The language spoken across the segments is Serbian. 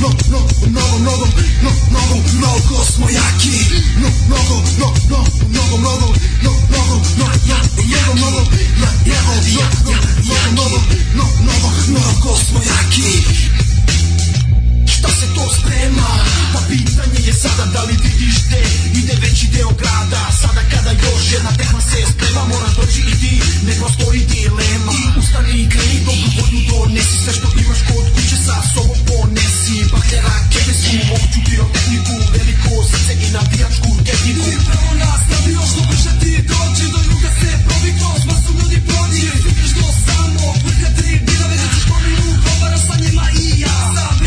no, no, mnogo, mnogo, no, mnogo, mnogo smo jaki. No, mnogo, no, no, mnogo, mnogo, no, mnogo, no, no, mnogo, mnogo, no, no, mnogo, mnogo, no, mnogo, mnogo smo jaki. Šta se to sprema? Pa pitanje je sada da li vidiš te Ide veći deo grada? Sada kada još jedna tehna se sprema Moraš doći i ti, ne postoji dilema. I ustani i kreni dobru volju Donesi sve što imaš kod kuće sa sobom ponesi. Bakljera, kebesu, opću pirotehniku Veliko srce i navijačku tehniku. Ti pravo nas nabio što brže ti dođi Do juga se provikno, sma su ljudi prođi Stigneš do samog vrha tri Bidave da ćeš kominu, govara sa njima i ja Sa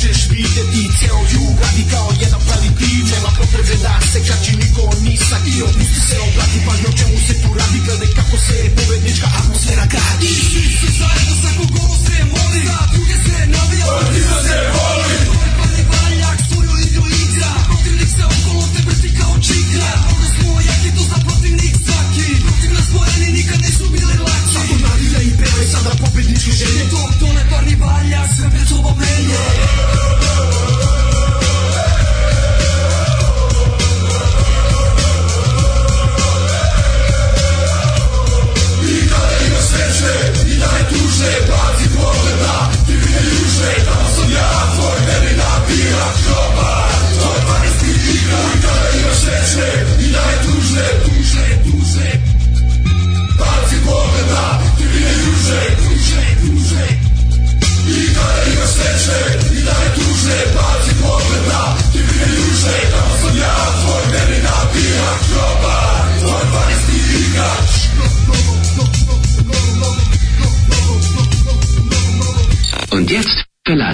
možeš videti. Ceo jug radi kao jedan pravi tim, nema potrebe da se kači niko ni sa kim. Pusti se obrati pažnju o čemu se tu radi, gledaj kako se pobednička atmosfera gradi. Svi su zajedno sa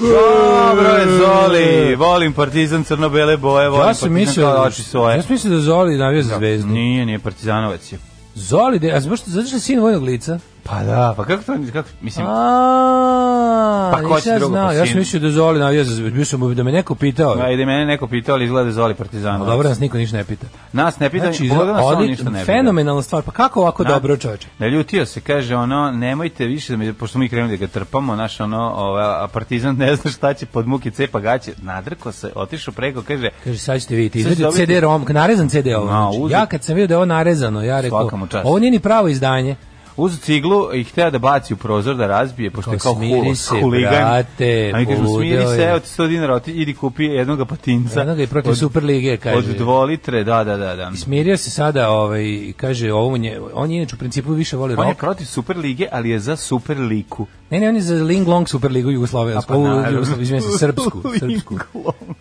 Dobro je Zoli, volim Partizan crno-bele boje, volim Ja sam Partizan mislio, kao oči svoje. ja sam mislio da Zoli navija za zvezdu. Nije, nije Partizanovac je. Zoli, de, a zbog što, zato što je sin vojnog lica? Pa da, pa kako to, kako, mislim, A, Pa ko će ja drugo, znao, pa ja sam mislio da Zoli navija za zvezdu. Sam da me neko pitao. ajde, mene neko pitao, ali izgleda Zoli A Partizanovac. Dobro, nas niko ništa ne pita. Nas ne pita, Znači, pogledaj nas, on ništa ne pita. fenomenalna stvar. Pa kako ovako Na- dobro, čoveče? Naljutio se, kaže ono, nemojte više da mi, pošto mi krenuli da ga trpamo, naš ono, ova, a Partizan ne zna šta će pod muki cepa gaće, nadrko se, otišao preko, kaže, Kaže, sad ćete vidjeti, Sad ćete izvedi dobiti- CD-ROM, narezan CD ovo. Ma, znači. Ja kad sam vidio da je ovo narezano, ja rekao, ovo nije ni pravo izdanje. Uz ciglu i hteo da baci u prozor da razbije, pošto je Kao, smiri se, huligan. brate, a mi kažemo, smiri se, evo ti 100 dinara, oti, idi kupi jednog patinca. Jednog i protiv Superlige, kaže. Od dvolitre, da, da, da. da. Smirio se sada, ovaj, kaže, ovo nje, on je inače u principu više voli On je protiv Superlige, ali je za Superliku. Ne, ne, on je za Ling Long Superligu Jugoslavijsku, A pa se, srpsku, srpsku.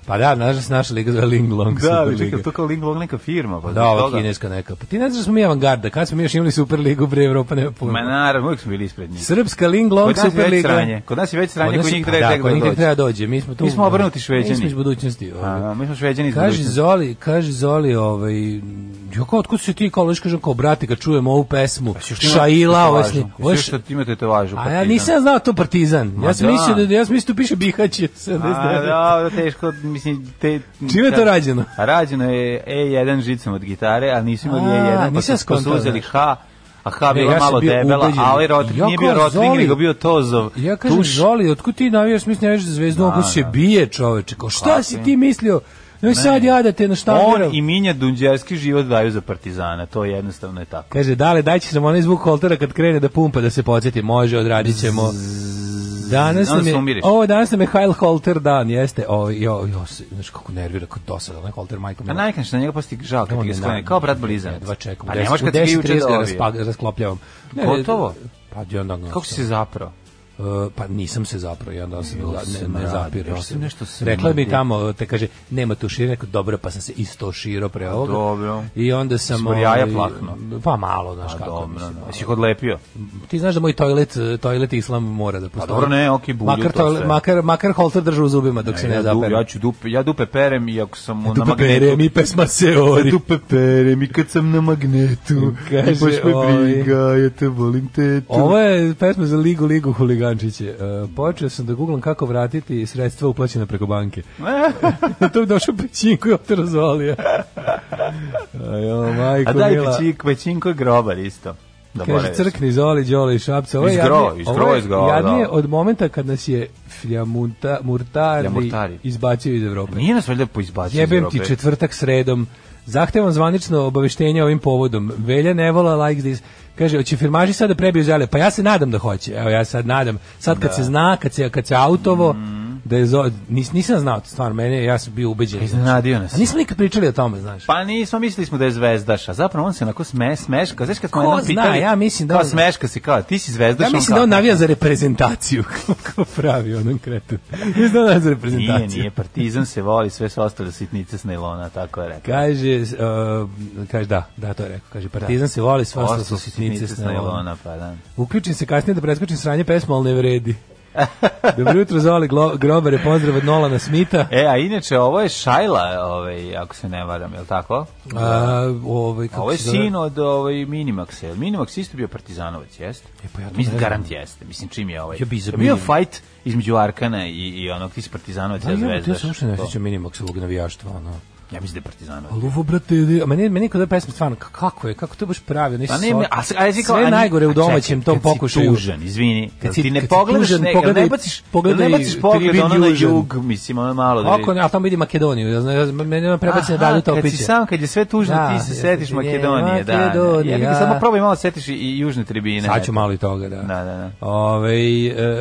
Pa da, naša, naša liga zove Ling Long Da, Superliga. čekaj, to kao Linglong neka firma. Pa Da, ova kineska neka. Pa ti ne znaš da smo mi avangarda, kad smo mi još imali Superligu pre Evropa, ne, Nema pojma. Ma naravno, uvijek smo bili ispred njih. Srpska Ling Long Kod nas je već Superliga. Kod nas je već sranje, Kod njih treba da, tek kod da njih treba dođe. Mi smo tu. Mi smo obrnuti Šveđani. Mi smo iz budućnosti. A, ovaj. da, mi smo šveđani iz Kaže budućnosti. Zoli, kaže Zoli, ovaj, jo kao, otkud si ti, kao, liš, kažem, kao, brate, kad čujem ovu pesmu, Pa Šaila, ovo tetovažu? sni, ovo je Sve što ti ima tetovažu. A ja nisam znao to Partizan. Ja sam da. mislio da ja sam mislio piše Bihać 79. A, da, teško, mislim, te... Čime je to rađeno? A rađeno je E1 žicom od gitare, ali nisu imali A, E1, pa nisam su, pa su uzeli. H, a H bila ja malo bio debela, ubeđen. a ovaj rot, Ja nije bio Rotring, nego bio Tozov. Ja kažem, tuš. Zoli, otkud ti navijaš, mislim, navijaš za zvezdu, Da, ako se da. bije čoveče, kao, šta si ti mislio? No sad ja da te na štangeru. On i Minja Dunđerski život daju za Partizana, to jednostavno je tako. Kaže, dale, daj će nam onaj zvuk holtera kad krene da pumpa da se podsjeti. Može, odradit ćemo. Danas nam je, ovo danas nam je Heil Holter dan, jeste. O, jo, jo, se- znaš kako nervira, kako dosada, onaj Holter, majko. A mila. najkanš na njega posti žal kad On ti je ga sklone, kao brat blizanac. Jedva čekam. Pa u ne možeš 10 kad si ga juče 10:30 ga. Ne, Gotovo? Pa. Kako si se zapravo? Uh, pa nisam se zapravo, jedan dan sam ne, ne, zapirao još se. sam nešto Rekla mi tamo, te kaže, nema tu šire, rekao, dobro, pa sam se isto širo pre ovoga. dobro. I onda sam... Smo jaja ovaj, plahnuo. Pa malo, znaš A kako. dobro, mislim. Jesi ih odlepio? Ti znaš da moj toilet, toilet islam mora da postoji. dobro, ne, okej, bulju makar, to toilet- sve. makar, makar holter drža u zubima dok se ne ja, zapere. ja ću dupe, ja dupe perem i ako sam na Dupe magnetu. pere mi pesma se ori. Dupe perem i kad sam na magnetu. Kaže, I baš me briga, ja te volim tetu. Ovo je pesma za Ligu Ligu huligančiće. Uh, počeo sam da googlam kako vratiti sredstva uplaćena preko banke. to bi došao pećinko i oterazolija. Ajo, majko A daj pećink, pećinko je grobar isto. Da Kaže crkni Zoli, Đole i Šapca. Ovo je Iz gro- jadnije- iz ovo je iz gro- jadnije da. od momenta kad nas je Fljamunta, Murtari, Fljamurtari. izbacio iz Evrope. Nije nas valjda poizbacio iz Jebem Evrope. ti četvrtak sredom. Zahtevam zvanično obaveštenje ovim povodom. Velja ne vola like this. Kaže, hoće firmaži sad da prebiju zele? Pa ja se nadam da hoće. Evo, ja sad nadam. Sad kad se zna, kad se, kad se autovo, da je zo, nis, nisam znao, stvarno, mene, ja sam bio ubeđen. Iznenadio nas. A nismo nikad pričali o tome, znaš. Pa nismo, mislili smo da je zvezdaš, a zapravo on se onako sme, smeška. Znaš kad smo Ko zna, pitali, ja mislim da kao on- smeška si kao, ti si zvezdaš, Ja on mislim da on navija za reprezentaciju, kako pravi onom kretu. Mislim da on navija za reprezentaciju. Nije, nije, partizan se voli, sve su ostale sitnice s najlona, tako je rekao. Kaže, uh, kaže da, da, to je rekao. Kaže, Partizan se voli, sva Ostale su sitnice s najlona, pa da. Uključim se kasnije da preskočim sranje pesmu, ali ne vredi. Dobro jutro, Zoli Grobare, pozdrav od Nolana Smita. E, a inače, ovo je Šajla, ovaj, ako se ne varam, je li tako? A, ovaj, kako Ovo je se zove? sin od ovaj, Minimaxa. Minimax isto bio partizanovac, jeste? E, pa ja to Mislim, garant jeste. Mislim, čim je ovaj... Ja bi Je bio fight između Arkana i, i onog, ti si partizanovac, Da, ja ja, ja zvezdaš. se uopšte ne sjećam Minimaxovog navijaštva, ono. Ja mislim da je partizanovac. Ali ovo, brate, a meni, meni kod ove pesme stvarno, kako je, kako to baš pravi, onaj Pa ne, ne, a, a, a, sve najgore u domaćem tom pokušaju. Kad si tužan, izvini, kad, si- ti ne pogledaš, tužan, ne, pogledaj- ne baciš, pogledaj ne baciš pogled ono na jug, mislim, ono malo da ne, a tamo vidi Makedoniju, ja znam, meni me prebaci na Aha, dalju kad si sam, kad je sve tužno, Da, ti se setiš je, Makedonije, da. da. Makedonija. Ja samo probaj malo setiš i, južne tribine. Sad ću malo i toga, da. Da, da, da. Ove,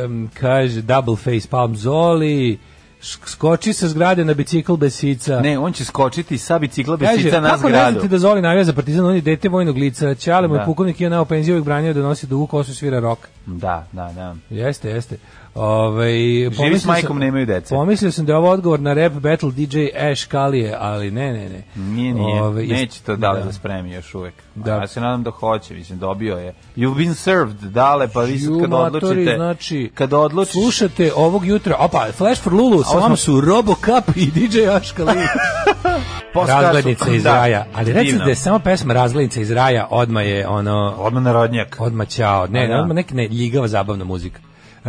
um, kaže, double face palm Zoli, skoči sa zgrade na bicikl bez sica. Ne, on će skočiti sa bicikla bez Kaže, na kako ne zgradu. znate da Zoli navija za partizan, on je dete vojnog lica, Ćale mu je Da. pukovnik i neo penziju uvijek branio da nosi dugu kosu svira rok. Da, da, da. Jeste, jeste. Ove, Živi s majkom, nemaju dece. Pomislio sam da je ovo odgovor na rap battle DJ Ash Kalije, ali ne, ne, ne. Nije, nije. Ove, jest- Neće to dale da. da. spremi još uvek. Da. Ja se nadam da hoće, mislim, dobio je. You've been served, dale, pa vi sad kad odlučite... znači, kad odlučiš... Slušate ovog jutra, opa, Flash for Lulu, sa vama su Robocup i DJ Aškali. Postkasu- Razglednica iz Da. raja. Ali recite Divno. da je samo pesma Razglednica iz raja, odma je ono, Odmah narodnjak. odma ćao. Ne, da. odma neki ne, ljigava zabavna muzika.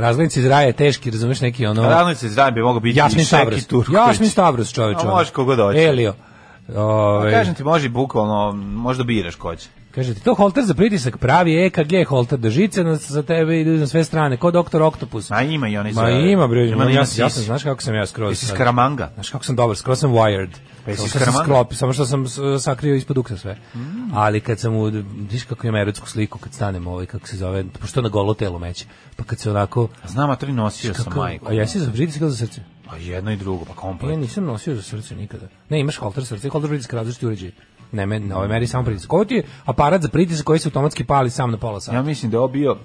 Razglednica iz raja je teški, razumeš, neki ono... Radnice iz Raja bi mogao biti Jasmin Stavros. Jasmin Stavros, čoveč. A ono. može kogo doći. Elio. Pa Ove, kažem ti, može bukvalno, možda biraš ko će. Kaže ti, to holter za pritisak pravi EKG holter, da žice na, za tebe idu na sve strane, ko doktor Oktopus. A ima i oni Ma ima bre, Ima ja, ja, sam, znaš kako sam ja skroz. Jesi. Skaramanga? Znaš kako sam dobar, skroz sam wired. Pa jesi Skaramanga? sklop, samo što sam sakrio ispod uksa sve. Ali kad sam u, vidiš kako imam erotsku sliku, kad stanem ovaj, kako se zove, pošto na golo telo meće, pa kad se onako... Znam, a to nosio sam majku. a jesi za pritisak ili za srce? Pa jedno i drugo, pa Ja komplet. nisam nosio za srce nikada. Ne, imaš holter srce, holter pritisak različiti uređaj. Ne, na ovoj meri samo pritisak. Ovo ti je aparat za pritisak koji se automatski pali sam na pola sata. Ja mislim da je ovo bio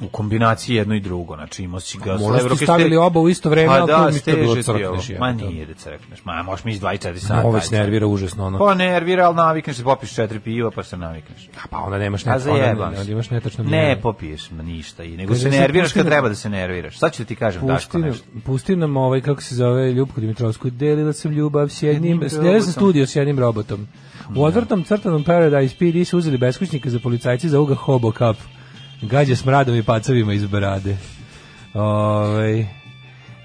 u kombinaciji jedno i drugo, znači imao si ga Možda ste stavili oba u isto vreme, pa da, mi to bilo steže ti ovo. Ma nije da crkneš, ma možeš mi iz 24 sata. Ovo se nervira užasno ono. Pa nervira, ali navikneš se, popiš četiri piva, pa se navikneš. A pa onda nemaš A net, onda, imaš netačno Ne popiješ ma ništa, i nego se nerviraš kad treba da se nerviraš. Sad ću da ti kažem, Daško, nešto. pusti nam ovaj, kako se zove, Ljubko Dimitrovsku, delila sam ljubav s jednim, delila sam studio s jednim robotom. U odvrtnom crtanom Paradise PD su uzeli beskućnika za policajci za uga Hobo Cup. Gađa s mradom i pacovima iz brade. Ovaj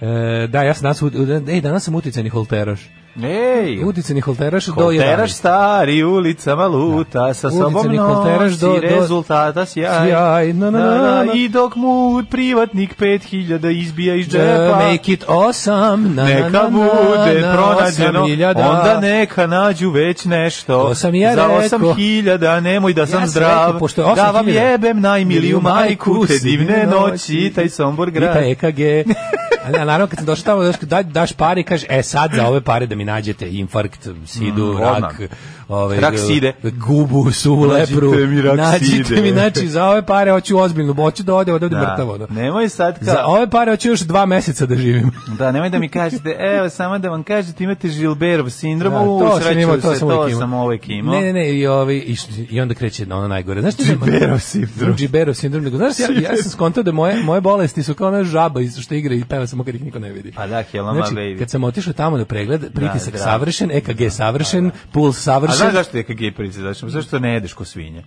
E, da, ja sam danas, ej, danas sam uticajni holteraš. Ej, Uticajni holteraš do 11. Holteraš stari ulicama luta, sa sobom nosi do- do- rezultata sjaj. Sjaj, na, na, na, na. I dok mu privatnik 5000 izbija iz Da džepa, make it awesome. Na, na, neka na, bude na, pronađeno, onda neka nađu već nešto. To sam i ja Za rekao. 8000 nemoj da sam sam zdrav, rekao, pošto je da vam 8.000 jebem najmiliju majku, te divne noći, taj Sombor I grad. pa EKG. A ne, a naravno kad sam došao tamo, daš, da, daš pare i kažeš, e sad za ove pare da mi nađete infarkt, sidu, Mm, rak, ovaj, Rak side. gubu, suvu Nađite lepru. mi rak nađite side. mi, znači, za ove pare hoću ozbiljno, hoću da ode odavde Da. mrtavo. ono. Nemoj sad kao... Za ove pare hoću još dva meseca da živim. Da, nemoj da mi kažete, evo, samo da vam kažete, imate Žilberov sindrom, Da, u, to sam sreću imao, to se, sam to sam uvijek imao. Ne, ne, ne, i, ovi, i, i onda kreće na ono najgore. Znaš ti da- Džiberov sindrom. Džiberov sindrom. Znaš, ja, ja sam skontao da moje, moje bolesti su kao ona žaba što igra i peva samo kad ih niko ne vidi. Pa da, Helama Znači, baby. kad sam otišao tamo na pregled, pritisak zdravo. savršen, EKG savršen, puls A savršen. znaš zašto je KG price? Zašto, zašto ne jedeš ko svinje?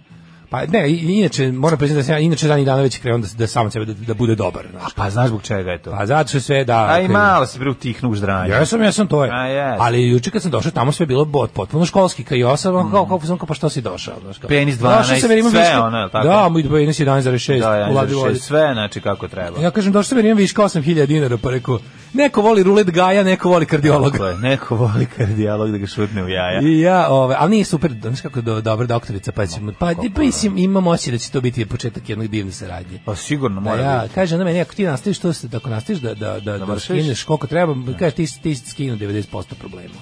Pa ne, inače, moram priznati da sam ja inače dan i dana već krenuo da, da sam sebe da, da bude dobar. Znaš. Pa znaš zbog čega je to? Pa zato što sve da... A i malo se bre utihnu u ždranje. Ja sam, ja sam to je. A, jes. Ali juče kad sam došao tamo sve bilo bot, potpuno školski, kao i ja sam, kao, kao, kao, pa što si došao? Znaš, kao. Penis Došao 12, sam jer imam sve viška- ono, tako? Da, moj penis 11,6 Da, ja, u ladnoj vodi. sve, znači kako treba. Ja kažem, došao sam jer imam viška 8000 dinara, pa rekao, neko voli rulet gaja, neko voli kardiologa. Tako je, neko voli kardijalog da ga šutne u jaja. I ja, ove, ali nije super, znaš kako je do, dobra doktorica, pa ćemo, pa, pa mislim, imam osjećaj da će to biti početak jednog divne saradnje. Pa sigurno Da mora ja, biti. kaže ona meni, ako ti nastaviš to, da ako nastaviš da, da, da, da, vršiš? skineš koliko treba, kaže ti, ti skinu 90% problema.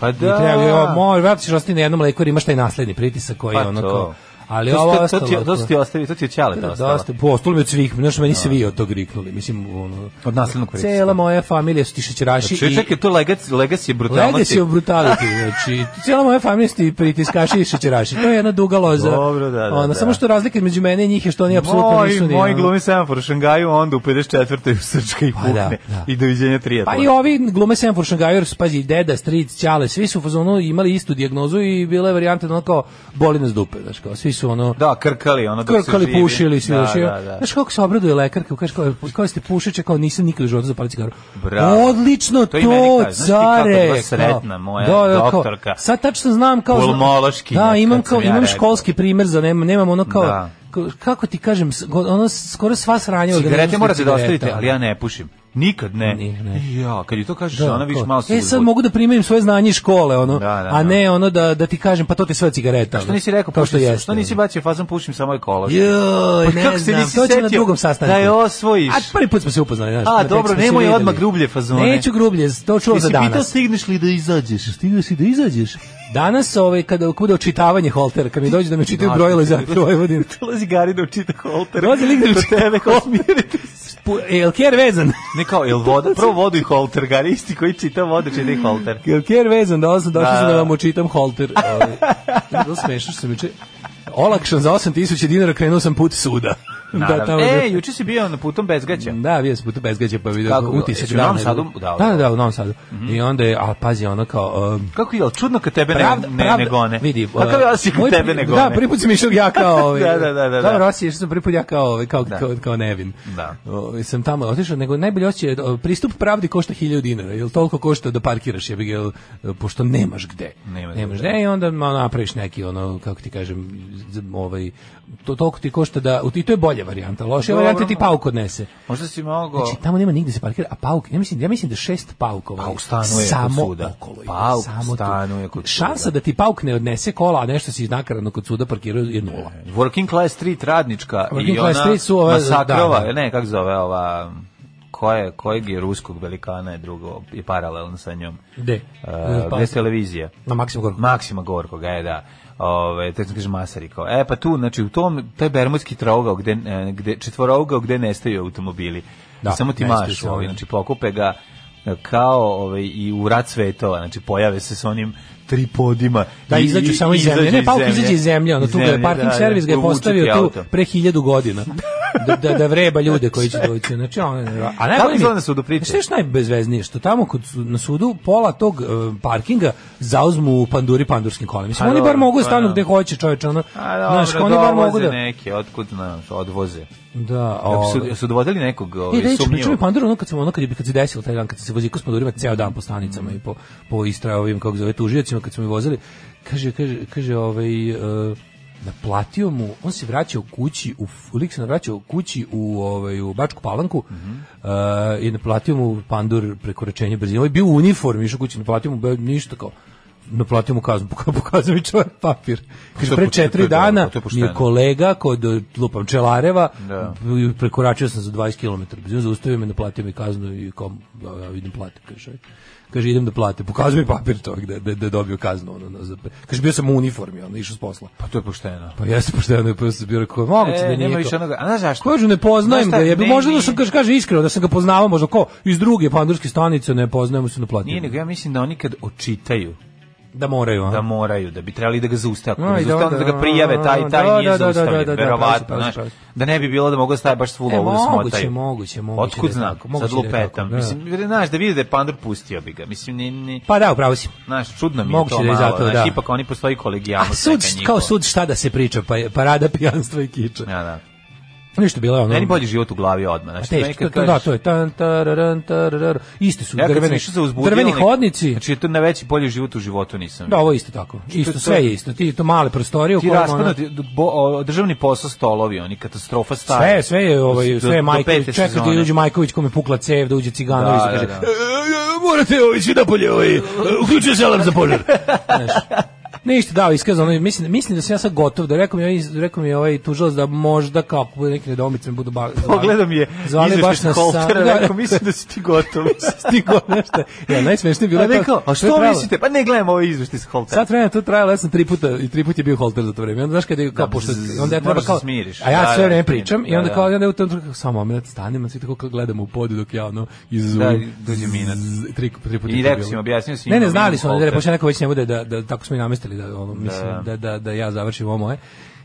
Pa I da. treba, jo, moj, ćeš ostati na jednom leku jer imaš taj nasledni pritisak koji je Pa ono to. Ali to, ovo to, to, ostalo. ti, to su ti ostavi, to ti je ćale Da, ostalo. dosta, po, ostalo mi od svih, znaš, meni svi od tog riknuli, mislim, ono, Od naslednog pritiska. Cela moja familija su ti šećeraši Znači, čekaj, to legacy, legacy brutalnosti. Legacy of brutality, znači, cijela moja familija su ti pritiskaši i šećeraši. To je jedna duga loza. Dobro, da, da, Ono, da. Samo što razlika između mene i njih je što oni apsolutno nisu ni... moj ono- glumi semafor u Šangaju, onda u 54. u Srčka i Pa da, da. I doviđenja trijatlona. Pa i ovi glume Semfor Šangajor, pazi, deda, stric, ćale, svi su u fazonu imali istu dijagnozu i bila je varijanta da ono kao boli nas dupe, znaš, kao, svi su ono... Da, krkali, ono dok se krkali, živi. pušili, svi da, da, da. Znaš kako se obraduje lekarka, kaže kao, kao ste pušeće, kao nisam nikad u životu zapalio cigaru. Bravo. Odlično To to, kako care. kao. sretna moja kao, doktorka? sad tačno znam kao... Pulmološkinja, Da, imam kao, imam školski primer za nemam, nemam ono kao... Kako ti kažem, ono skoro sva sranja Cigarete organizma morate da ostavite, ali ja ne pušim. Nikad ne. Ni- ne. Ja, kad je to kažeš, Da, ona više malo se E sad mogu da primenim svoje znanje iz škole, ono, Da, da, a da. ne ono da, da ti kažem, pa to ti sve od cigareta. Što nisi rekao, kao što jeste. što nisi bacio fazon pušim samo ekološki? Joj, Pa ne kako se znam, nisi to će na drugom sastanku. da je osvojiš? A prvi put smo se upoznali, znaš. A, dobro, nemoj odmah grublje fazone. Neću grublje, to čuo za Jesi pitao danas. stigneš li da izađeš? Stigao si da izađeš. Danas, ovaj, kada bude očitavanje holtera, kad mi dođe da mi čitaju brojilo za Vojvodinu. Dolazi Gari da učita holter. Dođe lik da mi Kod čita tebe, kao smiriti se. E, Jel ker vezan? Ne kao, jel voda, prvo vodu i holter, Gari, isti koji čita vodu, čita i holter. Jel ker vezan? Da, sam došao Da, da da. vam učitam holter. Ovaj. Bilo smešno što sam juče olakšan za 8000 dinara krenuo sam put suda. Naravno. tamo e, juče si bio na putom bezgaća. Da, bio sam puta bezgađa pa vidio Kako utisak u Novom. Sadu? Da, Da, da, da. da, u Novom Sadu. I onda je, a pazi, ono kao... Um, Kako je, čudno kad tebe Pravda, ne, ne, pravda, ne gone? Vidi, Kakav je osjećaj kad moj tebe ne gone? Da, prvi put sam išao ja kao ovaj. Da, da, da, da, da. Dobro, osjećaj što sam prvi put ja kao ovaj, kao, Da. kao, kao nevin. Da. Ovaj, sam tamo otišao, nego najbolje osjećaj je, o, pristup pravdi košta 1000 dinara. Jel toliko košta da parkiraš, ga, jel, pošto nemaš gde. Nema nemaš gde. gde i onda napraviš neki ono kako ti kažem ovaj to toliko ti košta da i to je bolja varijanta. Loša Dobro. varijanta ti pauk odnese. Možda si mogao... Znači, tamo nema nigde se parkira, a pauk, ja mislim, ja mislim da šest paukova Pauk stanuje kod samo suda. okolo. Pauk samo stanuje kod Šansa suda. da ti pauk ne odnese kola, a nešto si nakaradno kod suda parkirao je nula. Working Class Street radnička Working i Class ona Street su ove- masakrova, da, da. ne, kako zove ova ko je, kojeg je ruskog velikana je drugo, je paralelno sa njom. Gde? Uh, Pa- gde je televizija? Na Maksima Gorku. Maksima Gorkog, e, da. Ove, te kaže Masariko. E, pa tu, znači, u tom, taj bermudski trougao, gde, e, gde, četvorougao gde nestaju automobili. Da, Samo ti sve, ovaj, da. znači, pokupe ga e, kao ovaj, i u rat svetova, znači, pojave se s onim tripodima. Da, i- izađu samo iz zemlje. Ne, zemlje. izađe iz zemlje, ono tu ga parking da, servis ga je da, postavio tu pre hiljadu godina. Da, da, da vreba ljude koji će doći. Znači, ono, a najbolje mi- na sudu priče? Šta je najbezveznije? Što tamo kod, na sudu pola tog uh, parkinga zauzmu panduri pandurskim kolima. Mislim, A oni bar mogu da pa stanu da. gde hoće, čoveče, ono. A Znaš, dobro, oni bar mogu da... neke, otkud, znaš, odvoze. Da, o, su, su dovodili nekog E, ovaj, da, pričam mi sumnjivog? pandur, ono kad sam ono kad je kad se desilo taj dan kad se vozio s pandurima ceo dan po stanicama i po po istra ovim kako se zove tužiocima kad smo ih vozili, kaže kaže kaže ovaj e, naplatio mu, on se vraćao kući u lik se vraćao kući u ovaj u Bačku Palanku e, i naplatio mu pandur prekoračenje brzine. Ovaj je bio u uniformi, išao kući, naplatio mu be- ništa kao naplatio mu kaznu, poka- pokazao mi čovjek papir. Kaže, to je pre četiri dana mi je kolega kod lupam Čelareva Da. prekoračio sam za 20 km. Brzinu zaustavio me, naplatio mi kaznu i kao, ja, idem platim, kaže. Kaže, idem da platim. Pokazuje mi papir čovjek da, da, da je dobio kaznu. Ono, na- za, kaže, bio sam u uniformi, ono, išao s posla. Pa to je pošteno. Pa jeste pošteno, pa sam bio rekao, moguće da E, nije nema to. više onoga. A znaš zašto? Kažu, ne poznajem ga, je možda da sam, kaže, kaže iskreno, da sam ga poznavao, možda ko iz druge pandurske stanice, ne poznajemo se naplatio. Nije, nego ja mislim da oni kad očitaju Da moraju, a? da moraju, da bi trebali da ga zaustave, A, i da, zaustave, da, da ga prijave, taj, taj da, nije da, da, da, zaustavljen, da, da, verovatno, znaš, pravo si. da ne bi bilo da mogu da staje baš svu E, lovu da moguće, smotaju. moguće, moguće Otkud da znam, tako, moguće sad da lupetam. da. Mislim, znaš, da vidi da je pandur pustio bi ga. Mislim, ni, ni, Pa da, upravo si. znaš, čudno mi je Moguće to da je malo, zato, znaš, da. ipak oni postoji A kolegijalnost sud, kao sud šta da se priča, pa parada pijanstva i kiča. Ja, da. Ništa bilo je ono. Meni bolji život u glavi odmah. Znači, nekad to, da, kažeš- to je tan, tararan, tararar. Isti su Ja drveni, drveni hodnici. Znači, to na veći bolji život u životu nisam. Da, ovo isto tako. Isto, to- sve je isto. Ti to male prostorije Ti raspadnuti, bo, o, državni posao stolovi, oni katastrofa stara. Sve, sve je, ovaj, sve je Majković. pete Čekaš da uđe Majković kome pukla cev, da uđe Ciganović, Da, da, kaže, da, da. "E, e, morate ovaj svi napolje, ovaj, uključuje se alarm za požar. Znaš, Ništa dao iskazano, mislim, mislim da sam ja sad gotov, da rekao mi, ovaj- rekao mi je ovaj tužilac da možda kao neki nedoumice me budu ba, zvali- Pogledam je izveštaj baš na sam- da, rekao, mislim da si ti gotov. stigo nešto. Ja, najsmešnije je bilo A to- rekao, a to je što mislite? Pa ne gledam ovo izveštaj sa Holtera. Sad vremena to trajalo, ja sam tri puta i tri puta je bio holter za to vreme. Onda znaš kad je kao Da, pošto onda ja treba moraš kao da smiriš. A ja Da, sve da, vreme pričam i Da, onda da. kao onda u tom trenutku samo moment stanemo, svi tako kao gledamo u podu dok ja ono iz Da, dođe minut. Tri, tri puta I je rekao im, objasnio si im Ne, ne, da znali su oni da holter. pošto neko već ne bude da, da tako smo i namestili da ono mislim Da. da, da, da ja završim ovo moje.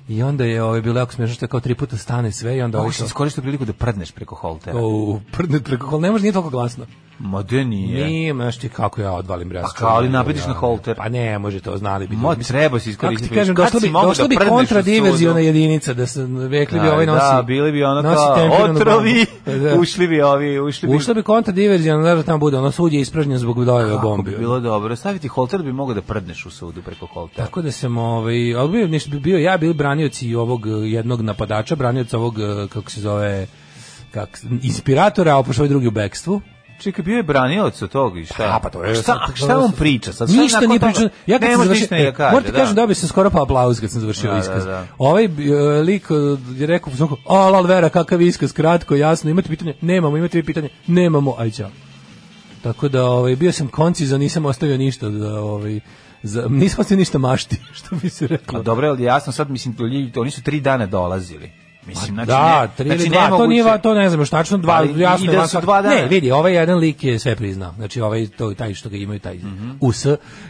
I onda je ovaj bilo jako smešno što je kao tri puta stane sve i onda si iskoristio priliku da prdneš preko Holtera. kao prdne preko kol ne može nije toliko glasno. Ma de nije. Nije, znaš ti kako ja odvalim bre. Pa kao, ali napadiš na Holter. Pa ne, može to znali bi. Mislim, treba Kako iskoristiti. ti kažem, si bi, došla da bi kontradiverziona jedinica, da se rekli bi Da, ovaj nosi. Da, bili bi ono kao otrovi. Da. ušli bi ovi, ušli bi... Ušla bi kontradiverziona, da tamo bude, ono sud je ispražnjen zbog dojeve Kako bombi. bi bilo dobro. Staviti Holter bi mogao da prdneš u sudu preko Holtera. Tako da sam ovaj, ali bi bio ja bili branioci ovog eh, jednog napadača, branioca ovog eh, kako se zove kak inspiratora, a pošto ovaj drugi u bekstvu. Čekaj, bio je branilac od toga i šta? A, pa to je Šta, sad- šta on priča? Sad, šta ništa nije pričao. Ja kad ne sam završio, ni da kaže. morate da. kažem dobio sam skoro pa aplauz kad sam završio Da, iskaz. da, da. Ovaj e, lik je rekao svako, a lal vera kakav iskaz, kratko, jasno, imate pitanje? Nemamo, imate vi pitanje? Nemamo, aj ćao. Tako da ovaj bio sam koncizan, nisam ostavio ništa da ovaj za, nisam ostavio ništa mašti, što bi se reklo. Pa dobro, ali jasno sad, mislim, to ljudi- oni su tri dana dolazili. Mislim, znači, da, tri znači, ili dva, to nemoguće- nije, va- to ne znam, još tačno dva, Ali jasno da su dva dana. Ne, vidi, ovaj jedan lik je sve priznao. Znači, ovaj, to, taj što ga imaju, taj Mhm. US,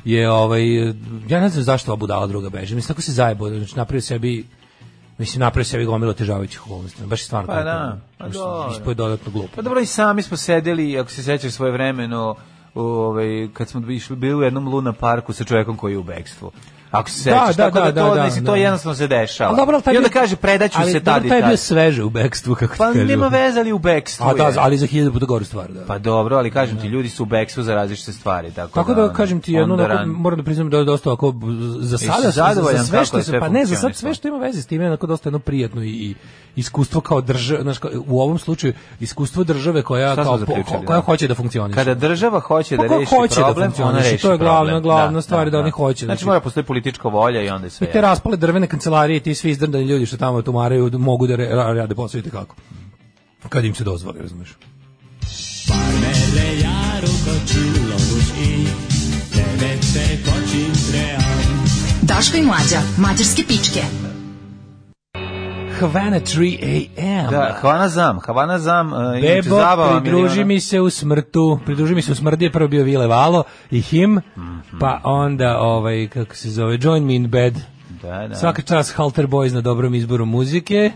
je, ovaj, ja ne znam zašto ova budala druga beže. Mislim, tako se zajebo, znači, napravio sebi, mislim, napravio sebi gomilu otežavajućih okolnosti. Baš je stvarno Pa tako, da, pa dobro. Ispoj dodatno glupo. Pa dobro, i sami smo sedeli, ako se sećaš svoje vremeno, ovaj, kad smo išli, bili u jednom Luna parku sa čovjekom koji je u bekstvu. Ako se Da, sećaš, da, tako da, da, to, da, mislim, to da. jednostavno se dešava. Ali dobro, ali taj I onda bio- kaže, predaću ali se tad i taj je bio tad. sveže u bekstvu, kako ti Pa kažu. nema veze ali u bekstvu A da, ali za hiljadu puta goru stvar, da. Pa dobro, ali kažem ti, ljudi su u bekstvu za različite stvari. Tako, Tako da ono, kažem ti jedno, onako, moram da priznam da je dosta ako za sada za, za sve što se pa ne za sad sve što ima veze s time je onako dosta jedno prijatno i, i iskustvo kao država, znači u ovom slučaju iskustvo države koja kao zaključili, koja da? hoće da funkcioniše. Kada država hoće Pa da reši hoće da problem, funkcioniše, ona reši to je glavna- problem. glavna stvar da oni hoće, Znači, znači- mora postoji politička volja i onda sve. I te raspale drvene kancelarije i ti svi izdrndani ljudi što tamo tumaraju mogu da re, rade posao i kako. Kad im se dozvoli, razumiješ. Daško i mlađa, mađarske pičke. Havana 3 AM. Da, Havana Zam, Havana Zam, uh, Bebo, pridruži mi se u smrtu, pridruži mi se u smrti, je prvo bio Vile Valo i him, Mhm. pa onda, ovaj, kako se zove, Join Me in Bed. Da, da. Svaka čast Halter Boys na dobrom izboru muzike.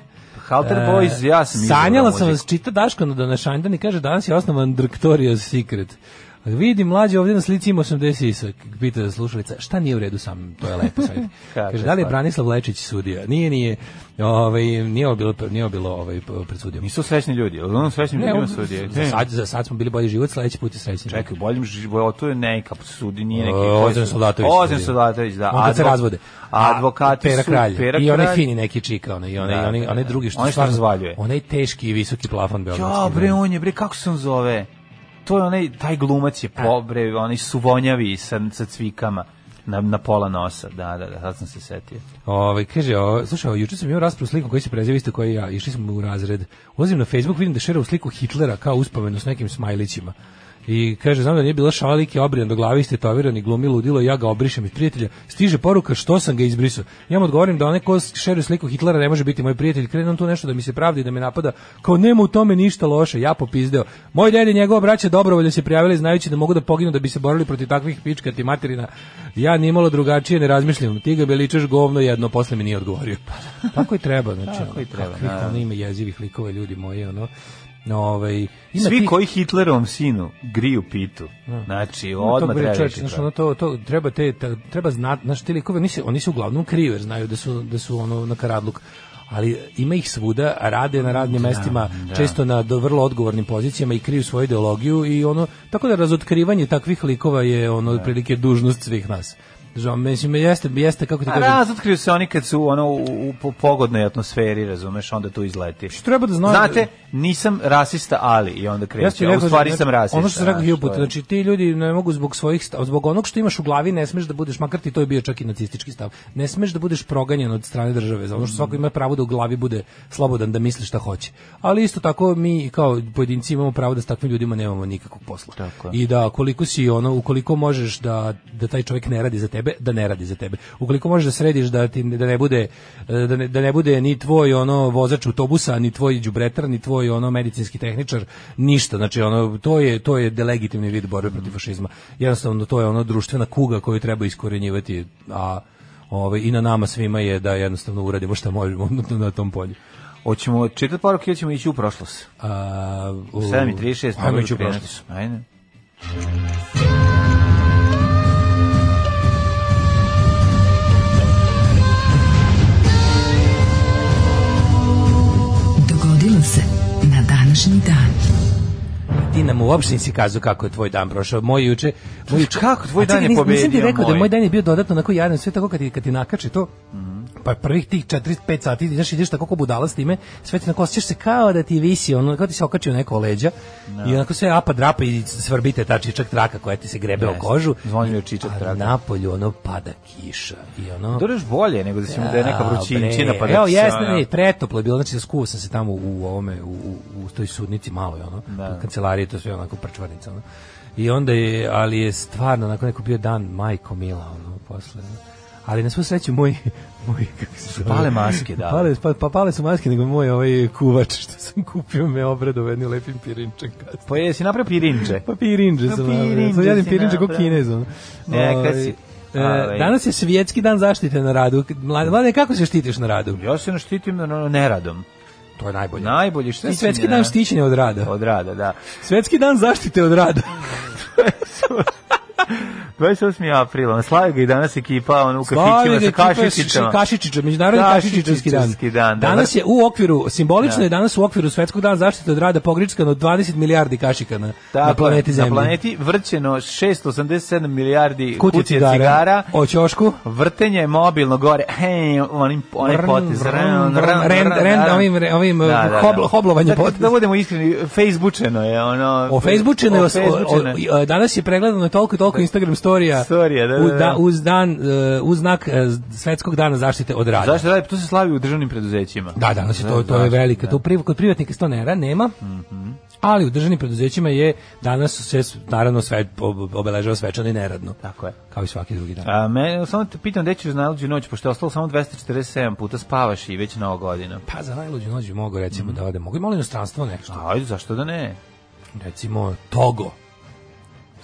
Halter E, Boys, ja sam Sanjala sam vas, čita Daško na današanjdan i kaže danas je osnovan Drktorios Secret. Vidi mlađe ovdje na slici ima 80 isak. Pita za slušalica, šta nije u redu sam, to je lepo sad. Kaže, da li je? Branislav Lečić sudija? Nije, nije, ovaj, nije ovo bilo, nije ovo bilo ovaj, pred sudijom. Nisu srećni ljudi, ono srećni ljudima sudije. za, sad, za sad smo bili bolji život, sledeći put je srećni. Čekaj, u boljem životu je neka sudi, nije neki... Ozren Soldatović. Ozren Soldatović, da. On kad se razvode. A advokati Pera su... kralj. Pera I onaj fini neki čika, onaj, onaj, Da, onaj, da, onaj da. drugi što stvarno- razvaljuje. Onaj teški i visoki plafon beogradski. Ja, bre, on je, bre, kako se on zove? To je onaj, taj glumac je po, bre, onaj suvonjavi sa, sa cvikama na, na pola nosa. Da, da, da, sad sam se setio. Ovaj kaže, o, slušaj, juče sam imao raspravu sliku koji se preziva isto koji ja. Išli smo u razred. Ulazim na Facebook, vidim da šera sliku Hitlera kao uspomenu s nekim smajlićima. I kaže, znam da nije bila šala, lik je obrijan do glavi, istetoviran i glumi ludilo ja ga obrišem iz prijatelja. Stiže poruka što sam ga izbrisao. Ja mu odgovorim da onaj ko šeruje sliku Hitlera ne može biti moj prijatelj. Krenem tu nešto da mi se pravdi, da me napada. Kao nema u tome ništa loše, ja popizdeo. Moj ded i njegova braća dobrovoljno se prijavili znajući da mogu da poginu da bi se borili protiv takvih pičkati materina. Ja nimalo drugačije ne razmišljam. Ti ga veličaš govno jedno, posle mi nije odgovorio. Tako i treba, znači. Tako i treba, kakvih ono ima jezivih likova ljudi moji, ono. Ovaj, ima Svi ti- koji Hitlerovom sinu griju pitu. Znači, No, odmah treba znaš, to. ono to, to treba te ta- treba znati, znaš ti likovi, oni se oni se uglavnom kriju jer znaju da su da su ono na karadluk ali ima ih svuda, rade na radnim mestima, često na do vrlo odgovornim pozicijama i kriju svoju ideologiju i ono tako da razotkrivanje takvih likova je ono otprilike dužnost svih nas. Žao, mislim, jeste, jeste, kako ti kažem, razotkriju se oni kad su ono u, u po- pogodnoj atmosferi, razumeš, onda tu izleti. treba da znaju- Znate, nisam rasista, ali i onda Ja kreće. ti a rekao, u stvari znači, sam rasista. Ono što sam rekao znaš, je- znači ti ljudi ne mogu zbog svojih stav, zbog onog što imaš u glavi ne smeš da budeš, makar ti to je bio čak i nacistički stav, ne smeš da budeš proganjan od strane države, za ono što svako ima pravo da u glavi bude slobodan da misli šta hoće. Ali isto tako mi kao pojedinci imamo pravo da s takvim ljudima nemamo nikakvog posla. Tako. I da koliko si ono, ukoliko možeš da da taj čovjek ne radi za tebe, da ne radi za tebe. Ukoliko možeš da središ da ti da ne bude da ne, da ne bude ni tvoj ono vozač autobusa, ni tvoj đubretar, ni tvoj ono medicinski tehničar, ništa. Znači ono to je to je delegitimni vid borbe protiv fašizma. Jednostavno to je ono društvena kuga koju treba iskorenjivati, a ovaj i na nama svima je da jednostavno uradimo šta možemo na, tom polju. Hoćemo čitati poruke ili ćemo ići u prošlost? A, u, 7.36. Ajmo ići u da prošlost. Ajde. Današnji dan. ti nam uopšte nisi kazao kako je tvoj dan prošao. Moj juče, moj juče Kako tvoj dan je nis- Nisam ti pobedio rekao da moj? moj dan je bio dodatno onako jadan, sve tako kad ti, kad ti nakači to. Pa prvih tih 4-5 sati ideš, ideš tako ko budala s time, sve ti onako osjećaš se kao da ti visi, ono, kao ti se okačio neko leđa i onako sve apa drapa i svrbite ta čičak traka koja ti se grebe o Jeste. kožu. Zvonio je čičak A traka. napolju ono pada kiša i ono... Je još bolje nego da, si, da je neka A, vrućinčina bre, pa da Evo, jesne, ono- ne, pretoplo je bilo, znači skuo sam se tamo u ovome, u, u, u toj sudnici malo, je ono, Da. u kancelariji, to sve onako prčvarnica, ono. I onda je, ali je stvarno, onako neko bio dan, majko mila, ono, posle. Ali na svu sreću moj, moj? Pale maske, da. Pale, pa, pa pale su maske, nego moj ovaj kuvač što sam kupio me obradov jednim lepim pirinčem. Pa jesi napravio pirinče? Pa pirinđe Pa sam pirinđe napravio. Sad jedim si pirinđe kao napravio. kinez. ono. Neka Ovaj, si. e, Ovaj. Danas je svjetski dan zaštite na radu. Mlade, kako se štitiš na radu? Ja se naštitim no, neradom. To je najbolje. Najbolje štićenje. Svetski da. dan štićenja od rada. Od rada, da. Svetski dan zaštite od rada. 28. aprila, slavio ga i danas ekipa on, u Slavi kafićima sa kašičićama. Kašičića, međunarodni kašičićarski dan. Dan, da. Danas je u okviru, simbolično je danas u okviru Svetskog dana zaštite od rada pogričkano 20 milijardi kašika na, Tako na planeti Zemlji. Na planeti vrćeno 687 milijardi kutija cigara, cigara. o ćošku. Vrtenje mobilno gore. Hej, onim, onaj potez. ren, ren, ren, da. ovim- ovim, hoblo- hoblovanje da. Da budemo iskreni, Facebookčeno je ono... O Facebookčeno je. danas je pregledano toliko i toliko Instagram story storija, Storija, da, da, u da. uz dan, e, uz znak e, svetskog dana zaštite od rada. Zašto radi? To se slavi u državnim preduzećima. Da, danas je to, to je velika. To priv, kod privatnika to ne nema. Ali u državnim preduzećima je danas se naravno sve ob- obeležava svečano i neradno. Tako je. Kao i svaki drugi dan. A me, samo te pitam gde ćeš na najluđu noć, pošto je ostalo samo 247 puta spavaš i već nova godina. Pa za najluđu noć bi mogu recimo da ode. Mogu i malo inostranstvo nešto. Ajde, zašto da ne? Recimo Togo.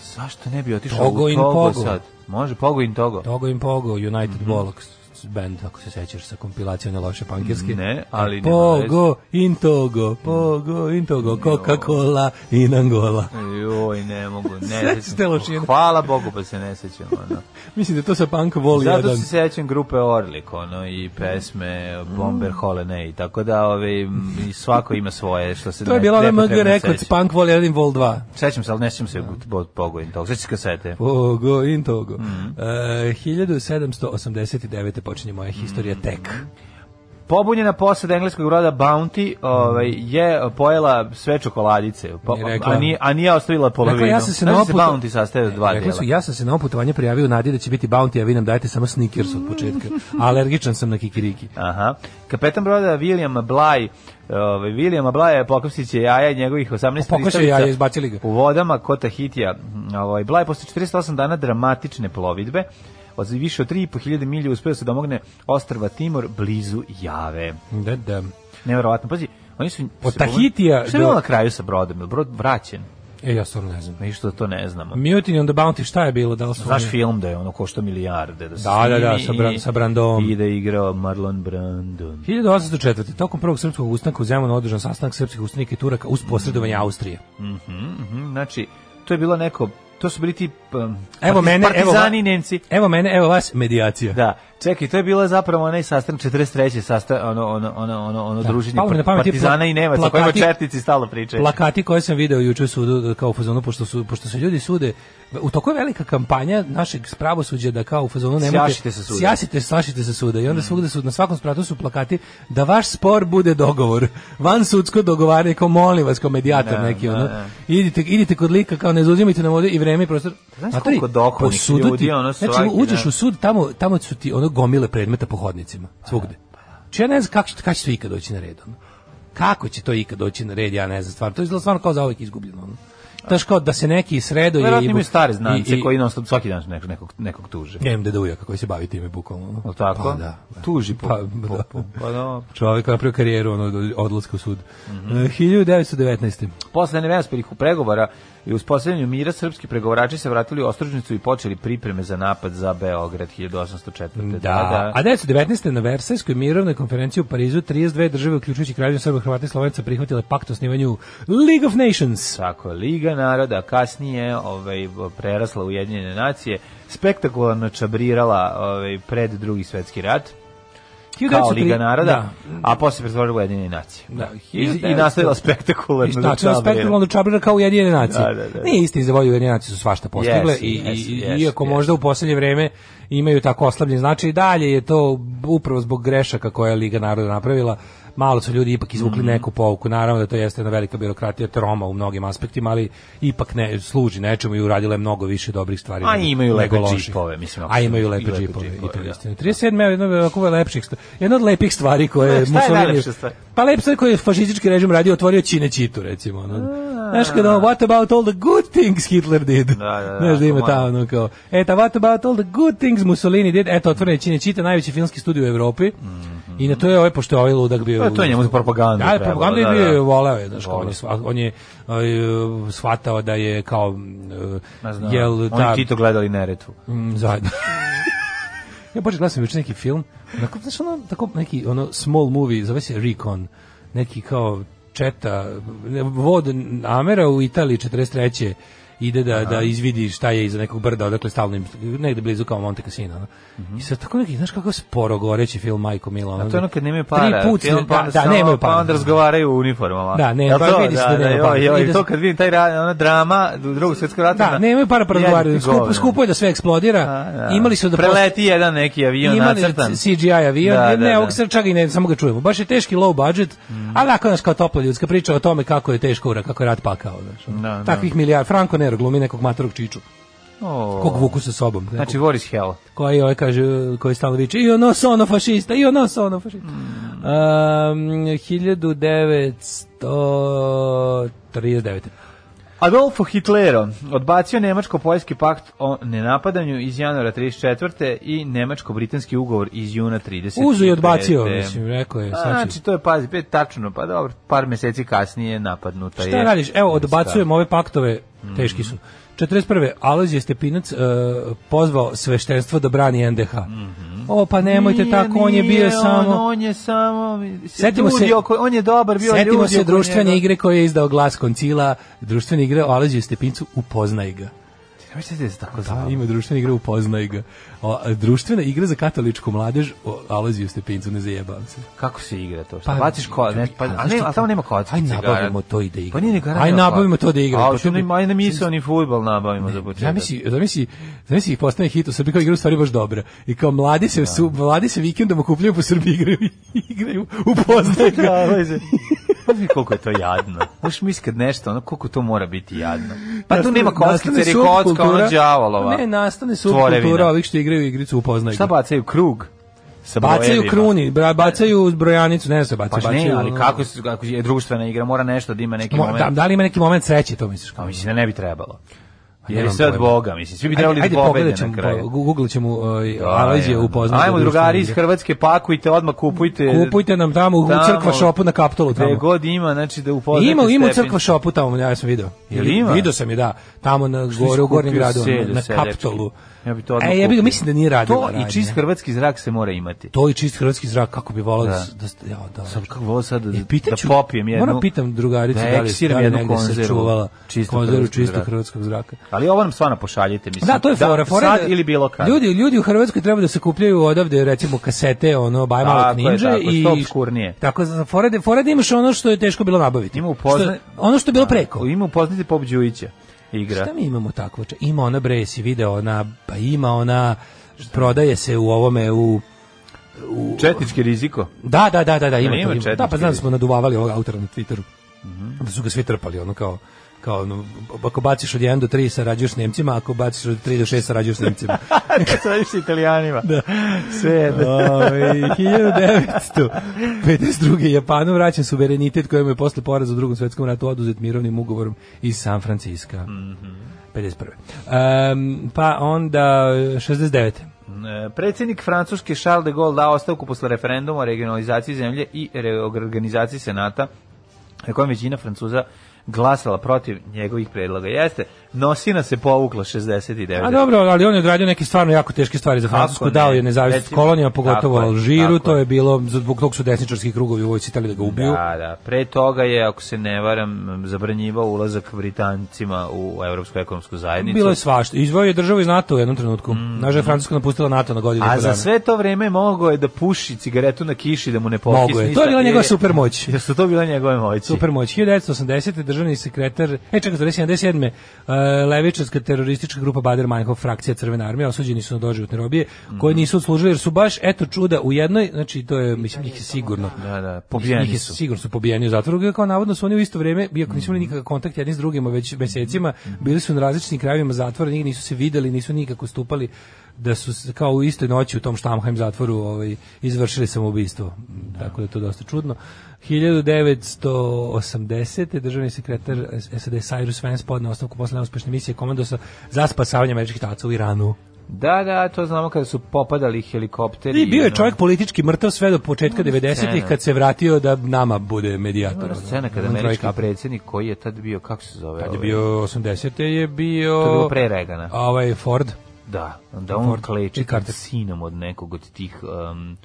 Zašto ne bi otišao Togo u in Togo Pogo. sad? Može, Pogo in Togo. Togo in Pogo, United Mhm. Bollocks band, ako se sećaš sa kompilacijom na loše pankirske. Ne, ali E, nema Pogo in Togo, Pogo in Togo, Coca-Cola in Angola. Joj, ne mogu, ne sećam. Hvala Bogu pa se ne sećam. Ono. Mislim da to sa panka voli Zato jedan. se sećam grupe Orlik, ono, i pesme Bomber Holiday, tako da ove, i svako ima svoje, što se To je bila ona MG Records. Punk Vol 1 i Vol 2. Sećam se, ali ne sećam se od Pogo in Togo. Sećam se kasete. Pogo in Togo. Mhm. E, 1789. počinje moja historija Mhm. tek. Pobunjena posada engleskog roda Bounty ovaj, je pojela sve čokoladice, po, rekla- a, nije, a nije ostavila polovinu. Rekla, ja sam se Znaš na da se Bounty sastaje od dva Rekli dela. su, ja sam se na ovo putovanje prijavio u nadi da će biti bounty, a vi nam dajete samo Snickers od početka. Alergičan sam na kikiriki. Aha. Kapetan broda William Bly Ovaj William Bly je pokopsić je jaja njegovih 18 Pokosio pristalica jaja, izbacili ga. U vodama kod Tahitija. Ovaj Bly posle 48 dana dramatične plovidbe od više od 3.500 milja uspeo se domogne ostrva Timor blizu Jave. Da, da. Neverovatno. Pazi, oni su Od Tahitija Šta je do- bilo na kraju sa brodom? Brod vraćen? E, ja stvarno ne znam. Mi što to ne znamo. Mutiny on the Bounty, šta je bilo? Da li su Znaš oni- film da je ono košta milijarde da se Da, da, da, sa Bra- i- sa Brandom. I da je igrao Marlon Brandon. 1804. Tokom prvog srpskog ustanka u Zemunu održan sastanak srpskih ustanika i Turaka uz posredovanje Austrije. Mhm, znači, to je bilo neko, to su bili ti um, Evo mene, evo partizani i Nemci. Evo mene, evo vas, medijacija. Da, čekaj, to je bilo zapravo onaj sastanak 43. sastanak, ono, ono, ono, ono, ono Da. druženje ti partizana i Nemaca, o kojima plakati- četnici stalno pričaju. Plakati koje sam video juče u sudu kao u fazonu pošto su pošto se ljudi sude u toliko je velika kampanja našeg pravosuđa da kao u fazonu nemojte Sjašite se suda. Sjasite, slašite se suda i onda svugde su na svakom spratu su plakati da vaš spor bude dogovor. Van sudsko dogovaranje kao molim vas kao medijator Da, neki da, ono. da. Idite idite kod lika kao ne zauzimajte nam ovde i vreme i prostor. Znaš koliko dohodnih ljudi, ono, Znači uđeš u sud tamo tamo su ti ono gomile predmeta po hodnicima svugde. Či ja ne znam kako će, kako će to ikad doći na red. Ono. Kako će to ikad doći na red, ja ne znam stvarno. To izgleda stvarno kao za uvijek izgubljeno. Ono. Znaš kao da se neki sredo Verovatno imaju stare znance i- i- koji non stop svaki dan nekog, nekog, nekog tuže. Ja imam deda ujaka koji se bavi time bukvalno. ono. Jel tako? Pa da. da. Tuži po, Pa, po, da. po, pa da. Čovjek koji je napravio karijeru ono, od odlaska u sud. Mhm. E, 1919. Posle neuspelih pregovora i uspostavljanju mira srpski pregovarači se vratili u Ostrožnicu i počeli pripreme za napad za Beograd 1804. Da, a 1919. na Versajskoj mirovnoj konferenciji u Parizu 32 države, uključujući Kraljevinu Srba, Hrvata i Slovenaca, prihvatile pakt o osnivanju League of Nations. Tako, Liga naroda kasnije ovaj, prerasla u Ujedinjene nacije, spektakularno čabrirala ovaj, pred drugi svetski rat, kao 1903 Liga naroda, Da. a posle pretvorila u Ujedinjene nacije. Da, I, I 1900 nastavila spektakularno da Znači, čabrira. spektakularno čabrira kao Ujedinjene nacije. Da, da, da. Nije istini za volju Ujedinjene nacije su svašta postigle Jesu, i, jesu, i- jesu, iako jesu. možda u poslednje vreme imaju tako oslabljen značaj, i dalje je to upravo zbog grešaka koje je Liga naroda napravila. Malo su ljudi ipak izvukli Mhm. neku pouku. Naravno da to jeste jedna velika birokratija troma u mnogim aspektima, ali ipak ne služi nečemu i uradila je mnogo više dobrih stvari. A imaju lepe džipove, mislim, A imaju lepe džipove, i to je da. istina. 37. je jedna od lepših st- jedna od lepih stvari koje Mussolini... Pa lep stvar koji je fašistički režim radio, otvorio Cinečitu, recimo. Ono. Znaš kada, what about all the good things Hitler did? Da, da, da, Znaš da ima ta, on. ono, kao, eta, what about all the good things Mussolini did? Eto, otvoren je Cinecitta, najveći filmski studio u Evropi. I na to je ovaj, pošto je ovaj ludak bio... Pa to je njemu za propagandu Da, propaganda da, je bio, da. voleo je, znaš, on je, on je uh, shvatao da je kao, uh, znam, jel, oni da, Tito gledali Neretvu. Mm, zajedno. ja počeo gledam juče neki film, onako, znaš ono, tako neki ono small movie, zove se Recon, neki kao četa, vod Amera u Italiji 43 ide da, da izvidi šta je iza nekog brda, odakle stalno im, negde blizu kao Monte Cassino. Ono. I sad tako neki, znaš kako sporo goreći film Majko Milo. A to je ono kad nemaju para, Tri put, film, pa da, da, samo- nemaju pa para. onda razgovaraju u uniformama. Da, ne, pa to? vidi se da nema joj, para. joj, I da- to kad vidim taj ona drama, drugog svjetskog rata. Da, nemaju para pregovaraju. Jebite Skupo, skupo je da sve eksplodira. Da. Imali su da Preleti jedan neki avion imali nacrtan. CGI avion, Da, ne, da, ne, da. ovog sad čak i ne, samo ga čujemo. Baš je teški low budget, ali ako nas kao topla ljudska priča o tome kako je teško ura, kako je rat pakao. Znaš. Da, da. Takvih Nero glumi nekog matorog čiču. O. Kog vuku sa sobom. nekog. Znači, War is hell. koji ovaj kaže koji stalno viče io no sono fašista io no sono fašista Mm. um, 1939 Adolfo Hitlero odbacio nemačko-poljski pakt o nenapadanju iz januara 34. i nemačko-britanski ugovor iz juna 35. uzu i odbacio mislim rekao je sad ću- Znači, to je, pazi, pet tačno, pa dobro, par meseci kasnije napadnuta je. Šta radiš? Evo, odbacujem ove paktove, teški su. 41. Alojzije Stepinac uh, pozvao sveštenstvo da brani NDH. O, pa nemojte Nije, tako, on je bio nije, samo... On, on je samo... Setimo se- oko, on je dobar, bio Setimo ljudi se društvene njega. igre koje je izdao glas koncila, društvene igre o Alojziju Stepincu, upoznaj ga. Mislite da se tako Da, zvalo? ima društvena igra, upoznaj ga. O, društvena igra za katoličku mladež o Alojziju Stepincu, ne zajebavam se. Kako se igra to? Šta, Pa, baciš ko, ne, pa, a, ne, a tamo nema kockice. Aj, nabavimo to i da igramo. Pa nije ni garant Aj, nabavimo to da igramo. A, Pa hoću to bi- ni, aj, na misao ni fudbal nabavimo za početak. Zamisli, zamisli, zamisli ih postane hit u Srbiji kao igra u stvari baš dobra. I kao mladi se, su, mladi se vikendom okupljaju po Srbiji igraju, igraju upoznaj ga. Da, Pa mi koliko je to jadno. Možeš misli kad nešto, ono, koliko to mora biti jadno. Pa tu nema kockice, jer je kocka, ono, đavolova. Ne, nastane subkultura ovih što igraju igricu upoznaj Šta bacaju? Krug? Sa Bacaju kruni, bra- bacaju brojanicu, ne znam se bacaju. Pa ne, bacaju, ali kako, se- kako je društvena igra, mora nešto da ima neki Mo- moment. Da, da li ima neki moment sreće, to misliš? Pa mislim da ne bi trebalo. Jer je sve od. Boga, mislim. Svi bi trebali ajde, da pobede na kraju. po- Google ćemo uh, Da, Alojzije ja. upoznati. Ajmo drugari iz Hrvatske, pakujte, odmah kupujte. Kupujte nam tamo u crkva šopu na kaptolu tamo. god ima, znači da upoznate Ima, ima crkva šopu tamo, ja sam video. Jel ima? Video sam je, da. Tamo na gore u Gornjem gradu, na seljački? kaptolu. Ja bi to odmah E, ja bi ga kupio. mislim da nije radila To radnja. i čist hrvatski zrak se mora imati. To i čist hrvatski zrak, kako bi volao da, Da. da, da, ja, da, Sam kako volao sad da, I pitaću, da popijem jednu... Moram pitam drugaricu da da, li, eksiram da jednu konzervu čistog konzervu čistog hrvatskog zraka. Ali ovo nam stvarno pošaljite, mislim. Da, to je fora. fora sad da- ili bilo kad. Ljudi, ljudi u Hrvatskoj treba da se kupljaju odavde, recimo, kasete, ono, baj malo knjiže je, i... što obskurnije. Tako, za- fora da, fora da imaš ono što je teško bilo nabaviti. Ima upozna- ono što je bilo preko. Ima upoznati Pop Đujića igra. Šta mi imamo takvo? Ima ona bre, si video, ona, pa ima ona, prodaje se u ovome, u... Četnički riziko. Da, da, da, da, da, ima, ima to, ima. Da, pa znam da smo naduvavali ovog autora na Twitteru. Da su ga svi trpali, ono kao kao ono, ako baciš od 1 do 3 sarađuješ s Nemcima, ako baciš od 3 do 6 sarađuješ s Nemcima. Se radiš s italijanima. Da. Sve jedno. Ove, 1952. Japanu vraćan suverenitet kojemu je posle poraza u drugom svetskom ratu oduzet mirovnim ugovorom iz San Franciska. Mhm. 51. Um, pa onda 69. E, Predsjednik Francuske Charles de Gaulle dao ostavku posle referenduma o regionalizaciji zemlje i reorganizaciji senata na kojem većina Francuza glasala protiv njegovih predloga. Jeste, nosina se povukla 69. A dobro, ali on je odradio neke stvarno jako teške stvari za Francusku, ne? dao je nezavisnost kolonija, pogotovo Alžiru, tako to je. bilo, zbog tog su desničarski krugovi u vojci da ga ubiju. Da, da. Pre toga je, ako se ne varam, zabranjivao ulazak Britancima u Evropsku ekonomsku zajednicu. Bilo je svašta. Izvojio je državu iz NATO u jednom trenutku. Mm. Nažal je Francuska napustila NATO na godinu. A za sve to vreme mogao je da puši cigaretu na kiši da mu ne pokisne. Mogo je. To je bila njegova supermoć. Jer su to bile njegove moći. Super moć. 1980. državni sekretar, e čekaj, 77. Levičarska teroristička grupa Bader Meinhof, frakcija Crvene armije, osuđeni su na doživotne robije, koji nisu odslužili jer su baš, eto čuda, u jednoj, znači to je, mislim, njih je sigurno. Da, da, pobijeni njih je su. Sigurno su pobijeni u zatvoru, kao navodno su oni u isto vrijeme, iako nisu imali nikakav kontakt jedni s drugima već mesecima, bili su na različitim krajevima zatvora, nigdje nisu se videli, nisu nikako stupali da su kao u istoj noći u tom Štamheim zatvoru ovaj, izvršili samoubistvo. Tako da je to dosta čudno. 1980. državni sekretar SAD Cyrus Vance podne ostavku posle neuspešne misije komandosa za spasavanje američkih talaca u Iranu. Da, da, to znamo kada su popadali helikopteri. I bio je čovjek politički mrtav sve do početka 90-ih kad se vratio da nama bude medijator. Ona scena kada američki trojka. predsjednik koji je tad bio, kako se zove? Kad je ovaj? bio 80. je bio... To je bilo pre Regana. A Ovaj Ford. Da, da on kleči sinom od nekog od tih um,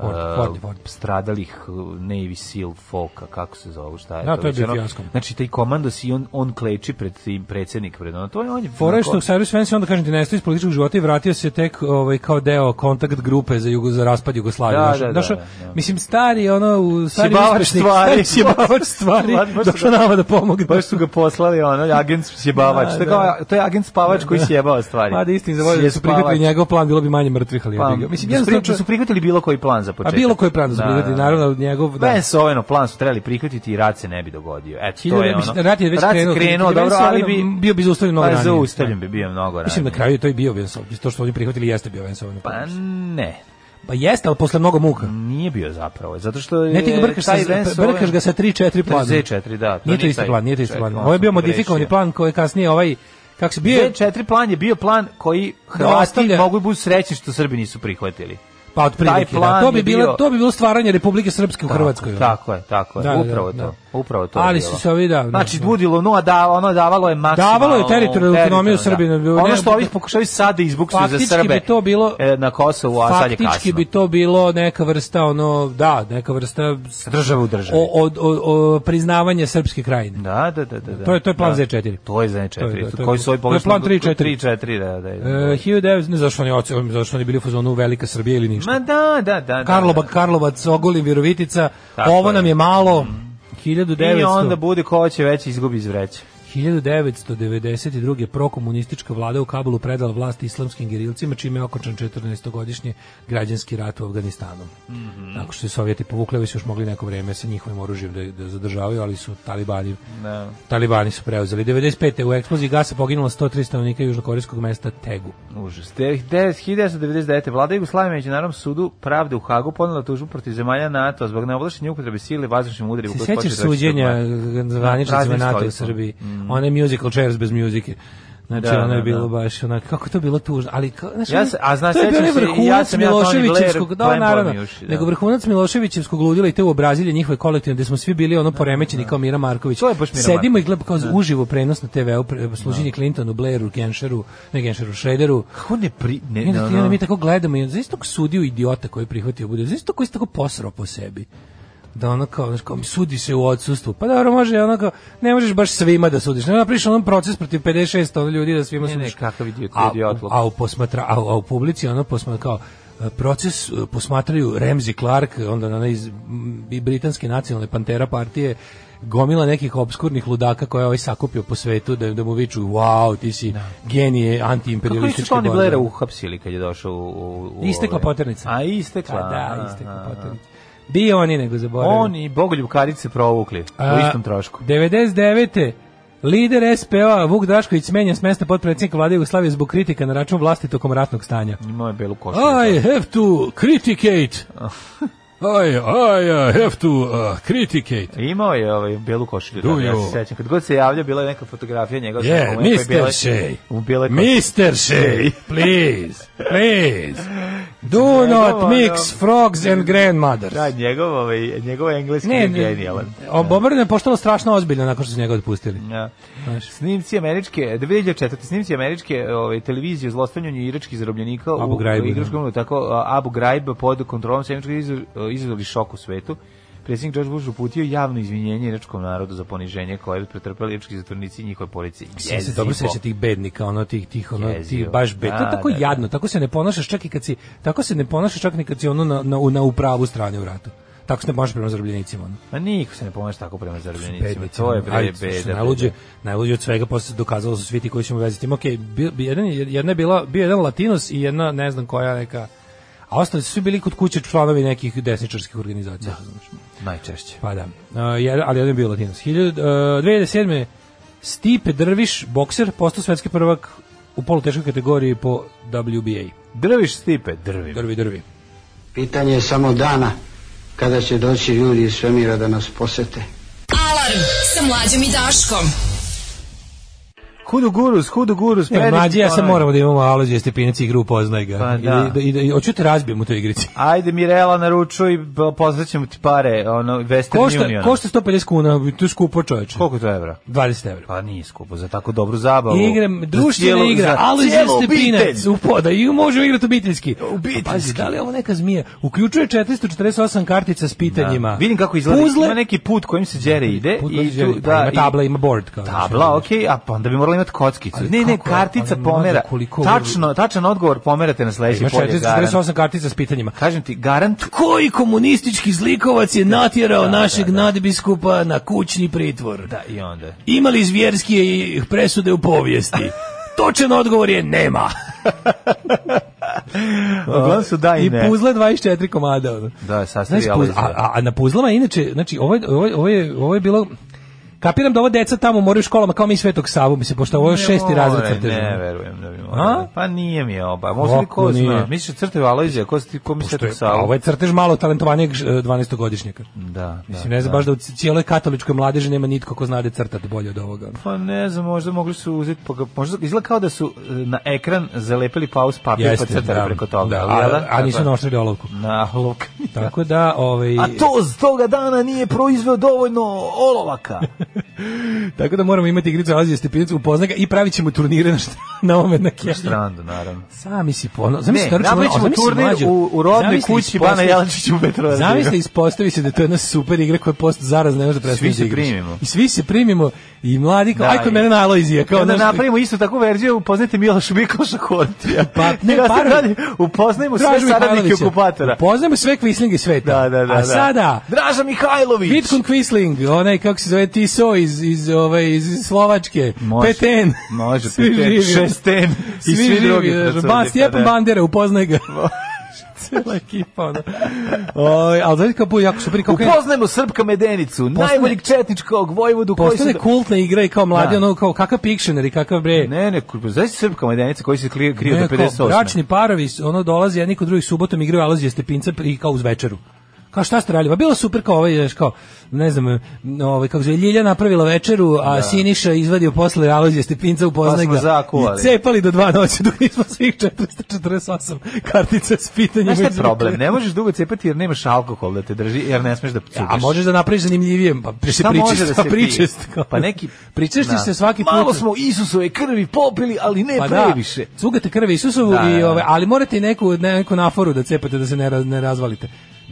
Ford, uh, Ford, Ford. stradalih uh, Navy SEAL folka, kako se zove, šta je Da, to? to je bio fijasko. Znači, taj komandos i on, on kleči pred tim predsjednik, pred ono, to je on je... Fora što Cyrus Vance onda kažem ti nestao iz političkog života i vratio se tek ovaj kao deo kontakt grupe za jugo za raspad Jugoslavije. Da, da, da, da, da. Mislim stari ono u stari Sjebavač uspešnik, stvari. sjebavač stvari. Došao nama da pomogne. Baš su ga poslali, ono, agent sjebavač. Da, da. to je agent spavač koji sjebava stvari. Ma da istini za volju da su prihvatili njegov plan, bilo bi manje mrtvih, ali Pa, jebi ga. Mislim, da jednostavno da su prihvatili bilo koji plan za A početak. bilo koji plan da se prihvati, naravno njegov... Da. Bensoveno plan su trebali prihvatiti i rat se ne bi dogodio. Eto, to je ono. rat je već rat krenuo, krenuo, je dobro, ali bi... Bio bi zaustavljen mnogo Pa ranije. zaustavljen bi bio mnogo ranije. Mislim na kraju je to i bio Vensov, to što oni prihvatili jeste bio Vensov. Pa ne, Pa jeste, ali posle mnogo muka. nije bio zapravo, zato što je Ne ti ga brkaš, sa, brkaš ga sa 3-4 plana. Z4, da. to Nije to isti plan, nije to isti plan. Ovo je bio modifikovani plan koji je kasnije ovaj kako se bio Z4 plan je bio plan koji Hrvati mogu biti srećni što Srbi nisu prihvatili. Pa otprilike. taj Da. plan To bi bilo bio- to bi bilo stvaranje Republike Srpske u Tako, Hrvatskoj. Tako je, tako je. Da, da, upravo da, to. Upravo to. Ali su se ovi da. Znači, budilo, no, da, ono davalo je maksimalno. Davalo je teritorijalnu autonomiju Srbiji, Da. ne- Ono što ovi pokušaju sad da izbuksuju za Faktički Srbe bi to bilo- e, na Kosovu, a sad je kasno. Faktički bi to bilo neka vrsta ono da, neka vrsta Država u državi. o, od- o, o priznavanje srpske krajine. Da, da, da, da. da. To je- to je plan da. Z4. To je Z4. To je, da, to je- koji su ovi to je plan 3-4. 3-4, da, da. da. E, 1900, ne zašto oni oce- zašto oni bili u fazonu velika Srbija ili ništa. Ma da, da, da. da, Karlovac. Karlovac, Ogulin, Virovitica, ovo nam je malo. I 1900, onda bude ko će već izgubi iz vreća. 1992. prokomunistička vlada u Kabulu predala vlast islamskim gerilcima, čime je okončan 14-godišnji građanski rat u Afganistanu. Mhm. Nakon što se Sovjeti povukli, su još mogli neko vreme sa njihovim oružjem da, da zadržavaju, ali su talibani, Da. talibani su preuzeli. 95. u eksploziji gasa poginulo 103 stanovnika južnokorejskog mesta Tegu. Užas. Te- te- 1999. Vlada Jugoslavije Međunarodnom sudu pravde u Hagu podnela tužbu protiv zemalja NATO zbog neovlašćenja upotrebe sile i vazdušnim udarima. Se sećaš 24. suđenja zvaničnicima NATO u stolicom. Srbiji? One musical chairs bez muzike. Znači, Da, ono je da, bilo da. baš onak, kako to bilo tužno, ali znači, Ja se- a znaš, to je se, vrhunac ja Miloševićevskog, da, naravno, da. nego vrhunac Miloševićevskog ludila i te u Brazilije njihove kolektivne, gde smo svi bili ono poremećeni kao Mira Marković. To je baš Mira Sedimo i Marković. gledamo kao uživo prenos na TV-u, služenje Clintonu, Blairu, Genšeru, ne Genšeru, Šrederu, Kako ne pri... Ne, I ti onda no. mi tako gledamo i za istog sudiju idiota koji je prihvatio bude, za istog koji se tako posrao po sebi. Da ono kao, znaš, kao mi sudi se u odsustvu. Pa dobro, može ono kao, ne možeš baš svima da sudiš. Ne napriš onom proces protiv 56 ono ljudi da svima Ne, ne, sudiš. kakav idiot- A, idiotluk. a, u posmatra, a, a u publici ono posmatra kao, proces e, posmatraju Ramsey Clark, onda ona iz britanske nacionalne pantera partije, gomila nekih obskurnih ludaka koje je ovaj sakupio po svetu da, da mu viču wow, ti si genije Kako nisu antiimperialističke Tony borbe." Blaira uhapsili kad je došao u... u, u Istekla ove- poternica. A istekla. Pa da, istekla aha. poternica. Bio oni nego zaboravio. On i Bogoljub Karić se provukli u istom trošku. 99. Lider SPO Vuk Drašković smenjen s mesta potpredsjednika vlade Jugoslavije zbog kritika na račun vlasti tokom ratnog stanja. Imao je belu košulju. I have to criticate. I, I have to uh, criticate. Imao je ovaj belu košulju, da, ja se sećam. Kad god se javlja, bila je neka fotografija njega. sa Yeah, Mr. Shea. Mr. Shea, please, please. Do not mix frogs and grandmothers. Da, njegov, ovaj, njegov engleski Ne, je genijalan. Obrne je postalo strašno ozbiljno nakon što su njega otpustili. Ja. Znaš. Snimci američke, 2004. snimci američke ovaj, televizije o zlostavljanju iračkih zarobljenika Abu u da. igračkom, tako Abu Ghraib pod kontrolom sjemeničkog izazvali šok u svetu. Predsjednik George Bush uputio javno izvinjenje iračkom narodu za poniženje koje je pretrpeli irački zatvornici i njihove policije. Sjeća se dobro seća tih bednika, ono tih tih ono Jezivo. tih baš bed. To je Da, tako da, da. jadno, tako se ne ponašaš čak i kad si tako se ne ponašaš čak ni kad si ono na na, na u pravu strani u ratu. Tako se ne ponašaš prema zarobljenicima. Ono. Ma niko se ne pomaže tako prema zarobljenicima. To je bre beda. Najluđe, najluđe od svega posle dokazalo da su svi ti koji su mu. Ok, bio, bio jedan, je- jedna je bila, bio je jedan Latinos i jedna, ne znam koja neka, a ostali su svi bili kod kuće članovi nekih desničarskih organizacija. znaš. Najčešće. Pa da, uh, jer, ali jedan je bio Latinos. 1000, uh, 2007. Stipe Drviš, bokser, postao svetski prvak u poluteškoj kategoriji po WBA. Drviš stipe, drvim. Drvi, drvi. Pitanje je samo dana kada će doći ljudi iz svemira da nas posete. Alarm sa mlađom i Daškom. Hudu gurus, hudu gurus. Ne, mlađi, ja sam moramo da imamo alođe stepinac igru, upoznaj ga. Pa I da. da, i da, i hoću te razbijem u toj igrici. Ajde Mirela naručuj, b- poslaćemo ti pare, ono Western Košta, Union. košta 150 kuna, to je skupo čoveče. Koliko je to evra? 20 evra. Pa nije skupo za tako dobru zabavu. Igram, društvena igra, za stepinac, u poda, i možemo igrati obiteljski. Obiteljski. Pa Pazi, da li je ovo neka zmija? Uključuje 448 kartica s pitanjima. Da. Vidim kako izgleda. Puzzle, Ima neki put kojim se đere ide. Put i tu, pa da, ima i- tabla, ima board, kao Tabla, okej, a pa onda bi morali imati kockicu. Ne, ne, kartica Ali pomera. koliko- Tačno, tačan odgovor pomerate na sledeći Ima polje. garant. 448 kartica s pitanjima. Kažem ti, garant Koji komunistički zlikovac je natjerao našeg nadbiskupa na kućni pritvor? Da, i onda. Imali zvjerskije presude u povijesti? Točan odgovor je nema. Uglavnom su da i I ne. puzle 24 komada. ono. Da, sastavi Znaš, puz- a, a, a na puzlama inače, znači ovo je, ovo je, ovo je, ovo je bilo Kapiram da ovo deca tamo moraju u školama kao mi Svetog Savu, mislim, pošto ovo je šesti razred crteža. Ne, verujem da bi mogla. Pa nije mi oba. Možda li ko zna? Misliš da crtaju Alojzija, ko, ko mi a savu? ovo je crtež malo talentovanijeg 12-godišnjaka. Da, Mislim, ne znam baš da u cijeloj katoličkoj mladeži nema nitko ko zna da crtati bolje od ovoga. Pa ne znam, možda mogli su uzeti, pa možda izgleda kao da su e, na ekran zalepili paus papir pa crtali preko toga. Da, a, a nisu naoštrili olovku. Na olovku. Tako da, ovaj, A to z toga dana nije proizveo dovoljno olovaka. Tako da moramo imati igricu Alazije Stepinac upoznaj ga i pravit ćemo turnire na, šta, na ovome na Na Keniji. strandu, naravno. Sami si pono. Zamisli, Ne, napravit ćemo turnir u, u rodnoj kući Bana Jelančića u Petrovaru. Zamisli, ispostavi se da je to jedna super igra koja je post zaraz ne može da prestane da igraš. I svi se primimo i mladi kao, Da, aj kod mene na Alojzija. Kao, Onda znaš, napravimo isto takvu verziju, upoznajte Miloša Mikloša Hortija. Pa, ne, par- radi, upoznajmo sve saradnike okupatora. Poznajemo sve kvislinge sveta. Da, da, da. A da. sada, Draža Mihajlović. Vidkun Quisling, onaj kako se zove Tiso iz iz ove iz Slovačke, Može. Peten. Može, Svi Peten, živi. Šesten i svi, svi drugi znaš, Francuzi, Ba, Stjepan da. Bandera, upoznaj ga. Cijela ekipa, ono. Oj, ali znači bu, jako super, krene- Upoznajmo Srpka Medenicu, najboljeg četničkog vojvodu koji postane se... kultna igra i kao mladi, Da. ono, kao kakav Pictionary, kakav bre. Ne, ne, znaš Srpka Medenica koji se krije, krije do kao 58. bračni parovi, ono dolazi jedni kod drugih subotom igraju Alozije Stepinca i kao uz večeru. Kao šta ste radili? Pa bilo super kao ovaj, znaš, kao, ne znam, ovaj, kako zove, Ljilja napravila večeru, a Siniša izvadio posle Alozije Stepinca u Pa smo ga. I cepali do dva noći dok nismo svih 448 kartica s pitanjima. Znaš šta problem? Ne možeš dugo cepati jer nemaš alkohol da te drži, jer ne smeš da cugaš. A možeš da napraviš zanimljivije, pa se pričest, da pa pričest. Pa neki- pričaš ti Da. se svaki put. Malo smo Isusove krvi popili, ali ne pa da, previše. cugate krve Isusovu Da, i da, ove, da. ali morate i neku neku naforu da cepate da se ne raz- ne razvalite.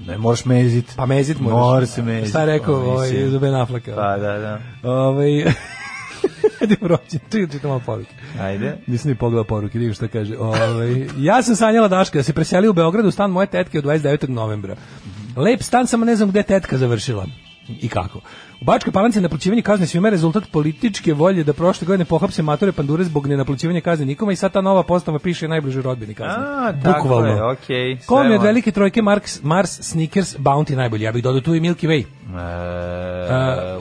Ne možeš mezit. Pa mezit moraš. Mora se mezit. Šta je rekao Pa, ovaj za Ben Afflecka? Pa da, da. Ovaj Ajde prođi, čekaj, čitam malo poruke. Ajde. Nisam ni pogledao poruke, vidim šta kaže. Ovaj ja sam sanjala Daška da se preseli u Beograd u stan moje tetke od 29. novembra. Lep stan, samo ne znam gde tetka završila. I kako? U Bačkoj Palanci je naplaćivanje kazne svima rezultat političke volje da prošle godine pohapse matore pandure zbog nenaplaćivanja kazne nikoma i sad ta nova postava piše najbližoj rodbini kazne. A, tako je, okej, Ko mi sve od velike trojke Marks, Mars, Snickers, Bounty najbolji? Ja bih dodao tu i Milky Way. E,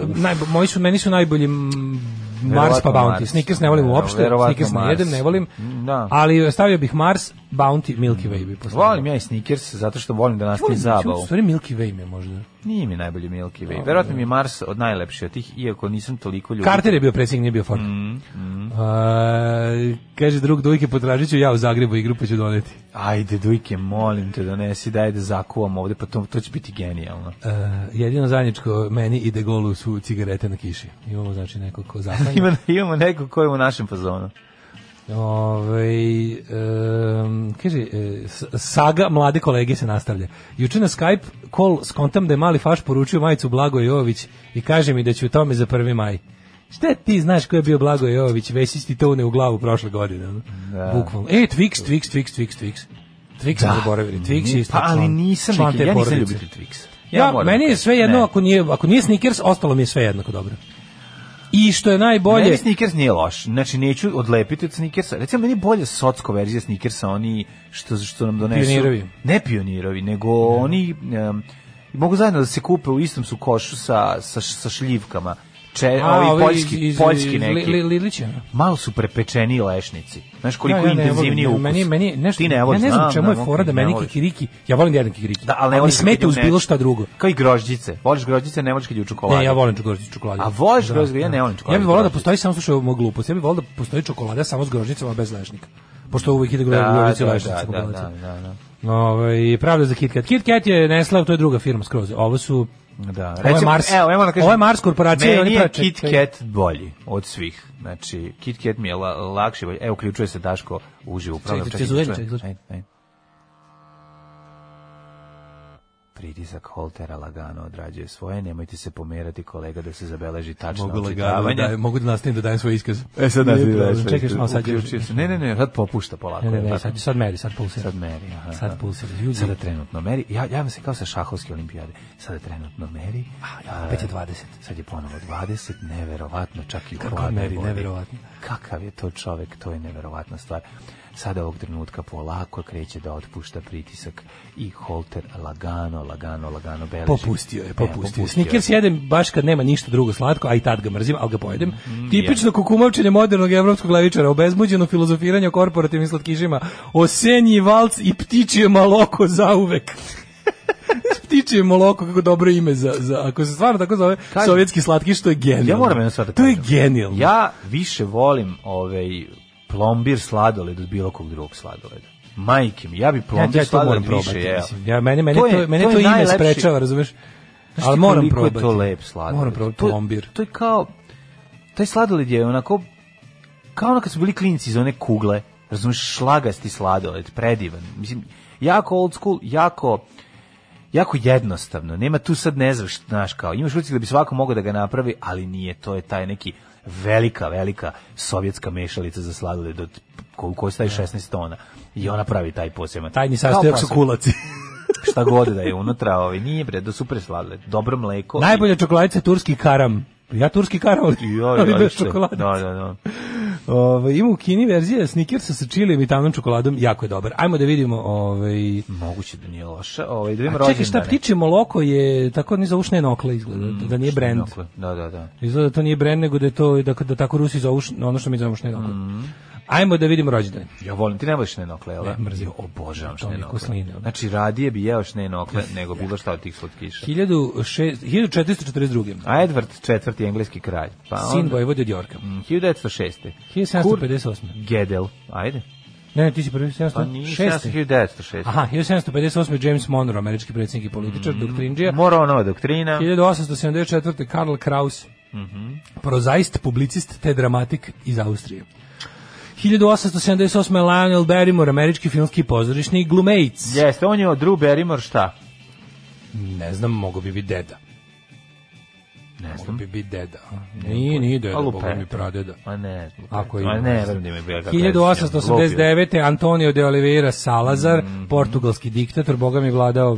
Uh, najbo, moji su, meni su najbolji Mars pa Bounty. Mars. Snickers ne volim Ne, uopšte, Snickers ne jedem, ne volim, Da. ali stavio bih Mars, Bounty, Milky Way bi postavio. Volim ja i Snickers zato što volim da nastavi Volim, zabavu. U stvari Milky Way mi je možda. Nije mi najbolji Milky Way. Verovatno mi je Mars od najlepših od tih, iako nisam toliko ljubitelj. Carter je bio predsjednik, nije bio Ford. Mm, A, kaže drug Dujke, potražit ću ja u Zagrebu igru pa ću doneti. Ajde, Dujke, molim te, donesi, daj da zakuvam ovde, pa to, to će biti genijalno. Uh, jedino zajedničko meni ide golu su cigarete na kiši. Imamo znači neko ko zaklanja. Ima, imamo nekog ko je u našem fazonu. Ove, um, kaže, saga mlade kolege se nastavlja. Juče na Skype call skontam da je mali faš poručio majicu Blago Jović i kaže mi da će u tome za 1. maj. Šta ti znaš ko je bio Blago Jović, već si ti to une u glavu prošle godine. Da. Bukvalno. E, Twix, Twix, Twix, Twix, Twix. Twix da. zaboravili. Twix je isto pa, ali član- nisam, član ja nisam ljubitelj Twixa. Ja, moram meni da je kažem, sve jedno, ne. ako nije, ako nije Snickers, ostalo mi je sve jednako dobro. I što je najbolje... Meni Snickers nije loš. Znači, neću odlepiti od Snickersa. Recimo, meni je bolje socko verzija Snickersa, oni što, što nam donesu... Pionirovi. Ne pionirovi, nego oni... em, mogu zajedno da se kupe u istom su košu sa, sa, sa šljivkama. Če, A, ovi ovi poljski, iz- iz- poljski neki. Li- Li- Lilića. Malo su prepečeni lešnici. Znaš koliko Ja, ja ne intenzivniji volim, ukus. Meni, meni, nešto, Ti ne ja voliš, ne znam čemu je fora da meni kikiriki, ja volim da jedem kikiriki, Da, ali ne smeta u uz bilo šta drugo. Kao i grožđice. Voliš grožđice, ne voliš kad je u čokoladi. Ne, ja volim grožđicu čokolade. A voliš grožđice? Ja ne volim čokoladu. Ja bih volao da postoji samo slušaj mog glupost. Ja bih volao da postoji čokolada samo s grožđicama bez lešnika. Pošto uvijek ide Da, grožđice da, lešnice da, da, da, da, da. Ovaj pravda za KitKat. KitKat je Nestle, to je druga firma skroz. Ovo su Da, Ovo je Mars. Evo, moram da kažem, Ovo je Mars korporacija i oni je prave- Kit čekaj. Kat bolji od svih. Znači, Kit Kat mi je la, lakši. bolji. Evo, uključuje se Daško uživo. Upravo, Čekaj, čekaj, čekaj, čekaj, Pritisak holtera lagano odrađuje svoje, nemojte se pomerati kolega da se zabeleži tačno Mogu lagano očitavanje. da, mogu da nastavim da dajem svoj iskaz. E sad da Čekaj, iskaz. malo sad ću- Uključio se. Ne, ne, ne, sad popušta polako. Ne, ne, ne, sad, sad meri, sad pulsira. Sad meri, aha. Sad aha. pulsira. Ljudi- Sada trenutno meri. Ja javim se kao sa šahovske olimpijade. Sada trenutno meri. A, opet je 20. Sad je ponovo 20, neverovatno, čak i u Kako hladnoj meri, vodi. neverovatno. Kakav je to čovek, to je neverovatna stvar. Sada ovog trenutka polako kreće da otpušta pritisak i holter lagano, lagano, lagano beleži. Popustio je, E, popustio. je. Snickers jedem baš kad nema ništa drugo slatko, a i tad ga mrzim, ali ga pojedem. Mm, Tipično kukumovčenje modernog evropskog levičara, obezmuđeno filozofiranje o korporativnim slatkišima, osenji valc i ptičije maloko zauvek. ptičije maloko, kako dobro ime za, za ako se stvarno tako zove Kažem- sovjetski slatkiš, to je genijalno. Ja moram jedno stvar da To je genijalno. Ja više volim ovaj plombir sladoled od bilo kog drugog sladoleda. Majke mi, ja bi ja, plombir ja to moram sladoled probati. više jeo. mislim. Ja, mene, mene, To to, je- mene to to, ime najlepši- sprečava, razumeš? Znaš Ali moram probati. je to lep sladoled. Moram probati To plombir. To je kao, taj sladoled je onako, kao ono kad su bili klinci iz one kugle, razumiješ, šlagasti sladoled, predivan. Mislim, jako old school, jako, jako jednostavno. Nema tu sad ne znaš, znaš kao, imaš utisak da bi svako mogao da ga napravi, ali nije, to je taj neki velika, velika sovjetska mešalica za sladoled od ko- kojoj staje 16 tona. I ona pravi taj poseban. Tajni sastojak su kulaci. Šta god da je unutra, ovaj, nije bre, da super sladoled. Dobro mleko. Najbolja čokoladica je turski karam. Ja turski karam, ali, I, joj, ali bez čokolade. Da, da, da. Ove, ima u Kini verzija Snickersa sa čilijem i tamnom čokoladom, jako je dobar. Ajmo da vidimo, ovaj Moguće da nije loša. Ovaj, da vidimo A čekaj, šta rođendane. ptiče moloko je tako ni za ušne nokle izgleda, da, da nije brend. Nokle, Da, da, da. Izgleda da to nije brend, nego da je to da, da tako Rusi zovu š- ono što mi zovemo ušne nokle. Ajmo da vidimo rođendane. Ja volim, ti ne voliš šnenokle, jel? da? Ne, mrzim. Obožavam šnenokle. kusline, ono. Znači, radije bi jeo šnenokle nego bilo šta od tih slatkiša. 1006 1442. A Edward IV. engleski kralj. Pa Sin onda- Vojvode od Jorka. Mm, 1906. 1758. Gedel, ajde. Ne, ne, ti si prvi Pa nije 706. 1906. Aha, 1758. James Monroe, američki predsjednik i političar, doktrindžija. Morao nova doktrina. 1874. Karl Kraus, prozaist, publicist te dramatik iz Austrije. 1878. Lionel Barrymore, američki filmski pozorišni glumejc. Jeste, on je od Drew Barrymore šta? Ne znam, mogo bi biti deda. Ne Mogo znam. bi biti deda. Nije, nije deda, A boga mi pradeda. Ma ne znam. Ako Ma ima, ne ne znam da ima bila kakva 1889. Antonio de Oliveira Salazar, portugalski diktator, boga mi vladao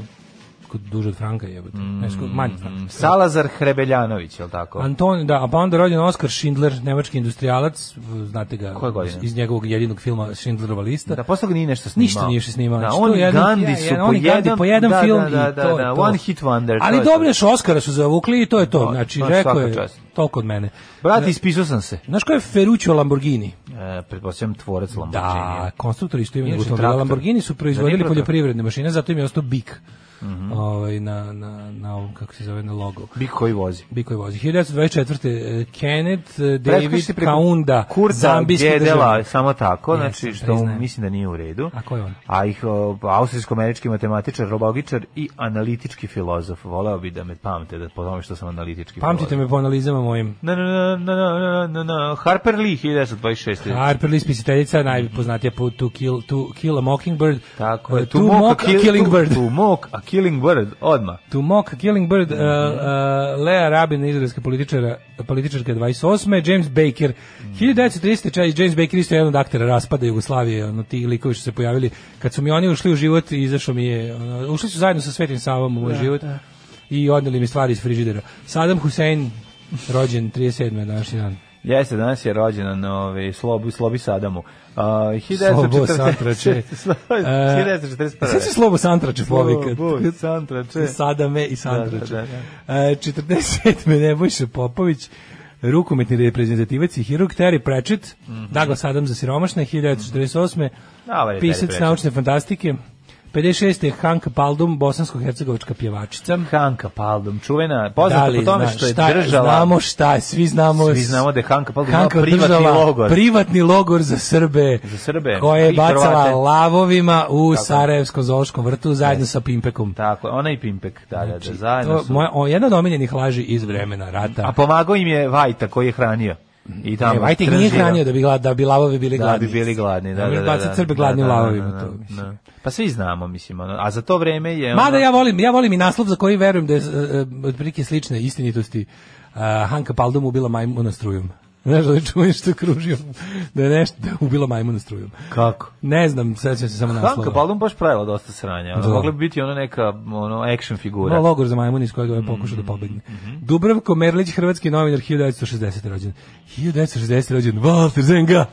kod duže od Franka jebote. Ne, skoro manje Franka. Salazar Hrebeljanović, je li tako? Anton, da, a pa onda rođen Oskar Schindler, nemački industrijalac, znate ga iz njegovog jedinog filma Schindlerova lista. Da, posle ga nije nešto snimao. Ništa nije više snimao. Da, Znači, on i je jedan- Gandhi ja- su jedan- po i jedan, po jedan da, film da, i da, to da, je da, to. one hit wonder. Ali je dobiješ Oskara su zavukli i to je to. To, Znači, to rekao je, čast. toliko od mene. Brate, ispisao sam se. Znaš ko je Ferruccio Lamborghini? E, pretpostavljam tvorac Lamborghini. Da, konstruktor isto ima Inače automobila. traktor. Lamborghini su proizvodili Da, nije poljoprivredne mašine, zato im je ostao bik. Mhm. ovaj, na, na, na ovom, kako se zove, na logo. Bik koji vozi. Bik koji vozi. 1924. eh, Kenneth Preskači David Kaunda, Kurta zambijski Gedela, samo tako, Jesam, znači što priznajem. mislim da nije u redu. A ko je on? A ih austrijsko-američki matematičar, robogičar i analitički filozof. Voleo bi da me pamte da po tome što sam analitički Pamtite filozof. me po analizama mojim. Na, na, na, na, na, na, na, Harper Lee, 1926. Harper Lee, spisiteljica, najpoznatija po To Kill, to kill a Mockingbird. Tako je. Uh, To Mock a kill- Killing to- Bird. To mock a killing bird, odmah. To Mock Killing Bird, uh, uh, Lea Rabin, izraelska političara, političarka 28. James Baker, 1930. čaj, James Baker isto je jedan od aktera raspada Jugoslavije, ono, ti likovi što se pojavili. Kad su mi oni ušli u život, izašao mi je, ono, ušli su zajedno sa Svetim Savom u moj život i odneli mi stvari iz frižidera. Saddam Hussein, rođen 37. današnji dan. Jeste, danas je rođendan ovaj, Slobi, Slobi Sadamu. Uh, Slobo Santrače. E, 1941. Sve se Slobo Santrače povika. Slobo Santrače. Sadame i Santrače. Da, da, E, 47. Nebojša Popović, rukometni reprezentativac i hirurg Terry Pratchett, Douglas Adams za siromašne, 1948. Dobar je Terry Pisac naučne fantastike. 56. je Hanka Paldum, bosansko-hercegovačka pjevačica. Hanka Paldum, čuvena, poznata po tome što je šta držala... Znamo šta svi znamo... Svi znamo da je Hanka Paldum Hanka privatni držala logor. privatni logor za Srbe, Za Srbe koje je bacala Hrvate. lavovima u Tako je. Sarajevskom zoološkom vrtu zajedno sa Pimpekom. Tako, ona i Pimpek, da, da, da, zajedno To, su. moja, o, jedna od omiljenih laži iz vremena rata. A pomagao im je Vajta koji je hranio. I tamo E, Vajte ih nije hranio da bi, glad, da bi lavovi bili Da gladni. bi bili gladni, da, da, da. da. crbe gladnim Da, da, lavovima, da, to, da, mislim. da. Pa svi znamo, mislim, ono, a za to vreme je... Mada ono- ja volim, ja volim i naslov za koji verujem da je uh, otprilike slične istinitosti. Uh, Hanka Paldum ubila majmuna strujom. Znaš da je čujem što kružio da je nešto da je ubila majmuna strujom. Kako? Ne znam, sećam se samo naslova. Hanka Baldum baš pravila dosta sranja. Da. mogla bi biti ono neka ono, action figura. Ima logor za majmun iz kojeg je pokušao da pobegne. Dubravko Merlić, hrvatski novinar, 1960. rođen. 1960. rođen, Walter Zenga.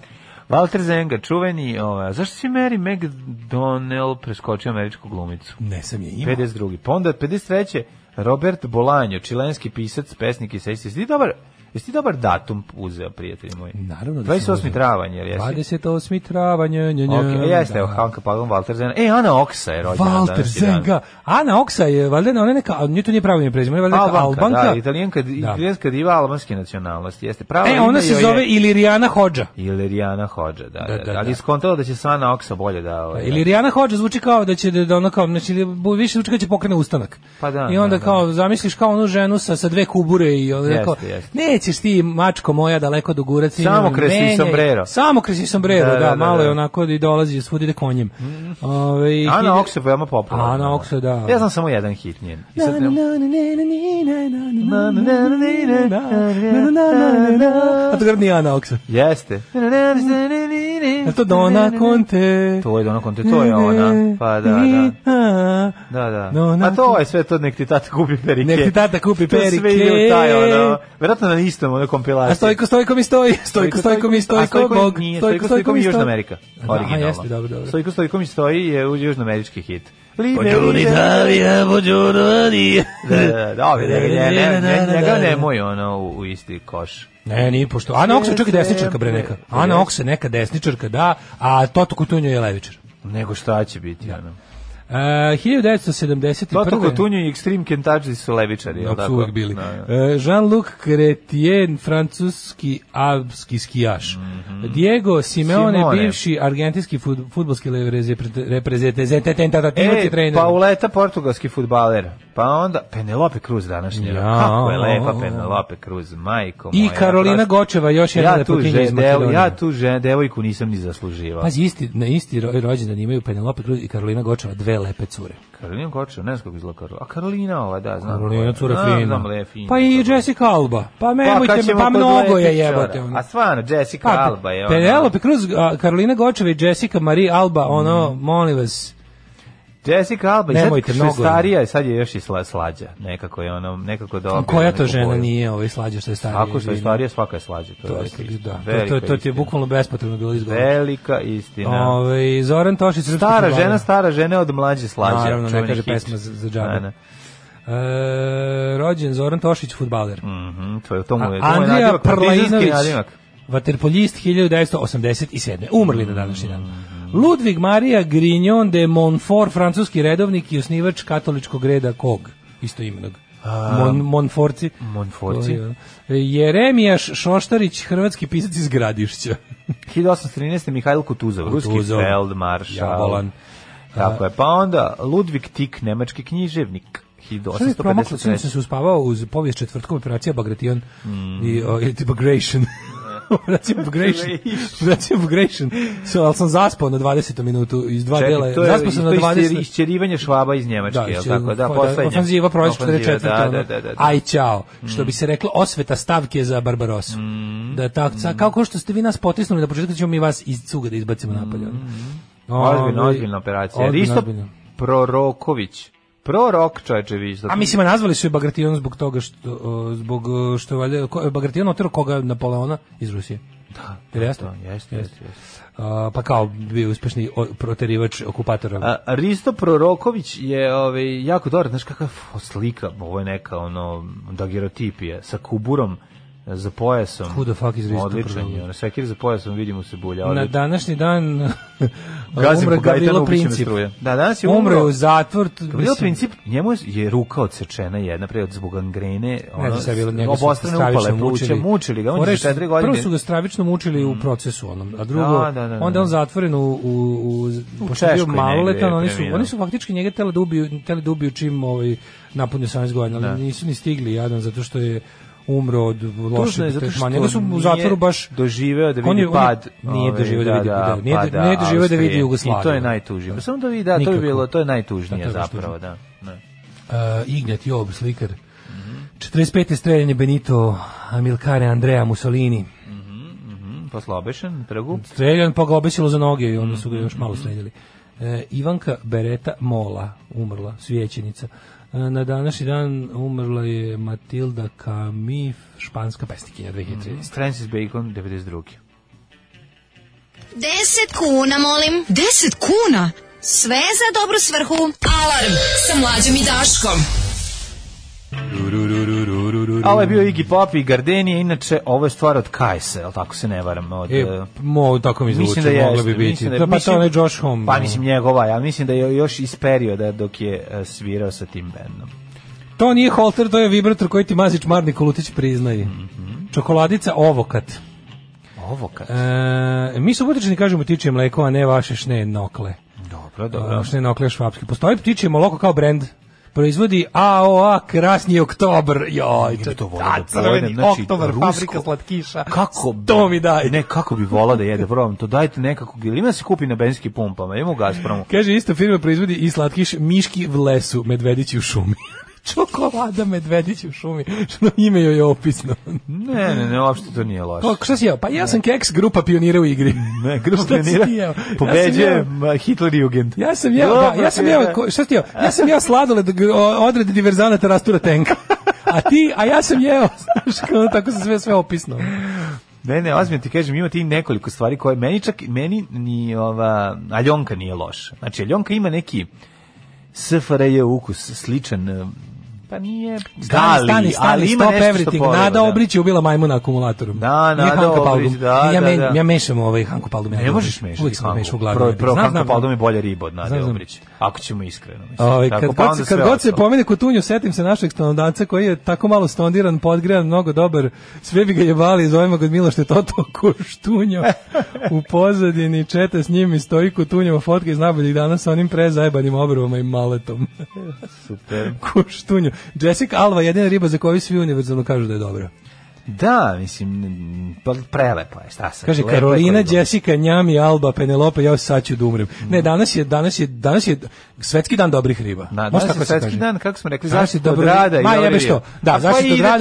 Walter Zenga, čuveni, ovaj, zašto si Mary McDonnell preskočio američku glumicu? Ne sam je imao. 52. Pa onda 53. Robert Bolanjo, čilenski pisac, pesnik i ti dobar, jesi ti dobar datum uzeo, prijatelji moji? Naravno da sam 28. uzeo. travanj, jer jesi? 28. travanja, nja, nja, Ok, e, jeste, evo, da. Hanka Paldum, Walter Zenga. E, Ana Oksa je rođena. Walter. Zenga. Ana Oksa je, valjda, ona je neka, nije to nije pravilno prezime, ona je valjda neka Albanka, Albanka. da, italijanka, Da. italijanska diva albanske nacionalnosti, jeste. Pravo E, ime ona se je zove Ilirijana Hodža. Ilirijana Hođa, da, da, Da, da, ali da. iskontala da će Sana Oksa bolje da... Ovaj, Ilirijana Hodža zvuči kao da će da, da ona kao, znači više zvuči kao da će pokrene ustanak. Pa da, I onda da, da. kao zamisliš kao onu ženu sa sa dve kubure i onda Jeste, kao jeste nećeš ti mačko moja daleko do gurac. Samo kresi sombrero. Samo kresi sombrero, da, da, da, malo je onako i dolazi svud ide konjem. Mm. Ove, Ana hit... Oksa je veoma popularna. Ana Oksa, da. Ja znam samo jedan hit njen. I sad A to grdni Ana Oksa. Jeste. a to Dona Conte? To je Dona Conte, to je ona. Pa da, da. Da, da. A to je sve to nek ti tata kupi perike. Nek ti tata kupi perike. To sve ide u taj, ono. Verovatno na istom, ono, kompilaciji. A stojko, stojko mi stoji, stojko, stojko mi stoji, Stojko Bog, Stojko, Stojko mi Južna Amerika. Originalno. jeste, dobro, dobro. Stojko, Stojko mi stoji je južnoamerički hit. Buongiorno. Italia, buongiorno Italia. Da, da, da, njega, njega nemoj ono u, isti koš. Ne, nije pošto. Ana Oksa je čak i desničarka bre neka. Ana Oksa je neka desničarka, da, a Toto Kutunjo je levičar. Nego šta će biti, ono. Uh, 1971. Toto Kotunju i Extreme Kentucky su levičari, Dok tako? su uvijek bili. Da, da. E, Jean-Luc Chrétien, francuski alpski skijaš. Diego Simeone. Simone. bivši argentinski fut, futbolski reprezentativni E, trener. Pauleta, portugalski futbaler. Pa onda Penelope Cruz današnja. Ja. Kako je lepa Penelope Cruz, majko I moja. Karolina prosto- Gočeva, još jedna ja lepotinja iz Makedonije. ja tu žen, devojku nisam ni zasluživao. Pazi, isti, na isti ro- rođendan imaju Penelope Cruz i Karolina Gočeva, dve lepe cure. Karolina Gočeva, ne znam kako izgleda Karolina. A Karolina ova, da, znam. Karolina cura fina. Znam, le, fina. Pa i. Jessica Alba. Pa me, ćemo pa kod mnogo je jebote. ono. A stvarno, Jessica Pa, Alba je ona. Penelope Cruz, Karolina Gočeva i Jessica Marie Alba, ono, molim vas, Jessica Alba, i sad Nemojte, što je mnogo starija, sad je još i sla, slađa. Nekako je ono, nekako da koja to žena nije ovaj slađa što je starija? Ako što je starija, svaka je slađa. To, To, je velika istina. da, to, Velika to, to ti je bukvalno bespotrebno bilo izgovoriti. Velika istina. Ove, Zoran Tošić, Stara žena, stara žena od mlađe slađe. Naravno, ne kaže hit. pesma za, za džabe. Da, da. E, rođen Zoran Tošić, futbaler. Mhm, to je to mu je, to mu je Andrija Prlainović, vaterpoljist 1987. Umrli na današnji dan. Ludvig Maria Grignon de Montfort, francuski redovnik i osnivač katoličkog reda kog? Isto imenog. Mon, Monforci. Monforci. Jeremijaš Šoštarić, hrvatski pisac iz Gradišća. 1813. Mihajl Kutuzov, ruski Kutuzov. feldmaršal. Jabolan. Tako je. Pa onda Ludvig Tik, nemački književnik. Što je promaklo, sam 1853. se uspavao uz povijest četvrtkom operacija Bagration Mm. i, ti Bagration. Operacija Bagration. operacija Bagration. So, ali sam zaspao na 20. minutu iz dva dela. Čekaj, to je Zaspao sam na to je 20. isčerivanje švaba iz Njemačke, je li tako? Da, pa poslednje. Ofanziva Ofanziva, 44. Da, da, da, da. Mm. Aj, čao. Što bi se reklo, osveta stavke za Barbarosu. Da, tako, kao što ste vi nas potisnuli na početku, ćemo mi vas iz cuga da izbacimo napolje. Ozbiljna, Ovaj, ozbiljna operacija. ozbiljno, Risto ozbiljno. Proroković. Prorok, čoveče, vi. A mislim, a nazvali su je Bagration zbog toga što, o, zbog što je valjda, ko- Bagration otero koga Napoleona iz Rusije. Da. Jel jasno? To, jeste, jeste, jeste. A, pa kao bio uspešni proterivač okupatora. A, Risto Proroković je ovaj, jako dobar, znaš kakva slika, ovo je neka ono, dagerotipija, sa kuburom za pojasom. Who the fuck is Risto Odličan je, sekir za pojasom, vidimo se bulja. Na današnji dan Gazim umre Gavrilo Princip. Da, danas je Umre umro. u zatvor. Gavrilo Princip, njemu je ruka odsečena jedna, pre zbog gangrene, Ne ono, znam sve bilo, njega su stravično upale mučili. mučili ga, on je četiri godine. Prvo su ga stravično mučili u procesu onom, a drugo, Da, da, da, da. onda on zatvoren u, u, u, pošto je bio Češkoj maloletan, oni su, oni su faktički njega tele da ubiju, tele da ubiju čim ovaj, napunio 18 godina, ali Da. nisu ni stigli jadan, zato što je umro od Tužno loše je zato što tretmana. Njega su u zatvoru baš doživeo da On je- vidi on je- pad. nije ove, doživeo da vidi- da, nije- pada nije doživeo da vidi. Jugoslaviju. I to je najtužnije. Pa Samo da vidi, da, to je bilo, to je najtužnije Da, to je zapravo, da. da. Uh, Ignat Job, slikar. 45. streljenje Benito Amilcare Andrea Mussolini. Mhm, Posle obešen, trgu. Streljan pa ga obesilo za noge i onda su ga još malo streljali. E, Ivanka Bereta Mola, umrla, svijećenica. Na današnji dan umrla je Matilda Camif, španska pesnikinja 2013. Francis Bacon, 92. 10 kuna, molim. 10 kuna? Sve za dobru svrhu. Alarm sa mlađom i Daškom. A ovo je bio Iggy Pop i Gardenia, inače ovo je stvar od Kajsa, jel tako se ne varam? Od, E, eh, mo, tako mi zvuči, Mislim da jeste, bi biti. da- Da, pa to onaj Josh Homme. Pa mislim njegova, ja mislim da je još iz perioda dok je eh, svirao sa tim bendom. To nije holter, to je vibrator koji ti Mazić Marni Kolutić priznaje. Mhm. Čokoladica Ovokat. Ovo kad... E, mi su butični kažemo ptičje mleko, a ne vaše šne nokle. Dobro, dobro. Uh, šne nokle švapski. Postoji ptičje moloko kao brend. Proizvodi AOA Krasni oktober. Joj, to volio da, da crveni znači, oktober, rusko. fabrika slatkiša. Kako bi, To mi daj. Ne, kako bi volao da jede, probam to. Dajte nekako, ili ima da se kupi na benzinskim pumpama, ima u Gazpromu. Kaže, ista firma proizvodi i slatkiš miški v lesu, medvedići u šumi. Čokolada medvedići u šumi. Što ime joj je opisno. Ne, ne, ne, uopšte to nije loše. Kako, šta si jeo? Pa ja sam keks grupa pionira u igri. Ne, grupa Šta pionira jeo? Ja pobeđuje ma, Hitler Jugend. Ja sam jeo, da, ja sam jeo, šta si ti jeo? Ja sam jeo sladoled g- o- odredi diverzanata rastura tenka. A ti, a ja sam jeo, znaš, kao tako se sve sve opisno. Ne, ne, ozbiljno ti kažem, ima ti nekoliko stvari koje meni čak, meni ni ova, Aljonka nije loš. Znači, Aljonka ima neki SFRJ ukus, sličan, pa nije Stani, stani, stani, ali ima stop everything. Nada da. Obrić je ubila majmuna akumulatorom. Da, Nije Nada Hanka Obrić, da, ja, da, da. ja mešam ovaj Hanku Paldum. Ne Nadu možeš Obrić. mešati Uvijek sam mešao u glavi. Prvo, znam. Paldum je bolja riba od Nade znam. Ako ćemo iskreno. Mislim. Ovaj, Tako, kad, pa god, kad god se pomene Kutunju, setim se našeg stanovdanca koji je tako malo stondiran, podgrejan, mnogo dobar, sve bi ga jebali, zovemo ga od Milošte Toto Kuštunjo. U pozadini četa s njim i stoji Kutunjova fotka iz naboljih dana sa onim prezajebanim obrvama i maletom. Super. Kuštunjo. Jessica Alva je jedina riba za koju svi univerzalno kažu da je dobra. Da, mislim, pa prelepo je, šta sad? Kaže je Karolina, koliko- Jessica, Njami, Alba, Penelope, ja sad ću da umrem. Ne, danas je, danas je, danas je svetski dan dobrih riba. Na, Može danas tako je svetski kaže. dan, kako smo rekli, je zaštita od rada i Ma, dobre jebe što. Da, A pa zaštita od ide rada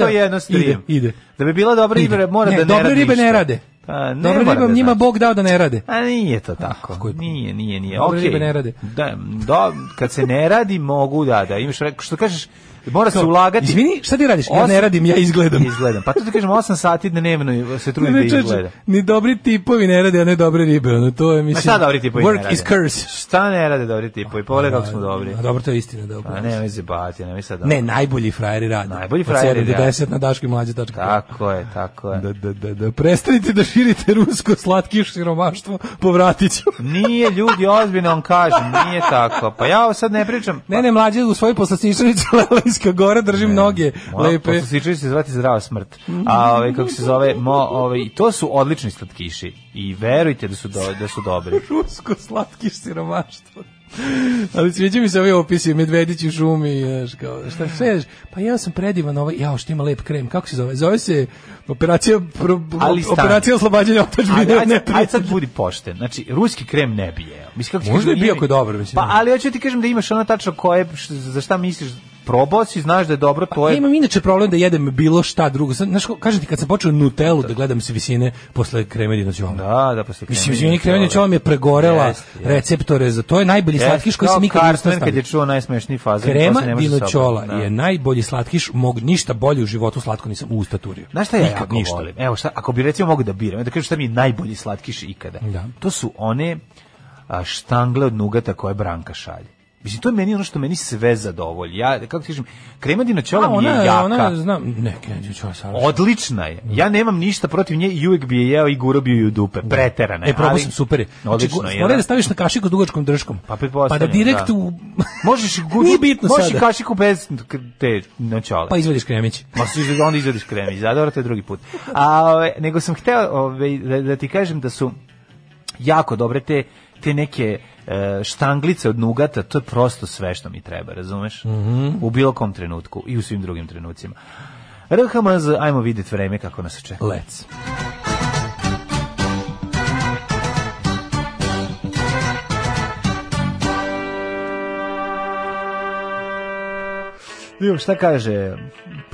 drugim. ide, ide. Da bi bila dobra riba, Ide. mora Ne, da ne dobre radi ribe ne rade. Pa, ne Dobre ribe da njima znači. Bog dao da ne rade. A nije to tako. Je? Nije, nije, nije. Dobre Okej. ribe ne rade. Da, do, kad se ne radi, mogu da, da. Imaš, što kažeš, mora se ulagati. Izvini, šta ti radiš? Ja ne radim, ja izgledam. Izgledam. Pa to ti kažem, 8 sati dnevno se trudi da izgleda. Ni dobri tipovi ne rade, a ne dobre ribe. Ono, to je, mislim, Ma šta dobri tipovi work is curse. Šta ne rade dobri tipovi? Pogledaj kako smo dobri. A dobro, to je istina. Da, A ne, se bati, ne sad. ne, najbolji frajeri rade. Najbolji frajeri 7 do rade. 10 na daški mlađe.com. Tako je, tako je. Da, da, da, da, prestanite da širite rusko slatkiš siromaštvo, povratit ću. Nije ljudi ozbiljno vam kažem, nije tako. Pa ja sad ne pričam. Ne, ne, mlađe u svojoj poslastičanici Lelejska gora držim noge Moja lepe. poslastičari se zvati zdrava smrt. A ovaj kako se zove, mo, ovaj to su odlični slatkiši i verujte da su do, da su dobri. Rusko slatkiš siromaštvo. Ali sviđa mi se ovi opisi, medvedići u šumi, znaš, kao, šta sve? Pa ja sam predivan ovaj, jao, što ima lep krem, kako se zove? Zove se operacija, pro, Ali stani. operacija oslobađanja otadžbine Ajde, ajde, sad budi pošten. Znači, ruski krem ne bi jeo. Mislim, kako Možda je bio je dobar, mislim. Pa, ali hoću ti kažem da imaš ono tačno koje, za šta misliš, probao si, znaš da je dobro, to Ja je... imam inače problem da jedem bilo šta drugo. Znaš, kažem ti, kad sam počeo Nutellu da gledam se visine posle kreme dinoćola. Da, da, posle Mislim, kreme izvini, kreme dinoćola mi je pregorela Jeste, jeste. receptore za to. je najbolji Jeste, slatkiš koji sam ikad usta Cartman kad stavio. je čuo najsmešniji fazon. Krema se može dinoćola da. je najbolji slatkiš, mog ništa bolje u životu slatko nisam u usta turio. Znaš šta ja Nikad ništa. volim? Evo šta, ako bi recimo mogu da biram, da kažem šta mi je najbolji slatkiš ikada. Da. To su one štangle od nugata koje Branka šalje. Mislim, to je meni ono što meni sve zadovolji. Ja, kako ti kažem, krema dinoćola A, mi je jaka. ona, znam, ne. Odlična je. Ja nemam ništa protiv nje i uvek bi je jeo i guro bi ju dupe. Preterana je. E, probao ali- sam, super je. Znači, Odlično je. Moraj da. da staviš na kašiku s dugačkom drškom. Pa Pa da direkt da. u... Možeš i gu- Nije bitno možeš sada. kašiku bez te noćole. Pa izvadiš kremić. Ma si onda izvadiš kremić, da, dobro, to je drugi put. A, ove, nego sam hteo ove, da, da ti kažem da su jako dobre te, te neke štanglice od nugata, to je prosto sve što mi treba, razumeš? U bilo kom trenutku i u svim drugim trenucima. RHMZ, ajmo vidjeti vreme kako nas čeka. Let's. Šta kaže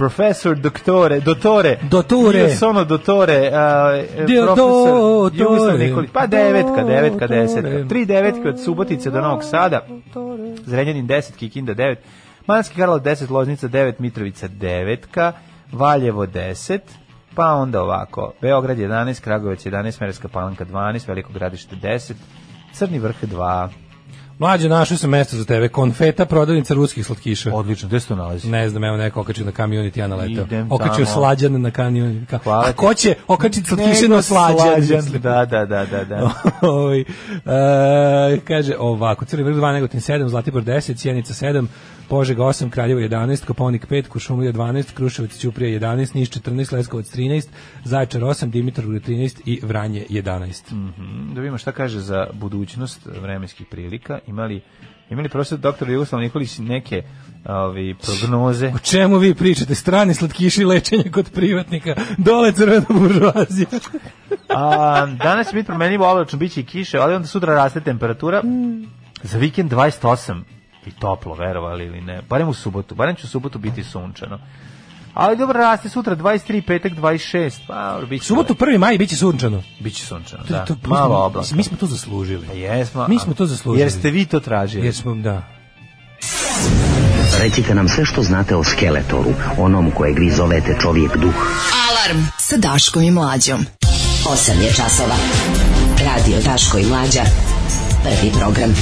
profesor doktore, dotore. Dottore. Io sono dottore. Uh, Dio profesor dottore. Jugoslav Nikolić. Pa devetka, devetka, desetka. Tri devetke od Subotice do Novog Sada. Zrenjanin 10, Kikinda 9. Manski Karlovac 10, Loznica 9, Mitrovica 9, Valjevo 10, pa onda ovako, Beograd 11, Kragovec 11, Merska Palanka 12, Veliko gradište 10, Crni vrh 2. Mlađe, našao sam mesto za tebe. Konfeta, prodavnica ruskih slatkiša. Odlično, gde se to nalazi? Ne znam, evo neko okačio na community, ja naletao. Okačio slađan na community. Ka- Hvala A ko će okačiti slatkiše na slađan? slađan. mislim. Da, da, da, da, da. Ovaj, e, kaže ovako, Crni vrh 2, Negotin 7, Zlatibor 10, Sjenica 7, Požega 8, Kraljevo 11, Koponik 5, Kušumlija 12, Kruševac Ćuprija 11, Niš 14, Leskovac 13, Zaječar 8, Dimitrovgrad 13 i Vranje 11. Mhm, Da vidimo šta kaže za budućnost vremenskih prilika. Imali imali profesor doktor Jugoslav Nikolić neke ovi prognoze. O čemu vi pričate? Strani slatkiši lečenje kod privatnika, dole crvena buržuazija. A, danas će biti promenljivo oblačno, bit će i kiše, ali onda sutra raste temperatura. Za vikend 28 i toplo, verovali ili ne. Barem u subotu, barem će u subotu biti sunčano. Ali dobro raste sutra 23, petak 26. Pa, dobro, bit će Subotu 1. maj biće sunčano. Biće sunčano, To- da. to- Malo mi- oblaka. Mi smo to zaslužili. Pa jesmo. Mi smo to zaslužili. Jer ste vi to tražili. Jer smo, da. Recite nam sve što znate o Skeletoru, onom kojeg vi zovete čovjek duh. Alarm sa Daškom i Mlađom. 8 je časova. Radio Daško i Mlađa. Prvi program.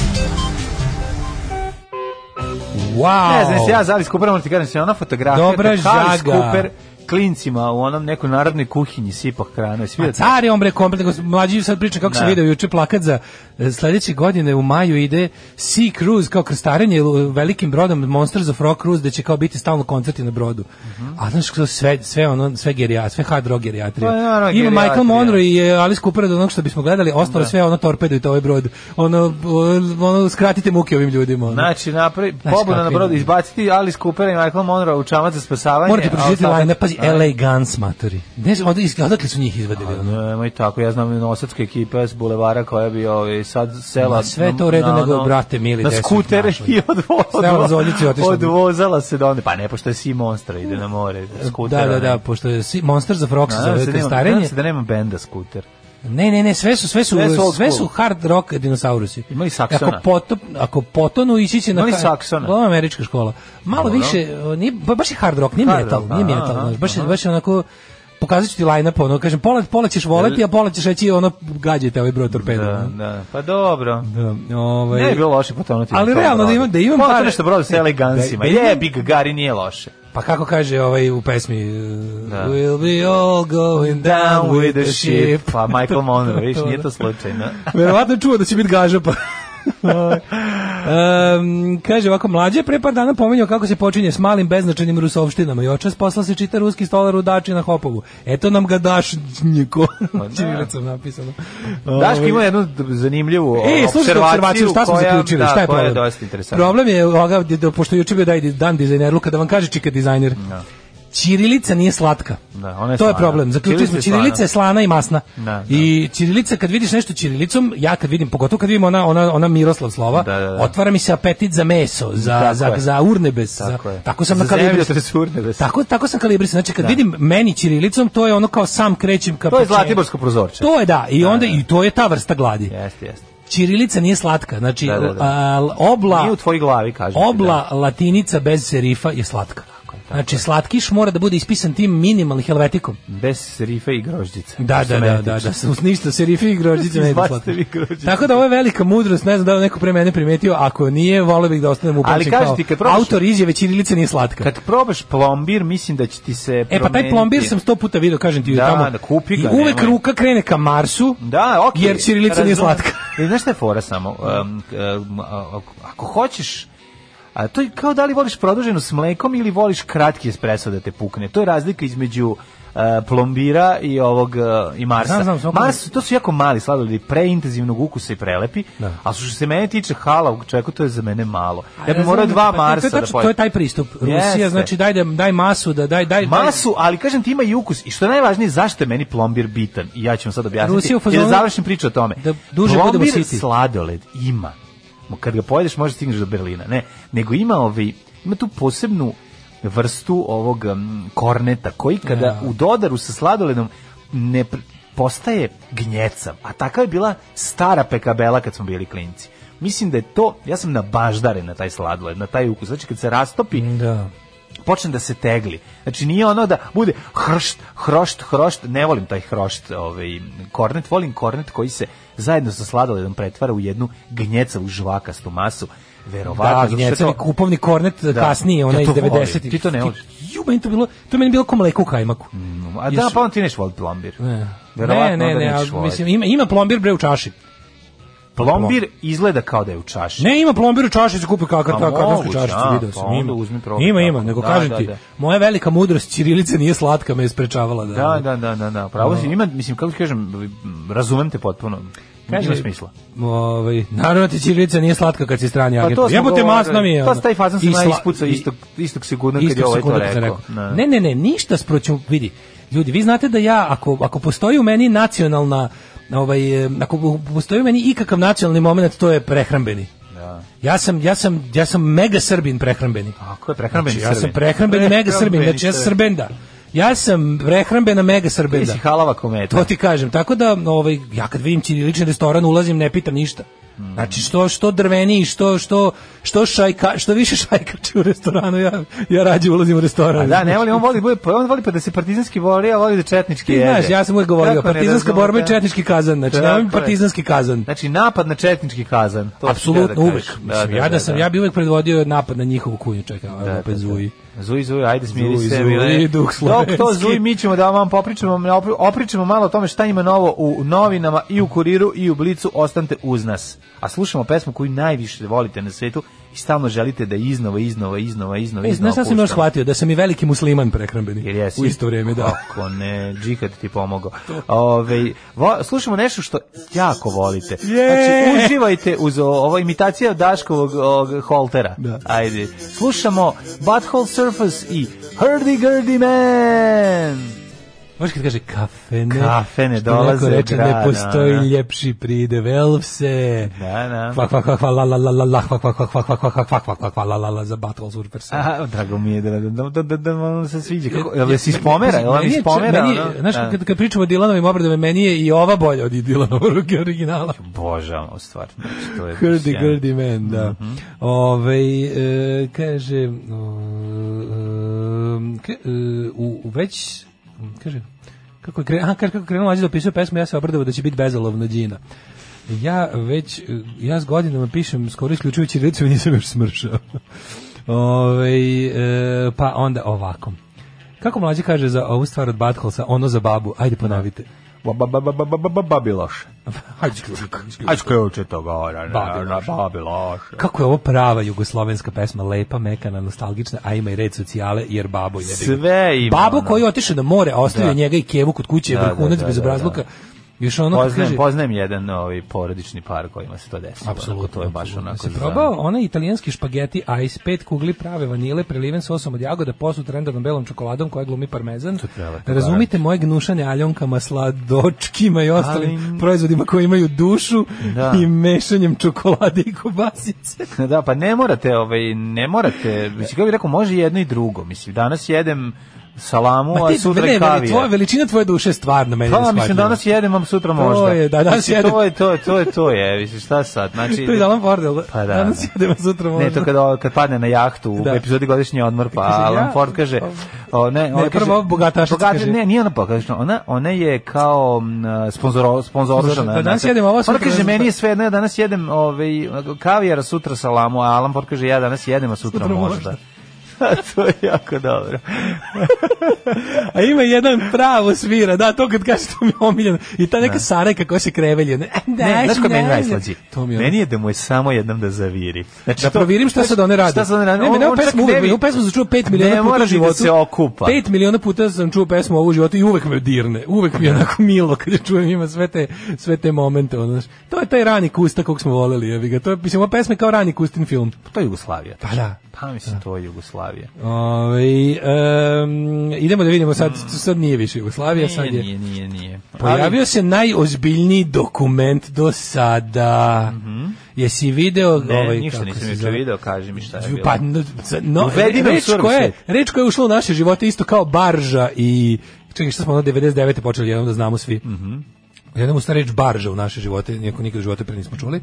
Wow. Ne znam, ja Zali Skuper, moram ti kažem, ona fotografija Dobra žaga. Cooper klincima u onom nekoj narodnoj kuhinji sipa hranu. Svi car je on bre komplet, nego mlađi sad priča kako Da. sam video juče plakat za e, sledeće godine u maju ide Sea Cruise kao krstarenje velikim brodom Monsters of Rock Cruise da će kao biti stalno koncerti na brodu. A znaš kako sve sve ono sve gerija, sve hard rock gerijatrija. Pa, naravno, Ima Michael. Monroe i e, Alice Cooper od onog što bismo gledali, ostalo sve ono torpedujte ovaj brod. Ono ono skratite muke ovim ljudima. Ono. Znači, napravi Znaš pobuda na brodu, izbaciti Alice Cooper i Michael Monroe u čamac za spasavanje. Morate pročitati line, pazi, A, LA Guns matori. Ne znam, odakle, odakle su njih izvadili? ono? Nemoj tako, ja znam nosadska ekipa s bulevara koja bi ovaj, sad sela... Ma, sve to u redu, na- nego, na- brate, mili, Na našli? i odvo, Sela Zoljici je otišla. odvozala se do onda. Pa ne, pošto je Sea Monster, ide na more. Da, da, da, ne. pošto je si- Rock se Nadam zove se da da nema benda skuter. Ne, ne, ne, sve su sve su Sve su sve su hard rock dinosaurusi. Ima i saksona. Ako potop, ako potonu ići će na Ima li ka- saksona? Ovo je američka škola. Malo Dobro. više, nije ba- baš je hard rock, nije Hard metal, rock, nije aha, metal, aha, baš je baš je onako pokazat ću ti line-up, ono, kažem, pola, pola ćeš voleti, a pola ćeš reći, ono, gađajte ovaj broj torpeda. Da, da. Pa dobro. Da, ovaj, Ne bi bilo loše potonuti. Ali realno da imam- da imam Potoneš pare- što brodu sa elegansima. Da- da imam- Jebi ga, Gari nije loše. Pa kako kaže ovaj u pesmi uh, Da. We'll be all going down with the ship. Pa Michael Monroe, viš, nije to slučajno. Verovatno čuo da će biti gaža pa. Um, kaže ovako, mlađe je pre par dana pominjao kako se počinje s malim beznačajnim rusovštinama i očas posla se čita ruski stolar u dači na Hopovu. Eto nam ga daš njiko. Čirilicom napisano. Daško Ovaj, ima jednu zanimljivu E, slušajte observaciju, šta smo koja- zaključili, da, šta je problem? dosta interesantna. Problem je, ovoga, da, pošto je juče bio dan dizajneru, kada vam kaže čika dizajner, Ćirilica nije slatka. Da, ona je to je slana. problem. Zaključili smo, Ćirilica je je slana i masna. Da, da. I ćirilica, kad vidiš nešto ćirilicom, ja kad vidim, pogotovo kad vidim ona, ona, ona Miroslav slova, Da, da, da. otvara mi se apetit za meso, za, Tako za, je. za urnebes. Za, Tako je. tako sam Za na urnebes. Tako, tako sam kalibrisan. Znači, kad Da. vidim meni ćirilicom, to je ono kao sam krećem ka To je. Zlatiborsko prozorče. To je da, i onda i to je ta vrsta gladi. Jeste, jeste. Ćirilica nije slatka, znači Da, da, da. a, obla Nije u tvojoj glavi, kažem ti, obla latinica bez serifa je slatka. Znači slatkiš mora da bude ispisan tim minimalnim helvetikom. Bez serife i grožđica. Da, da, da, da, da, ništa serifi i grožđice ne. Tako da ovo je velika mudrost, ne znam da li neko pre mene primetio, ako nije, voleo bih da ostanem upamćen kao ti, kad probaš- autor izjave Ćirilica nije slatka. Kad probaš plombir, mislim da će ti se E pa taj promeniti. plombir sam sto puta video, kažem ti, Da, tamo. da, kupi ga, I uvek nemoj. ruka krene ka Marsu, Da, okej. jer Ćirilica nije slatka. E, znaš šta je fora samo? Um, um, ako hoćeš a to je kao da li voliš produženu s mlekom ili voliš kratki espresso da te pukne. To je razlika između e, plombira i ovog e, i Marsa. Znam, znam, Mars, to su jako mali sladoledi, preintenzivnog ukusa i prelepi, Da. a što se mene tiče hala u čeku, to je za mene malo. Ja bih morao dva pa to je Marsa da. To je taj pristup. Rusija, Jeste. znači, daj, da, daj masu, da daj, daj, Masu, ali kažem ti ima i ukus. I što je najvažnije, zašto je meni plombir bitan? I ja ću vam sad objasniti. Rusija u da fazonu- završim priču o tome. da duže plombir siti. sladoled ima. Kad ga pojedeš, možda stigneš do Berlina. Ne, nego ima ovaj, ima tu posebnu vrstu ovog um, korneta, koji kada Ja. u dodaru sa sladoledom ne postaje gnjecav. A takva je bila stara pekabela kad smo bili klinci. Mislim da je to, ja sam nabaždaren na taj sladoled, na taj ukus. Znači kad se rastopi, Da. počne da se tegli. Znači nije ono da bude hršt, hrošt, hrošt, ne volim taj hrošt, ovaj kornet, volim kornet koji se zajedno sa sladoledom pretvara u jednu gnjecavu žvakastu masu. Verovatno, Da, je to- kupovni kornet Da. kasnije, ona Ja iz to volim. 90-ih. Ti to ne voliš? Ju, meni to bilo, to meni bilo ko mleko u kajmaku. A da, pa on ti neš voli plombir. Ne, Verovatno ne, ne, da ne, nećeš a, mislim, ima, ima plombir bre u čaši. Plombir izgleda kao da je u čaši. Ne, ima plombir u čaši, se kupi kakar, A ta kartonska moguće, čašica, video pa sam, onda ima. uzmi Ima, ima, nego Da, kažem da, ti, da. moja velika mudrost Ćirilice nije slatka, me je sprečavala da... Da, da, da, da, da. Pravo si, ima, mislim, kako ti kažem, razumem te potpuno. Ima smisla. Ovaj, naravno ti Ćirilica nije slatka kad si strani Pa agent. to smo Jebote masna mi je. S taj fazon sam I ja sla- ispucao i- istog, istog sekunda kad je ovaj to rekao. rekao. Da. Ne, ne, ne, ništa sproću, vidi. Ljudi, vi znate da ja, ako, ako postoji u meni nacionalna, ovaj, ako postoji u meni ikakav nacionalni moment, to je prehrambeni. Da. Ja sam, ja sam, ja sam mega srbin prehrambeni. Ako je prehrambeni Znači, ja sam prehrambeni mega srbin, znači ja sam srbenda. Ja sam prehrambena mega Ti srbenda. si halava kometa. To ti kažem. Tako da ovaj ja kad vidim ćirilični restoran ulazim ne pitam ništa. Znači što što drveni, što što što šajka, što više šajkače u restoranu, ja ja rađe ulazim u restoran. A da, ne voli, on voli, bude, on voli pa da se partizanski bori, a voli da četnički Ti jede. znaš, ja sam uvijek govorio, Kako ne partizanska borba i četnički kazan, znači je. partizanski kazan. Znači, napad na četnički kazan. Si Apsolutno htio da uvek. kažeš. Mislim, ja da sam ja bi uvek predvodio napad na njihovu kunju, čekaj, Da, opet da, da. zuji. Zuj, zuj, ajde smiri Zuj, se. zuj, duh Dok to slovenski. zuj, mi ćemo da vam popričamo, opri- opričamo malo o tome šta ima novo u novinama i u kuriru i u blicu, ostanite uz nas. A slušamo pesmu koju najviše volite na svetu stalno želite da iznova, iznova, iznova, iznova, E, iznova znaš sam još shvatio? Da sam i veliki musliman prehrambeni. Jer jesi. U isto vrijeme, da. Kako ne, džihad ti pomogao. Ove, vo, slušamo nešto što jako volite. Znači, uživajte uz o- ovo imitacija Daškovog ovog holtera. Da. Ajde. Slušamo Butthole Surface i Hurdy Gurdy Man. Možeš kad kaže kafene, Kafene dolaze reče, ne postoji da, da. ljepši pridev, elfse. Da, da. Kvak, kvak, kvak, la, la, la, la, la, kvak, kvak, kvak, kvak, kvak, kvak, kvak, kvak, la, la, la, za Battle Surfers. Aha, drago mi je da, da, da, da, da vam se sviđa. Kako, jel si? Jel vam Meni je- ispomera? meni ono? Znaš, Da. kad, kad pričamo o Dylanovim obradama, meni je i ova bolja od Dylanovog originala. Božamo, stvar. Znači, to je Hrdi, grdi man, da. Ove, e, kaže, e, e, u, u već, kaže, kako je aha, kaže, kako je krenuo mlađe da opisuje pesmu, ja se obradovao da će biti bezalovna džina. Ja već, e, ja s godinama pišem skoro isključujući recu nisam još smršao. Ove, e, pa onda ovako. Kako mlađe kaže za ovu stvar od Batholsa, ono za babu, ajde ponovite. Ba-. Hajde, isključi. Ajde sključe to gore. Babiloš. Babiloš. Kako je ovo prava jugoslovenska pesma, lepa, mekana, nostalgična, a ima i red socijale, jer babo je. Sve ima, Babo ono. koji je otišao na more, a ostavio Da. njega i Kevu kod kuće, Da, da, vrhunac da, bez da, obrazluka. Da. Još ono Poznajem, kaže... poznajem jedan ovaj porodični par kojima se to desilo. Apsolutno, Onako, to je baš onako. Se za- probao onaj italijanski špageti ice, pet kugli prave vanile, preliven sosom od jagoda, posut rendanom belom čokoladom koja glumi parmezan. prelepo, Razumite moje gnušanje aljonkama, sladočkima i ostalim Ali- proizvodima koji imaju dušu Da. i mešanjem čokolade i kobasice. Da, pa ne morate, ovaj, ne morate, mislim, kako bih rekao, može jedno i drugo. Mislim, danas jedem salamu, Ma a sutra ne, kavijar. tvoja veličina tvoje duše stvarno meni Pa, mislim, danas jedem, vam sutra To možda. je, da, danas Mislim, jedem. To je, to je, to je, to je, mislim, šta sad? Znači, To je Alan Fordel? Pa da. Danas da. jedemo, sutra možda. Ne, to kada kad padne na jahtu u Da. epizodi godišnji odmor, pa Kaže, Alan ja- Ford kaže, o, ne, ona prvo kaže, bogati- kaže. ne, nije ona bogatašica, ona, ona je kao sponzor, sponzorušana. Da, danas jedem ovo, Ona sutra kaže, ne znam meni je sve ja danas jedem ovaj, kavijara, sutra salamu, a Alan Ford kaže, ja danas jedem, a sutra, Sutra možda. to je jako dobro. A ima jedan pravo svira, da, to kad kaže to mi je omiljeno. I ta neka Sarajka koja se krevelje. Ne, Ne, znaš ko meni najslađi? To mi je Meni je da mu je samo jednom da zaviri. Znači, Da to- provirim šta sad one rade. Šta sad one rade? Ne, ne, čak pesmu, ne ovu pesmu sam čuo 5 miliona Ne puta u ni životu. da se okupa. 5 miliona puta sam čuo pesmu ovu u životu i uvek me dirne. Uvek mi je onako milo kad je čujem ima sve te, sve te momente. Ono, znaš. to je taj rani kusta kog smo voleli. Jebi ga. To je, mislim, ova pesma je kao rani kustin film. To je Jugoslavija. Pa da. Pa mislim, to je Jugoslavija. Ove, em, idemo da vidimo sad, sad nije više Jugoslavija, sad Nije, je... nije, nije, nije. Pojavio se najozbiljniji dokument do sada. Jesi video Ne, ovaj ništa kako nisam se video, kaži mi šta je bilo. Pa no, no, reč koja je, reč koja je ušla u naše živote isto kao barža i čekaj šta smo ono 99. počeli jednom da znamo svi. Mhm. Jednom usta reč barža u naše živote, nikad u životu pre nismo čuli.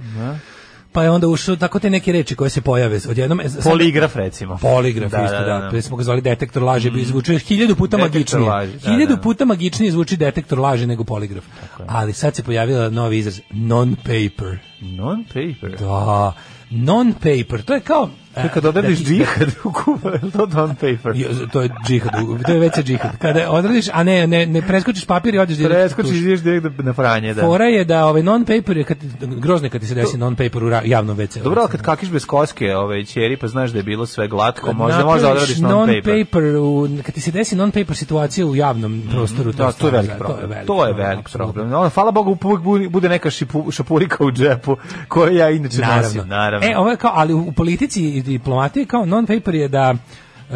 Pa je onda ušao tako te neke reči koje se pojave odjednom. e, Poligraf, recimo. Poligraf Da, isto, da, da. da. Pre smo ga zvali detektor laži, mm. zvuči hiljadu puta Detektor magičnije. laži, da, hiljadu da. puta magičnije zvuči detektor laži nego poligraf. Ali sad se pojavila novi izraz, non-paper. Non-paper. Da, non-paper, to je kao... To je kad odradiš da džihad u kuba, je to non-paper? Jo, to je džihad, to je veće džihad. Kada odradiš, a ne, ne, ne preskočiš papir i odeš direkt. Preskočiš tuš. ideš direkt na franje, da. Fora je da ovaj non-paper je kad, grozno je kad ti se desi non-paper u ra- javnom WC. Dobro, ali kad kakiš bez koske, ove ćeri, pa znaš da je bilo sve glatko, možda Napraviš možda odradiš non-paper. non-paper u, kad ti se desi non-paper situacija u javnom prostoru, Da, to je za- problem. To je velik problem. Ono, hvala Bogu, uvijek bu- bude neka šipu, šapurika u džepu, koju ja inače nosim, naravno. E, ovo je kao, ali u, u politici i diplomatiji kao non-paper je da e,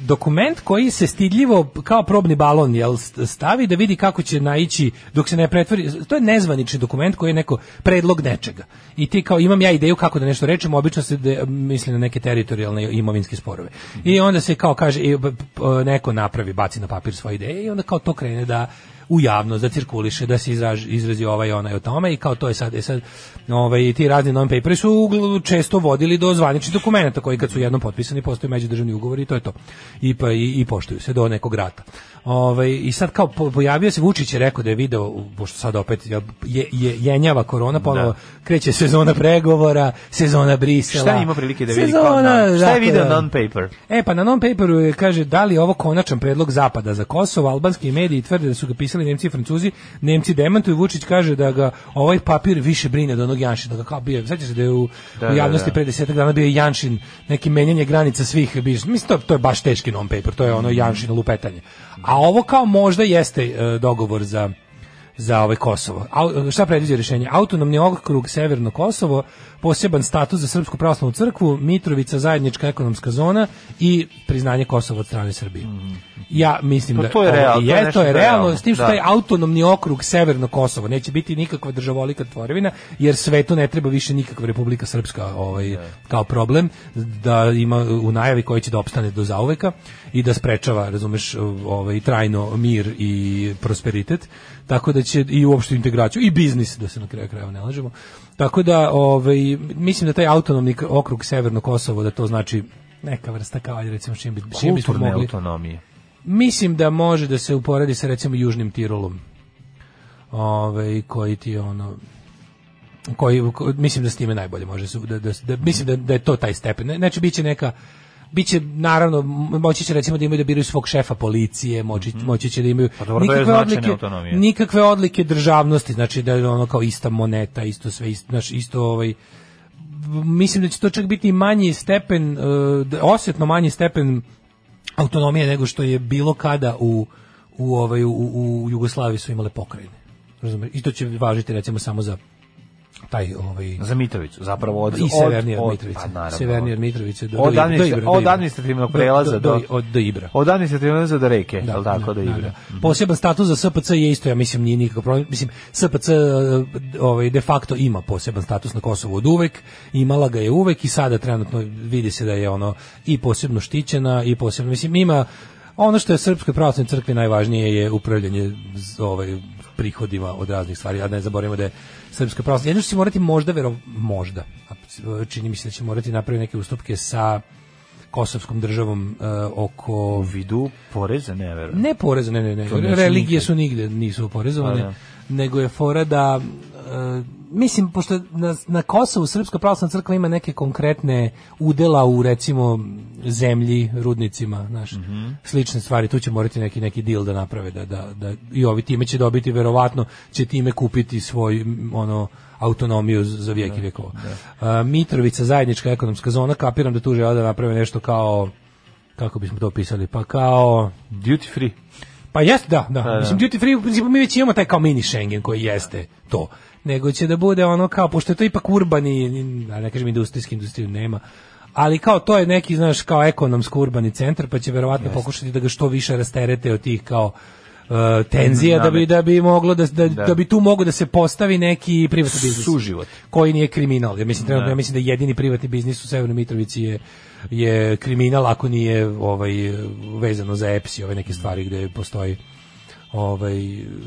dokument koji se stidljivo kao probni balon jel, st- stavi da vidi kako će naići dok se ne pretvori, to je nezvanični dokument koji je neko predlog nečega. I ti kao imam ja ideju kako da nešto rečem obično se de, misli na neke teritorijalne imovinske sporove. I onda se kao kaže neko napravi, baci na papir svoje ideje i onda kao to krene da u javnost da cirkuliše, da se izraži, izrazi ovaj onaj o tome i kao to je sad, je sad ovaj, ti razni non-paperi su često vodili do zvaničnih dokumenta koji kad su jednom potpisani postaju međudržavni ugovori i to je to. I, pa, i, i poštuju se do nekog rata. Ovaj, I sad kao po- pojavio se Vučić je rekao da je video, pošto sad opet je, je, je jenjava korona, ponovo kreće sezona pregovora, sezona Brisela. Šta ima prilike da vidi Sezona, non- Šta je dakle, video non-paper? E pa na non-paperu je, kaže da li je ovo konačan predlog zapada za Kosovo, albanski mediji tvrde da su ga pisali Nemci i Francuzi, Nemci demantuju, Vučić kaže da ga ovaj papir više brine od onog Janšina, da ga kao bio, sećaš se da je u, Da, u da, javnosti da. pre desetak dana bio Janšin, neki menjanje granica svih, mislim to, to je baš teški non-paper, to je ono Janšin lupetanje. A ovo kao možda jeste e, dogovor za za ovaj Kosovo. Au, šta predviđa rješenje? Autonomni okrug Severno Kosovo, poseban status za Srpsku pravoslavnu crkvu, Mitrovica zajednička ekonomska zona i priznanje Kosova od strane Srbije. Ja mislim Pa da to je ovo realno, to je je, to je je realno, realno, s tim što da. taj autonomni okrug Severno Kosovo neće biti nikakva državolika tvorevina, jer svetu ne treba više nikakva Republika Srpska ovaj, kao problem, da ima u najavi koji će da opstane do zauveka i da sprečava, razumeš, ovaj, trajno mir i prosperitet, tako da će i uopšte integraciju i biznis, da se na kraju krajeva ne lažemo. Tako da, ovaj, mislim da taj autonomni okrug Severno Kosovo, da to znači neka vrsta kao, ajde recimo, s čim, bi, čim bismo Kulturne mogli... autonomije. Mislim da može da se uporedi sa recimo Južnim Tirolom. Ove, koji ti ono koji ko- mislim da s time najbolje može da, da, da mislim da, da je to taj stepen. Ne- Znači biće neka biće naravno moći će recimo da imaju da biraju svog šefa policije, moći, moći će da imaju Pa dobro, to je značajna autonomija. nikakve odlike državnosti, znači da je ono kao ista moneta, isto sve isto, znači isto ovaj mislim da će to čak biti manji stepen, da- osjetno manji stepen autonomije nego što je bilo kada u u ovaj u, u Jugoslaviji su imale pokrajine. Razumeš? I to će važiti recimo samo za taj ovaj Za Mitrovicu, zapravo od... i severnije od od- Mitrovice. Pa, severnije od Mitrovice do, Od do, Ibra- do Ibra, do od administrativnog prelaza do- od, do Ibra. Od administrativnog prelaza do reke, je li tako, do da, Ibra. da. Poseban status za SPC je isto, ja mislim, nije nikakav problem. Mislim, SPC e, ovaj, de facto ima poseban status na Kosovu od uvek, imala ga je uvek i sada trenutno vidi se da je ono i posebno štićena i posebno, mislim, ima ono što je Srpskoj pravoslavnoj crkvi najvažnije je upravljanje ovaj, prihodima od raznih stvari, a ne zaboravimo da je Srpska pravoslavna, jedno što će morati možda, vero, možda, a čini mi se da će morati napraviti neke ustupke sa kosovskom državom e, oko U vidu poreza, ne verujem. ne poreza, ne, ne, ne. Religije nikad. su nigde nisu oporezovane, Pa da. nego je fora da e, mislim, pošto na, na Kosovu Srpska pravoslavna crkva ima neke konkretne udela u, recimo, zemlji, rudnicima, znaš, slične stvari, tu će morati neki neki deal da naprave, da, da, da i ovi time će dobiti, verovatno, će time kupiti svoj, ono, autonomiju za vijek i vjekova. A, Mitrovica, zajednička ekonomska zona, kapiram da tu žele da naprave nešto kao, kako bismo to opisali, pa kao... Duty free. Pa jeste, da, da. da. Mislim, duty free, u principu mi već imamo taj kao mini Schengen koji jeste to. Nego će da bude ono kao, pošto je to ipak urbani, a ne kažem industrijski, industriju nema, ali kao to je neki, znaš, kao ekonomsko urbani centar, pa će verovatno pokušati da ga što više rasterete od tih kao uh, tenzija da bi da bi moglo da da, da. bi tu moglo da se postavi neki privatni biznis Suživot. koji nije kriminal. Ja mislim trenutno Da. ja mislim da jedini privatni biznis u Severnoj Mitrovici je je kriminal ako nije ovaj vezano za EPS i ove neke stvari gde postoji ovaj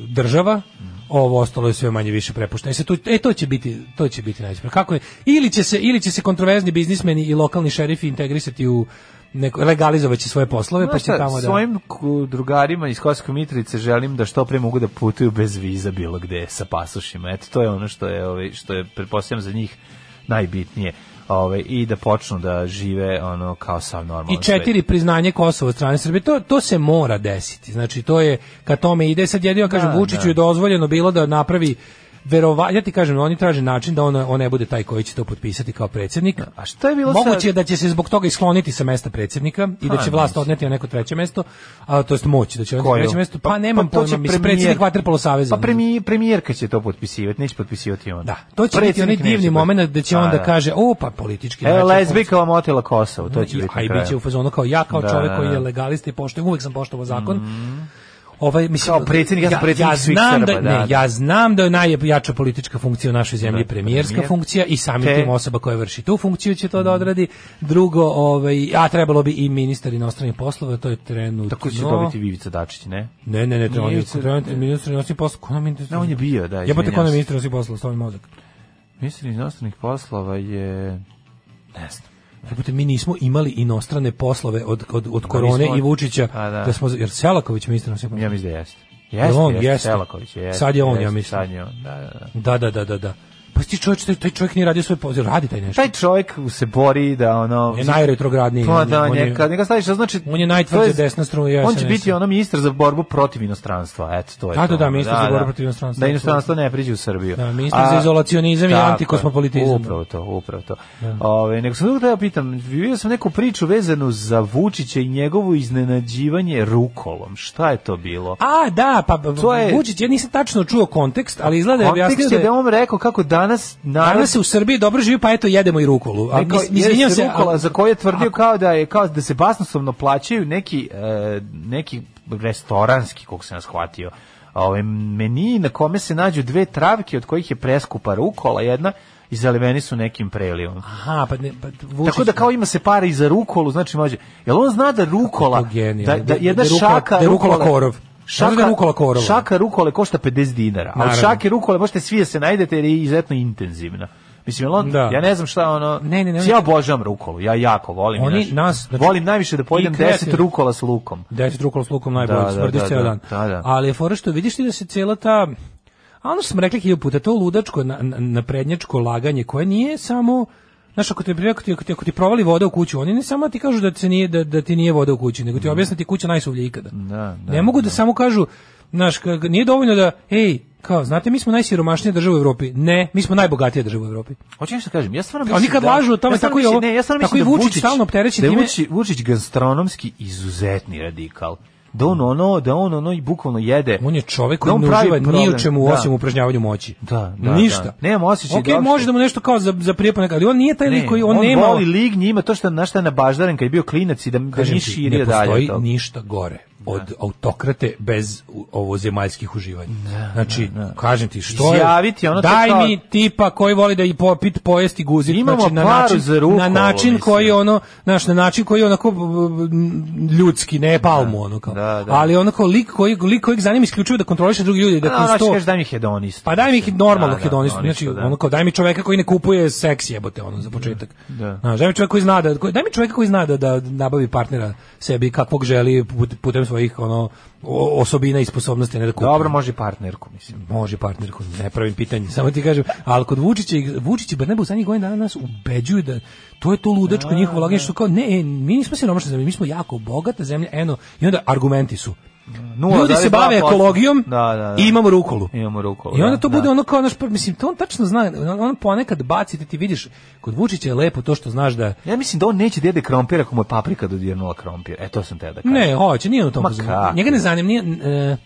država ovo ostalo je sve manje više prepušteno. E, to, e to će biti to će biti najveće. Kako je ili će se ili će se kontroverzni biznismeni i lokalni šerifi integrisati u neko legalizovaće svoje poslove pa Znaš će šta, tamo da svojim drugarima iz Kosovske Mitrovice želim da što pre mogu da putuju bez viza bilo gde sa pasošima. Eto to je ono što je ovaj što je pretpostavljam za njih najbitnije. Ovaj i da počnu da žive ono kao sav normalan I četiri priznanje Kosova od strane Srbije, to, to se mora desiti. Znači, to je, kad tome ide, sad jedino, kažem, Da, Vučiću da. je dozvoljeno bilo da napravi verova, ja ti kažem, oni traže način da on, on ne bude taj koji će to potpisati kao predsjednik. A šta je bilo Moguće sad- je da će se zbog toga iskloniti sa mesta predsjednika i da Ha, će vlast odneti na neko treće mesto, a to jest moć da će odneti na treće mesto. Pa, nemam to će pojma, mislim, predsjednik Vaterpolo saveza. Pa premijer, premijerka će to potpisivati, neće potpisivati on. Da, to će biti onaj divni moment da će on da kaže, o, pa politički... Najjača lezbika vam otela Kosovo, to će biti a i na kraju. biće u fazonu kao ja kao Da, čovjek da, koji je da. legalista i poštujem, uvek sam poštovao zakon. Ovaj mislim Kao predsjednik, ja sam predsjednik ja svih znam Srba, da, da, ne, da. ja znam da je najjača politička funkcija u našoj zemlji Da, premijerska premijer. funkcija i samim Te- tim osoba koja vrši tu funkciju će to da odradi. Drugo, ovaj a trebalo bi i ministar inostranih poslova, to je trenutno. Tako će dobiti Vivica Dačić, ne? Ne, ne, ne, treba on je trenutno ministar inostranih poslova. Ko nam ministar? Ne, on je bio, da, Jebote ko izvinjam nam se. ministar inostranih poslova, stavim mozak. Ministar inostranih poslova je... Ne znam. Jebote, mi nismo imali inostrane poslove od, od, od korone nismo- i Vučića, Pa da. da smo, jer Selaković ministar poslova. Ja mislim da jeste. Jeste, on? jeste, Jeste. Selaković je, jeste. Sad je on, ja jeste, mislim. Sad je on, da, da, da. Da, da, da, da, da. Pa ti čovjek, taj, taj čovjek nije radio svoj posao, radi taj nešto. Taj čovjek se bori da ono... On je najretrogradniji. Pa da, njega, njega staviš, znači... On je najtvrđe desna struja On će biti ono ministar za borbu protiv inostranstva, eto, to je Da, to. da, da, ministar za borbu protiv inostranstva, Da inostranstvo ne priđe u Srbiju. Da, ministar za izolacionizam i antikosmopolitizam. Upravo to, upravo to. Ove, nego sam da pitam, vidio sam neku priču vezanu za Vučića i njegovo iznenađivanje rukolom. Šta je to bilo? A, da, pa To je- Vučić, ja nisam tačno čuo kontekst, ali izgleda je objasnio da je da on rekao kako danas narod Danas se u Srbiji dobro živi, pa eto jedemo i rukolu. A, Ne, kao, mis- izvinjam se, Rukola, a- za koje je tvrdio kao da je kao da se basnoslovno plaćaju neki e, neki restoranski kog sam shvatio. Ovaj meni na kome se nađu dve travke od kojih je preskupa rukola jedna i zaliveni su nekim prelivom. Aha, pa ne, pa Vučić, Tako da kao ima se para i za rukolu, znači može. Jel on zna da rukola genije, da, da- da jedna da rukola- šaka da rukola korov. Da je rukola korova? Šaka rukole košta 50 dinara. A od šake rukole možete svi da se najdete jer je izuzetno intenzivna. Mislim, on, Da. ja ne znam šta ono... Ne, ne, ne, ja obožavam rukolu, ja jako volim. Oni znaš. nas- znači, volim najviše da pojedem i kreativno. 10 rukola s lukom. 10 rukola s lukom najbolje, Da, da, da, smrdiš da, ceo da, dan. da, da. Ali je fora što vidiš ti da se cela ta a ono što smo rekli hiljadu puta, to ludačko na, na, naprednjačko laganje koje nije samo Znaš, ako ti, ako, ti, ako, ti, ako ti provali voda u kuću, oni ne samo ti kažu da, se nije, da, da ti nije voda u kući, nego ti objasne ti kuća najsuvlje ikada. Da, da, ne mogu da, samo kažu, znaš, nije dovoljno da, ej, kao, znate, mi smo najsiromašnija država u Evropi. Ne, mi smo najbogatija država u Evropi. Hoćeš što kažem, ja stvarno Oni mislim kad da- lažu o tome, ja tako i mislim- ovo- ne, ja tako mislim i da Vučić stalno opterećen da time- Vučić, Vučić gastronomski izuzetni radikal. Da on ono, da on ono i bukvalno jede. On je čovjek da koji on ne uživa ni u čemu Da. osim u upražnjavanju moći. Da, da, Ništa. da. Nemam osjećaj Ok, da uopšte- može da mu nešto kao za, za prijepo ali on nije taj lik Ne, koji, on, nema... voli lig, njima to što na šta je nabaždaren kad je bio klinac i da, da ti, širio ne dalje. postoji od toga. ništa gore od autokrate bez u- ovo zemaljskih uživanja. znači, kažem ti, što je... Izjaviti ono daj kao- mi tipa koji voli da i popit pojesti guzit, Imamo znači, na način, za rukolo, na način mislim. koji ono, znaš, na način koji je onako ljudski, ne palmu, ono kao. da, da. Ali onako lik koji, lik kojeg zanima isključivo da kontroliše drugi ljudi, da Da, to... daj mi hedonist. Pa daj mi ih normalnog Da, da, hedonistu, znači da. ono kao daj mi čoveka koji ne kupuje seks jebote ono za početak. Da. Znaš, daj mi čoveka koji zna da koji- daj mi čoveka koji zna da da nabavi partnera sebi kakvog želi put- putem svojih ono osobina i sposobnosti, ne da kupuju. Dobro, može partnerku, mislim. Može partnerku, ne pravim pitanje. Samo ti kažem, ali kod Vučića, Vučić i Brnabu u zadnjih godina dana nas ubeđuju da to je to ludačko njihovo laganje što kao ne, e, mi nismo siromašna zemlja, mi smo jako bogata zemlja, eno, i onda argumenti su. Ljudi se 0,2%. bave ekologijom Da, da, da. i imamo rukolu. Imamo rukolu. I onda da, to bude da. ono kao naš, mislim, to on tačno zna, on on ponekad baci da ti vidiš, kod Vučića je lepo to što znaš da Ja mislim da on neće da jede krompir ako mu je paprika dodirnula krompir. E, to sam te da kažem. Ne, hoće, nije on to? Njega ne zanima, nije, e,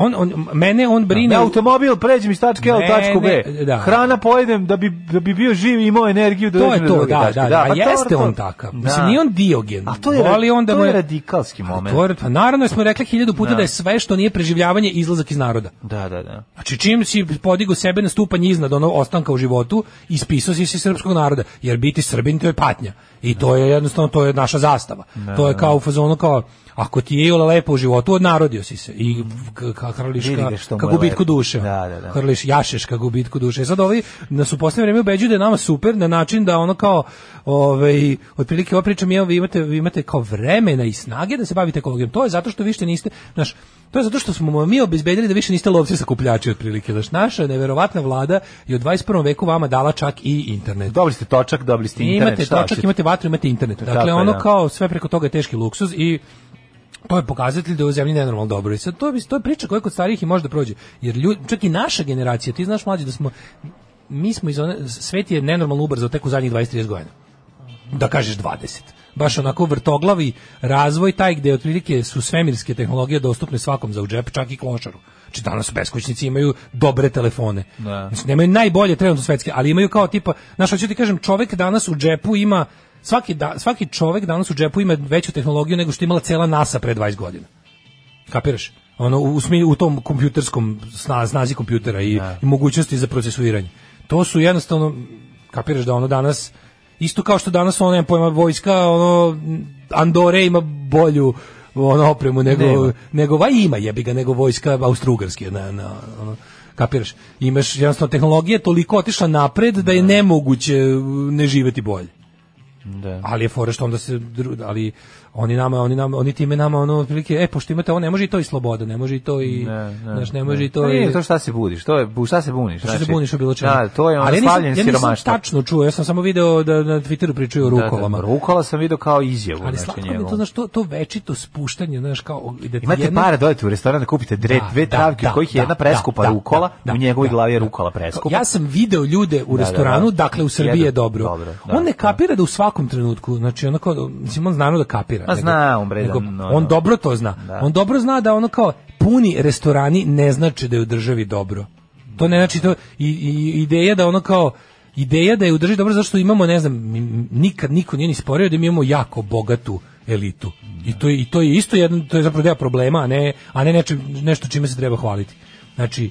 on, on, mene on brine... Na automobil pređem iz tačke A u tačku B. da. Hrana pojedem da bi, da bi bio živ i imao energiju da To je to, druge da, tačke. da, da, pa a jeste on takav. Da. Mislim, nije on diogen. A to je, Voli on da to je radikalski moment. To je, pa naravno smo rekli hiljadu puta da. je sve što nije preživljavanje izlazak iz naroda. Da, da, da. Znači čim si podigo sebe na stupanj iznad onog ostanka u životu, ispisao si se srpskog naroda, jer biti Srbin to je patnja. I to je jednostavno to je naša zastava. to je kao u fazonu kao ako ti je Iole lepo u životu, odnarodio si se. I hrliš Vidi ka, što ka gubitku duše. Da, da, da. Hrliš, jašeš ka gubitku duše. Sad ovi nas u posljednje vreme ubeđuju da je nama super na način da ono kao ovaj otprilike ova priča mi je, vi imate vi imate kao vremena i snage da se bavite ekologijom. To je zato što više niste, znaš, to je zato što smo mi obezbedili da više niste lovci sakupljači otprilike. Znaš, naša neverovatna vlada je u 21. veku vama dala čak i internet. Dobili ste točak, dobili ste internet. Imate točak, imate vatru, imate internet. Dakle, ono da. kao sve preko toga je teški luksuz i to je pokazatelj da je u zemlji nenormalno dobro. I sad to je, to je priča koja kod starijih i može da prođe. Jer ljudi, čak i naša generacija, ti znaš mlađi da smo, mi smo iz one, svet je nenormalno ubrzao tek u zadnjih 20-30 godina. Da kažeš 20. Baš onako vrtoglavi razvoj taj gde otprilike su svemirske tehnologije dostupne svakom za u džep, čak i klošaru. Znači danas beskućnici imaju dobre telefone. Da. Znači, nemaju najbolje trenutno svetske, ali imaju kao tipa, znaš, hoću ti kažem, čovek danas u džepu ima svaki da, svaki čovek danas u džepu ima veću tehnologiju nego što je imala cela NASA pre 20 godina. Kapiraš? Ono u smi, u tom kompjuterskom sna, snazi kompjutera i, i mogućnosti za procesuiranje. To su jednostavno kapiraš da ono danas isto kao što danas ono nema pojma vojska ono Andore ima bolju ono opremu nego Nema. nego va ima jebi ga nego vojska austrougarske na na ono kapiraš imaš jednostavno tehnologija je toliko otišla napred da je nemoguće ne živeti bolje Da. ali je fora što onda se ali oni nama oni nama oni time nama ono otprilike e pošto imate ovo ne može i to i sloboda ne može i to i Ne, ne, znaš ne može i to Pa i nije to šta se budiš, to je, šta se buniš? što se buniš o bilo čemu. Da, to je ono nisam- slavljen ja nisam tačno čuo, ja sam samo video da na Twitteru pričaju o Da, da, rukolama. Rukola sam video kao izjavu. Ali znači, to, znaš, to, to večito spuštanje, znaš, kao... i Da ti Imate jedna- para, dojete u restoran da kupite dre, Da, dve da, travke, da, kojih je da, jedna da, preskupa da, rukola, da, u njegovoj da, glavi je da. rukola preskupa. Ja sam video ljude u Da, da, restoranu, da. dakle u Srbiji je dobro. da, on ne da. kapira da u svakom trenutku, znači ono kao, mislim on naravno da kapira. Ma zna on, bre, on dobro to zna. Da. On dobro zna da ono kao puni restorani ne znači da je u državi dobro. To ne znači to i, i ideja da ono kao ideja da je u državi dobro zašto imamo ne znam nikad niko nije ni sporio da mi imamo jako bogatu elitu. I to je, i to je isto jedan to je zapravo deo problema, a ne a ne neče, nešto čime se treba hvaliti. Znači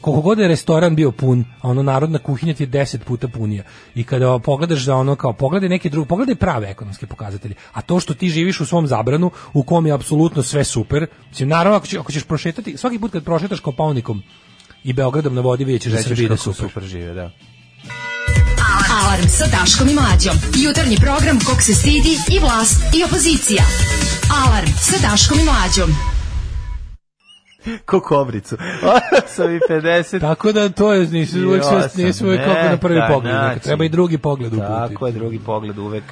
koliko god je restoran bio pun, a ono narodna kuhinja ti je 10 puta punija. I kada pogledaš da ono kao pogledaj neke druge, pogledaj prave ekonomske pokazatelje. A to što ti živiš u svom zabranu, u kom je apsolutno sve super, mislim, naravno ako, će, ako ćeš prošetati, svaki put kad prošetaš Kopaonikom i Beogradom na vodi vidjet ćeš da Srbija kako super. super žive, da. Alarm sa Daškom i Mlađom. Jutarnji program kog se stidi i vlast i opozicija. Alarm sa Daškom i Mlađom. Ko kobricu. 8 i 50. Tako da to je nisu uvek sve nisu uvek kako na prvi neka, pogled, neka znači. treba i drugi pogled uputiti. Tako je, drugi pogled uvek.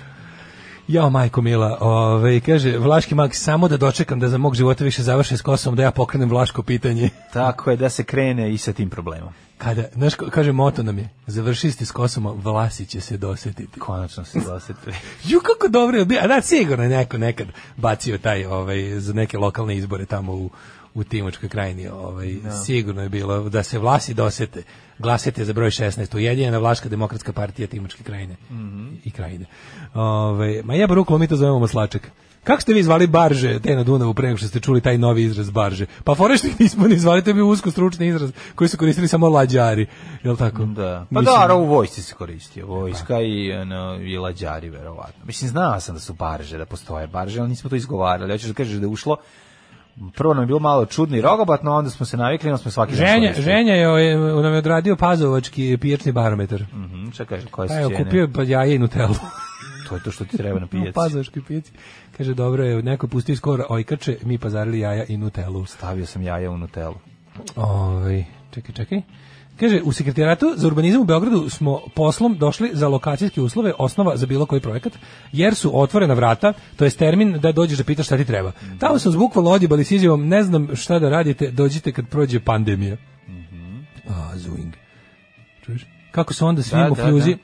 Jao, majko mila, ove, kaže, Vlaški mag, samo da dočekam da za mog života više završe s Kosovom, da ja pokrenem Vlaško pitanje. Tako je, da se krene i sa tim problemom. Kada, znaš, kaže, moto nam je, završili ste s Kosovom, Vlasi će se dosetiti. Konačno se dosetili. Ju, kako dobro je a da, sigurno je neko nekad bacio taj, ovaj, za neke lokalne izbore tamo u, u Timočkoj krajini, ovaj, sigurno je bilo da se Vlasi dosete, glasete za broj 16, ujedinjena Vlaška demokratska partija Timočke krajine i krajine. Ovaj, ma jeba ruklo, mi to zovemo maslačak. Kako ste vi zvali barže te na Dunavu pre nego što ste čuli taj novi izraz barže? Pa fore što ih nismo ni zvali, to je bio usko stručni izraz koji su koristili samo lađari, je li tako? Da. Pa Mislim- da, u vojsci se koristio. Vojska i, ono, i lađari, verovatno. Mislim, znao sam da su barže, da postoje barže, ali nismo to izgovarali. Hoćeš da kažeš da je ušlo Prvo nam je bilo malo čudno i rogobatno, onda smo se navikli, onda smo svaki dan Ženja, koristili. ženja je, je, nam je odradio pazovački pijačni barometar. Mhm, šta kaže, koje su Pa je cijene? kupio pa jaje i nutellu. To je to što ti treba na pijaci. pazaškoj pijaci. Kaže, dobro je, neko pustio skoro ojkače, mi pazarili jaja i nutelu. Stavio sam jaja u nutelu. Ovaj, čekaj, čekaj. Kaže, u sekretarijatu za urbanizam u Beogradu smo poslom došli za lokacijske uslove, osnova za bilo koji projekat, jer su otvorena vrata, to je termin da dođeš da pitaš šta ti treba. Tamo sam zbukvalno odjebali s izjavom, ne znam šta da radite, dođite kad prođe pandemija. A, zuing. Čuješ? Kako su onda svi Da, u da, Fljuzi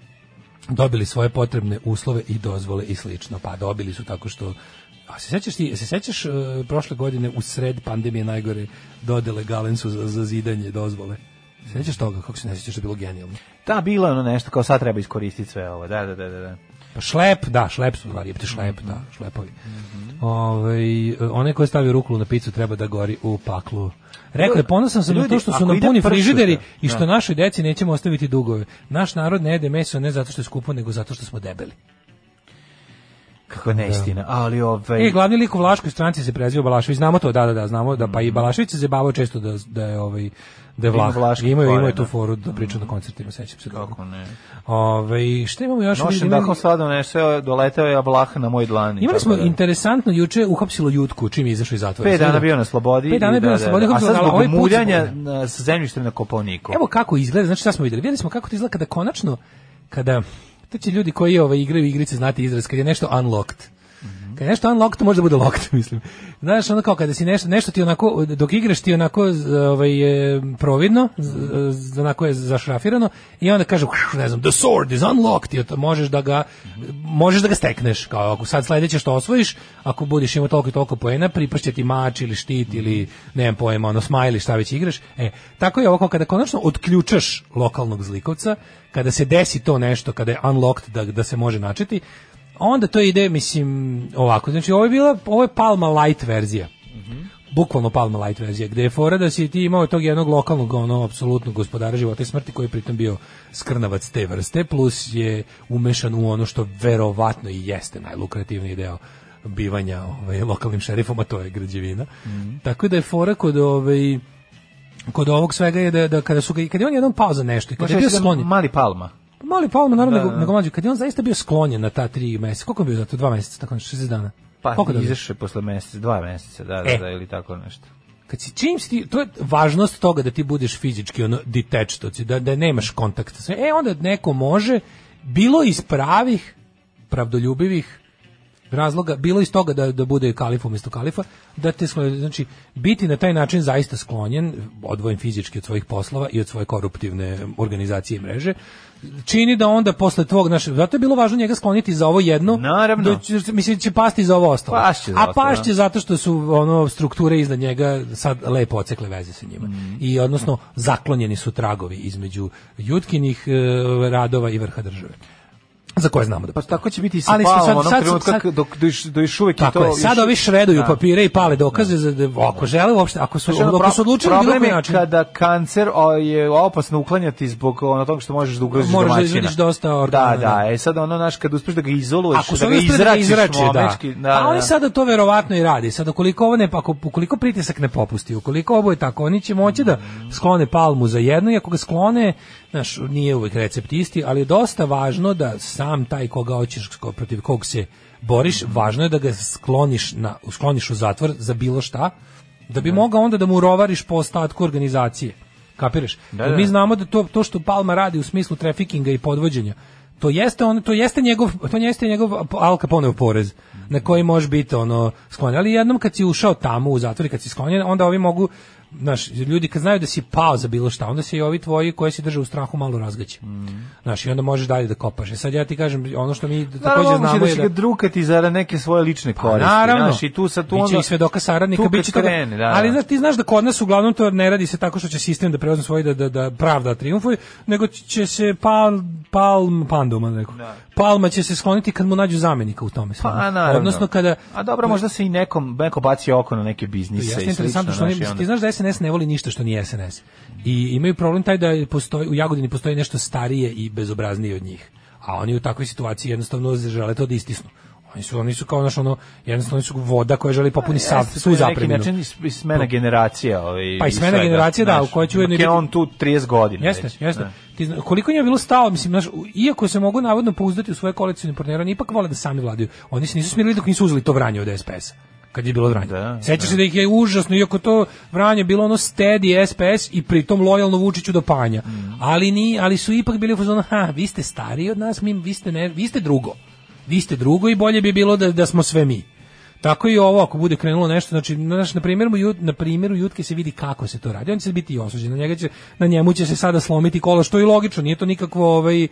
dobili svoje potrebne uslove i dozvole i slično. Pa dobili su tako što A se sećaš ti, se sećaš uh, prošle godine u sred pandemije najgore dodele Galensu za, za zidanje dozvole? Se Sećaš toga, kako se ne sećaš, da je bilo genijalno. Da, bilo je ono nešto kao sad treba iskoristiti sve ovo. Da, da, da, da. da. Pa šlep, da, šlep su stvari, jebate šlep, da, šlepovi. Ovaj, onaj ko je stavio ruklu na picu treba da gori u paklu. Rekao je, ponosan sam na to što su nam puni frižideri i što da. našoj deci nećemo ostaviti dugove. Naš narod ne jede meso ne zato što je skupo, nego zato što smo debeli. Kakva neistina. Ali ovaj... E, glavni lik u Vlaškoj stranci se preziva Balašević. Znamo to, da, da, da, znamo da pa i Balašević se zabavao često da da je ovaj da je Ima Vlah. vlaški Imaju imaju koren, tu da. foru da priča na koncertima, sećam se. dobro. Kako ne. Ovaj šta imamo još? Nošen Imali- dahom sada doneseo, doleteo je Ablah na moj dlan. i Imali smo da. interesantno juče uhapsilo Jutku čim je izašao iz zatvora. Pet dana bio na slobodi. Pet dana bio na da, da, slobodi, da. A sad zbog ovaj muljanja sa zemljištem na Koponiku. Evo kako izgleda, znači šta smo videli? Videli smo kako to izgleda kada konačno kada to će ljudi koji ovaj igraju igrice znati izraz kad je nešto unlocked. Kad nešto unlocked, može da bude locked, mislim. Znaš, ono kao kada si nešto, nešto ti onako, dok igraš ti onako ovaj, e, providno, z- onako je zašrafirano, i onda kaže, ne znam, the sword is unlocked, i možeš da ga, možeš da ga stekneš, kao ako sad sledeće što osvojiš, ako budeš imao toliko i toliko poena, pripašće ti mač ili štit ili, nemam pojma, ono, smajli, šta već igraš. E, tako je ovo kada konačno otključaš lokalnog zlikovca, kada se desi to nešto, kada je unlocked da, da se može načeti, onda to ide, mislim, ovako. Znači, ovo je bila, ovo je Palma Light verzija. Bukvalno Palma Light verzija, gde je fora da si ti imao tog jednog lokalnog, ono, apsolutnog gospodara života i smrti, koji je pritom bio skrnavac te vrste, plus je umešan u ono što verovatno i jeste najlukrativniji deo bivanja ovaj, lokalnim šerifom, a to je građevina. Tako da je fora kod ovaj, kod ovog svega je da, da kada su ga, kada je on jednom pao za nešto i kada je bio da sklonjen, Mali Palma. Mali Palma, naravno, Da, nego, da. nego mlađi. Kad je on zaista bio sklonjen na ta tri meseca, koliko je bio za to? Dva meseca, tako nešto, 60 dana? Pa Koliko dobio? izašao je posle meseca, dva meseca, da, da, E. da, ili tako nešto. Kad si čim si to je važnost toga da ti budeš fizički ono detached, da, da nemaš kontakt sa. E, onda neko može, bilo iz pravih, pravdoljubivih razloga, bilo iz toga da, da bude kalif umjesto kalifa, da te znači, biti na taj način zaista sklonjen, odvojen fizički od svojih poslova i od svoje koruptivne organizacije i mreže, čini da onda posle tvog, znaš, zato je bilo važno njega skloniti za ovo jedno, Naravno. da će, mislim, će pasti za ovo ostalo. Pašće za A ostalo, pašće da. zato što su ono strukture iznad njega sad lepo ocekle veze sa njima. Mhm. I odnosno zaklonjeni su tragovi između jutkinih e, radova i vrha države. Za koje znamo da Pa tako će biti i sa Ali su Palmom, sad- onog sad- trenutka sad- dok, dok, dok još uvijek je Tako to... je, sad ovi šreduju Da. papire i pale dokaze za da ako žele uopšte, ako su Znači, ako su odlučili problem je kada kancer o, je opasno uklanjati zbog ono toga što možeš da ugroziš Moraš da domaćina. izvadiš dosta organa, Da, da, da. e sad ono, znaš, kad uspeš da ga izoluješ, Ako da ga oni da izračiš izrače, da. da, A da, oni da. sada to verovatno i radi. Sad ukoliko ovo ne ako ukoliko pritisak ne popusti, ukoliko ovo je tako, oni će moći da sklone palmu za jedno i ako ga sklone, znaš, nije uvek recept isti, ali je dosta važno da sam taj koga hoćeš protiv kog se boriš, važno je da ga skloniš na skloniš u zatvor za bilo šta, da bi mogao onda da mu rovariš po ostatku organizacije. Kapiraš? Da, da. mi znamo da to to što Palma radi u smislu trafikinga i podvođenja to jeste on to jeste njegov to jeste njegov Al Caponeov porez na koji može biti ono sklonjen ali jednom kad si ušao tamo u zatvor i kad si sklonjen onda ovi mogu Znaš, ljudi kad znaju da si pao za bilo šta, onda se i ovi tvoji koji si drže u strahu malo razgaće. Znaš, i onda možeš dalje da kopaš. E sad ja ti kažem, ono što mi Naravno, takođe moguće znamo da je da... ga drukati za neke svoje lične koristi. Pa, naravno. Znaš, i tu sad tu biće onda... i svedoka saradnika, tu biće toga. krene, da, ali da. znaš, ti znaš da kod nas uglavnom to ne radi se tako što će sistem da preuzme svoj da, da, da pravda triumfuje, nego će se pal, palm, panduma neko. Palma će se skloniti kad mu nađu zamenika u tome. Pa, a, naravno. Odnosno kada... A dobro, možda se i nekom, neko baci oko na neke biznise slično. interesantno što ti znaš da SNS ne voli ništa što nije SNS. I imaju problem taj da postoji u Jagodini postoji nešto starije i bezobraznije od njih. A oni u takvoj situaciji jednostavno žele to da istisnu. Oni su, oni su kao naš ono, jednostavno oni su voda koja želi popuni sav, svu na neki zapreminu. način i- smena generacija. Ovaj, Pa i smena generacija, da, u kojoj će Dok je on tu 30 godina. Jeste, već, jeste. da. Ti zna- koliko njima bilo stalo, mislim, znaš, u- iako se mogu navodno pouzdati u svoje koalicijne partnere, oni ipak vole da sami vladaju. Oni se nisu smirili dok nisu uzeli to vranje od SPS-a kad je bilo vranje. Da, Sećaš da. se da ih je užasno, iako to vranje bilo ono steady SPS i pritom lojalno Vučiću do panja. Mm. Ali ni, ali su ipak bili u fazonu, ha, vi ste stariji od nas, mi, vi ste ne, vi ste drugo. Vi ste drugo i bolje bi bilo da, da smo sve mi. Tako i ovo ako bude krenulo nešto, znači znaš, na primjeru na primjeru Jutke se vidi kako se to radi. On će biti i osuđen. Na njega će na njemu će se sada slomiti kolo, što je logično, nije to nikakvo ovaj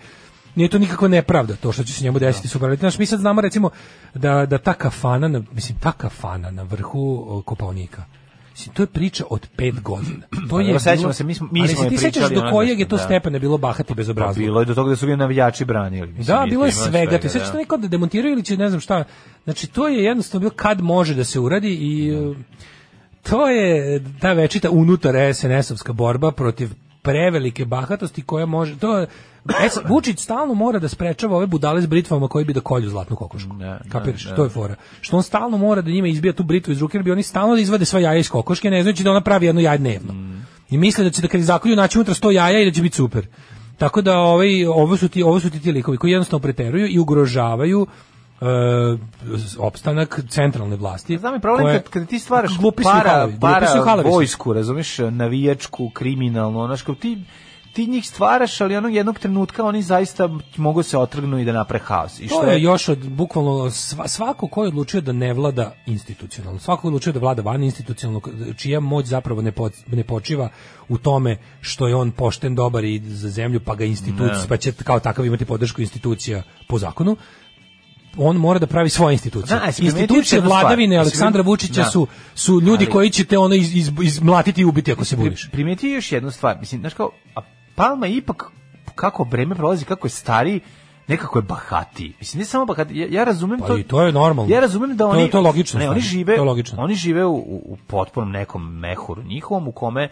nije to nikakva nepravda to što će se njemu desiti super. Znaš, mi sad znamo recimo da, da ta kafana, na, mislim ta kafana na vrhu Kopaonika, Mislim, to je priča od pet godina. To Pa je bilo- se, mi smo- mi ali smo se ti sećaš do kojeg je to da. stepena bilo bahati bez Pa bilo je do toga da su ga navijači branili. Mislim, Da, bilo je svega. Ti sećaš da. da neko da demontiraju ili će ne znam šta. Znači to je jednostavno bilo kad može da se uradi i e, to je ta večita unutar SNS-ovska borba protiv prevelike bahatosti koja može to je- E, Vučić stalno mora da sprečava ove budale s britvama koji bi da kolju zlatnu kokošku. Da, Kapiraš? da, da. To je fora. Što on stalno mora da njima izbija tu britvu iz ruke, jer bi oni stalno da izvade sva jaja iz kokoške, ne znajući da ona pravi jedno jaje dnevno. I misle da će da kad zakolju naći unutra 100 jaja i da će biti super. Tako da ovaj, ovo su ti ovo su ti, ti likovi koji jednostavno preteruju i ugrožavaju e, opstanak centralne vlasti. Znam i problem koje- kad, kad ti stvaraš para, para vojsku, razumeš, navijačku, kriminalnu, ono što ti ti njih stvaraš, ali onog jednog trenutka oni zaista mogu se otrgnu i da napre haos. I To što je još od bukvalno sva- svako ko je odlučio da ne vlada institucionalno, svako ko je odlučio da vlada van institucionalno, čija moć zapravo ne, po, ne počiva u tome što je on pošten, dobar i za zemlju, pa ga institucija, Ne. pa će kao takav imati podršku institucija po zakonu, on mora da pravi svoje institucije. Da, institucije vladavine Aleksandra Vučića Da. su su ljudi Ali- koji će te ono iz, iz, izmlatiti i ubiti ako se Pri- buniš. Primetio još jednu stvar, mislim, znaš kao, a Palma ipak, kako vreme prolazi, kako je stariji, nekako je bahati. Mislim, ne samo bahati, ja, ja razumem Pa to. i to je normalno. Ja razumem da To oni... je- to je logično Ne, stvar. oni žive, To je logično. oni žive u, u, u potpunom nekom mehuru njihovom, u kome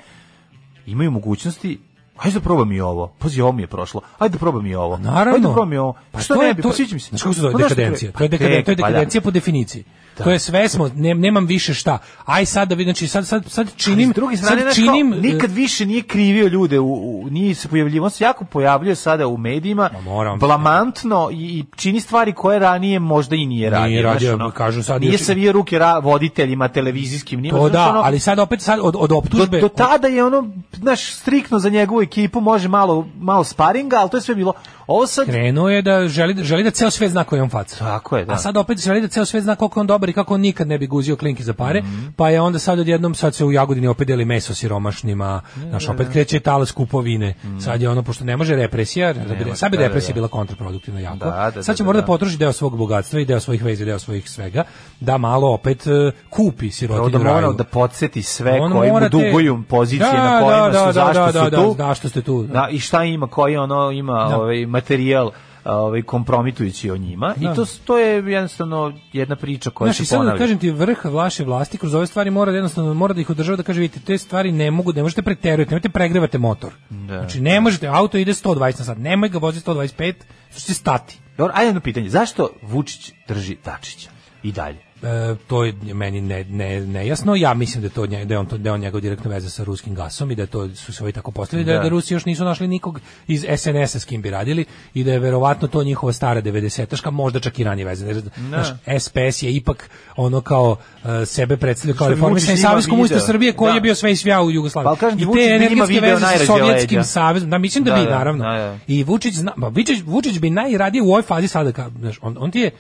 imaju mogućnosti Hajde da probam i ovo. Pazi, ovo mi je prošlo. Hajde da probam i ovo. Naravno. Hajde da probam i ovo. Pa Što to ne bi? to- Pa mi se. Znaš kako se zove Pa dekadencija? To je, Pa dekaden, to je pa da. dekadencija po definiciji. To je sve smo, ne, nemam više šta. Aj sad da vidim, znači sad, sad, sad činim, Ali s druge sad znaš činim, kao, nikad više nije krivio ljude, u, u, nije se pojavljivo, on se jako pojavljuje sada u medijima, moram. blamantno i, i čini stvari koje ranije možda i nije radio. Nije radio, ono, kažu sad Nije još- savio ruke ra, voditeljima televizijskim, njima, to znaš, da, ono, ali sad opet sad od, od do, optužbe, do tada je ono, znaš, striktno za njegovu ekipu, može malo, malo sparinga, ali to je sve bilo, ovo sad, krenuo je da želi, da- želi da ceo svet zna koji je on faca. Tako je, da. A sad opet želi da ceo svet zna koliko on dobar i kako on nikad ne bi guzio klinke za pare, Mhm. pa je onda sad odjednom sad se u Jagodini opet deli meso siromašnima, znaš, opet kreće talas kupovine. Sad je ono, pošto ne može represija, sad bi Mhm. da, da, represija da. bila kontraproduktivna jako. Da, da, sad će da, morati da. da potroši deo svog bogatstva i deo svojih veza deo svojih svega, da malo opet e, kupi sirotinju da mora da podsjeti sve On koji mu duguju pozicije Da, na kojima da, da, su, zašto da, su da, da, tu. zašto ste tu. Da, i šta ima, koji ono ima Da. ovaj materijal ovaj kompromitujući o njima Da. i to to je jednostavno jedna priča koja Znaš, se i sad da ponavlja. kažem ti, vrh vaše vlasti kroz ove stvari mora da jednostavno mora da ih održava da kaže vidite, te stvari ne mogu, ne možete preterujete, nemojte pregrevate motor. Znači ne možete, auto ide 120 na sat, nemoj ga voziti 125, što će stati. Dobro, ajde jedno pitanje. Zašto Vučić drži Dačića i dalje? E, to je meni ne, ne, nejasno. Ja mislim da, to, nje- da, je on, to, da je on njegov direktno veze sa ruskim gasom i da to su se ovi tako postavili, da, Da. da Rusi još nisu našli nikog iz SNS-a s kim bi radili i da je verovatno to njihova stara 90-aška, možda čak i ranije veze. Jer, Znaš, SPS je ipak ono kao e, sebe predstavlja kao reformisani Savez komunista. Srbije koji Da. je bio sve i svja u Jugoslaviji. Pa, kažem I te energetske veze sa Sovjetskim savezom, da mislim da, Da, bi, da, naravno. da, da. I Vučić zna, pa Vučić, Vučić bi najradije u ovoj fazi sada, ka, znaš, on, on ti je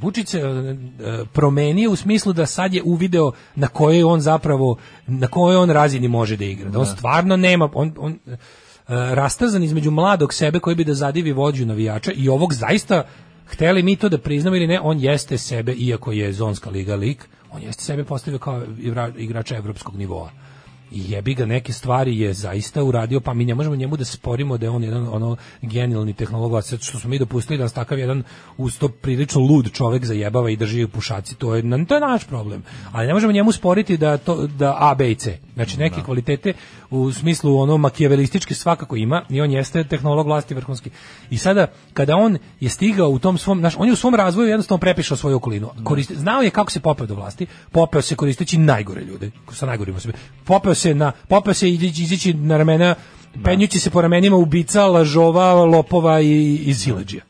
Vučić se e, promenio u smislu da sad je uvideo na kojoj on zapravo na kojoj on razini može da igra. Da on stvarno nema on, on e, rastazan između mladog sebe koji bi da zadivi vođu navijača i ovog zaista hteli mi to da priznamo ili ne, on jeste sebe, iako je zonska liga lik, on jeste sebe postavio kao igra- igrača evropskog nivoa. Jebi ga neke stvari je zaista uradio, pa mi ne možemo njemu da sporimo da je on jedan ono genijalni tehnolog, a što smo mi dopustili da nas takav jedan usto prilično lud čovek zajebava i drži u pušaci, to je, to je naš problem. Ali ne možemo njemu sporiti da to da A, B i C. Znači neke kvalitete u smislu ono makijavelistički svakako ima i on jeste tehnolog vlasti vrhunski. I sada kada on je stigao u tom svom, znaš, on je u svom razvoju jednostavno prepišao svoju okolinu. Koristi, znao je kako se popeo do vlasti, popeo se koristeći najgore ljude, sa najgorima sebe. Popeo se na popeo se izići, na ramena penjući se po ramenima ubica, lažova, lopova i, i sileđija.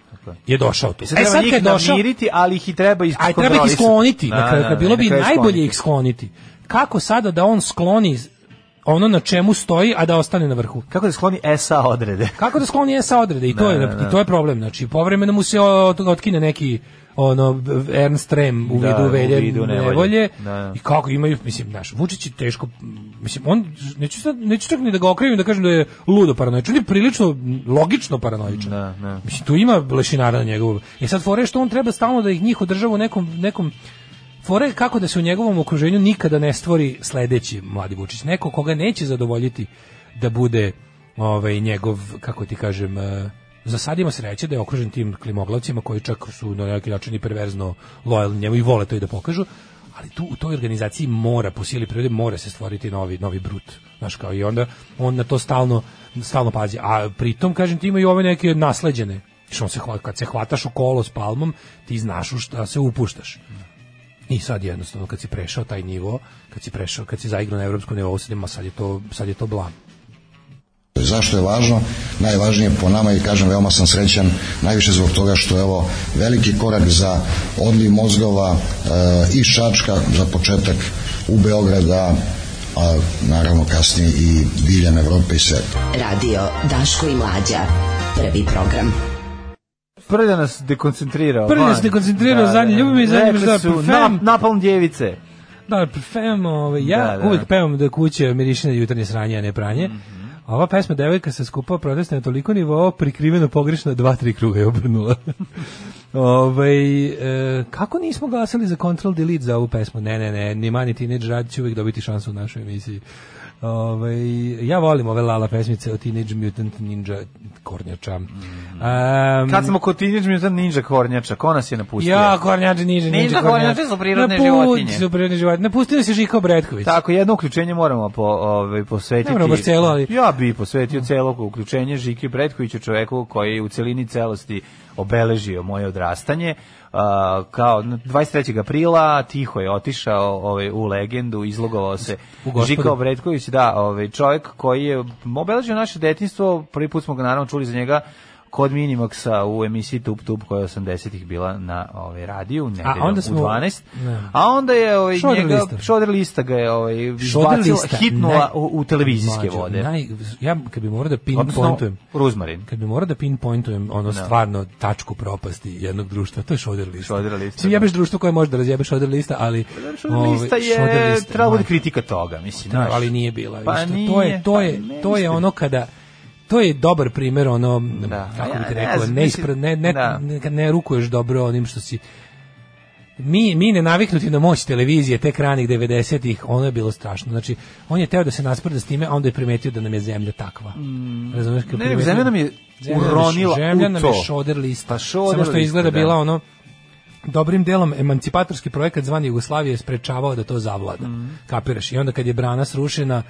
Je došao tu. E sad treba kad došao, namiriti, ali ih i treba Aj iskontrolisati. treba ih skloniti. Da, na kraju, da, da, bilo bi najbolje ih skloniti. Kako sada da on skloni ono na čemu stoji, a da ostane na vrhu? Kako da skloni SA odrede? Kako da skloni sa odrede? I to, Da, je, da, da. i to je problem. Znači, povremeno mu se od- otkine neki ono Ernst Rem u Da, vidu u velje vidu nevolje. Da, da. i kako imaju mislim naš Vučić je teško mislim on neću sad neću čak ni da ga okrivim da kažem da je ludo paranoičan on je prilično logično paranoičan Da, da. mislim tu ima lešinara na njegovom i sad fore što on treba stalno da ih njih održava u nekom nekom fore kako da se u njegovom okruženju nikada ne stvori sledeći mladi Vučić. Neko koga neće zadovoljiti da bude ovaj njegov kako ti kažem eh, za sad ima sreće da je okružen tim klimoglavcima koji čak su na neki način i perverzno lojalni njemu i vole to i da pokažu ali tu u toj organizaciji mora po sili prirode mora se stvoriti novi novi brut znaš kao i onda on na to stalno stalno pazi. A pritom kažem ti ima i ove neke nasleđene. Što se kad se hvataš u kolo s palmom ti znaš u šta se upuštaš i sad jednostavno kad si prešao taj nivo, kad si prešao, kad si zaigrao na evropskom nivou, sad, je to sad je to blam. Zašto je važno? Najvažnije po nama i kažem veoma sam srećan najviše zbog toga što je ovo veliki korak za odliv mozgova e, iz Čačka za početak u Beograda a naravno kasnije i diljem Evrope i sveta. Radio Daško i Mlađa. Prvi program. Prvi da nas dekoncentrirao. Prvi da nas dekoncentrirao, zadnji ljubi me, zadnji Rekli me, da, nap, fem. napalm djevice. Da, pevam, ovaj, ja Da, da. uvijek pevam da kuće miriše na jutarnje sranje, a ne pranje. Mhm. A ova pesma devojka se skupa protesta na toliko nivoa, prikriveno pogrešno, dva, tri kruga je obrnula. Ovaj e, kako nismo glasali za Control Delete za ovu pesmu? Ne, ne, ne, ni mani Teenage Rad će uvijek dobiti šansu u našoj emisiji. Ovaj ja volim ove Lala pesmice o Teenage Mutant Ninja Kornjača. Um, Kad smo kod Teenage Mutant Ninja Kornjača, ko nas je napustio? Ja, kornjače, niže, Ninja ninja kornjače su prirodne životinje. su prirodne životinje. Napustili se Žiko Bretković. Tako, jedno uključenje moramo po, ovaj, posvetiti. Ne moramo celo, ali- Ja bi posvetio celo uključenje Žiki Bretkoviću, čoveku koji je u celini celosti obeležio moje odrastanje. Uh, kao n- 23. aprila tiho je otišao ovaj, u legendu, izlogovao se. Žika Bretković, da, ovaj, čovjek koji je obeležio naše detinjstvo, prvi put smo ga naravno čuli za njega kod Minimaxa u emisiji Tup Tup koja je 80-ih bila na ovaj radiju, nedeljom onda smo- u 12. Ne. A onda je ovaj Šoder njega lista. Šoder lista ga je ovaj izbacila, hitnula naj- u, u televizijske Mlađo, vode. Naj, ja kad bi morao da pinpointujem, Ruzmarin. kad bi morao da pinpointujem ono stvarno tačku propasti jednog društva, to je Šoder lista. Šoder lista, Mislim, da. jebeš društvo koje može da razjebe Šoder lista, ali... Šoder ovaj, lista je, Šoder lista, trebalo bude kritika toga, mislim. Da, ali nije bila. Pa to nije, je to je pa ne to je mislim. ono kada to je dobar primjer ono Da. kako Ja bi ti ne rekao ne, mislim, ispre- ne, ne, da. ne, rukuješ dobro onim što si mi, mi ne naviknuti na moć televizije tek ranih 90-ih, ono je bilo strašno. Znači, on je teo da se naspreda s time, a onda je primetio da nam je zemlja takva. Razumeš? Mm. Ne, nego primetio- zemlja nam je je- uronila Zemlja nam je šoder lista. Pa šoder Samo što lista, izgleda da. bila ono dobrim delom emancipatorski projekat zvani Jugoslavije je sprečavao da to zavlada. Mm. Kapiraš? I onda kad je brana srušena,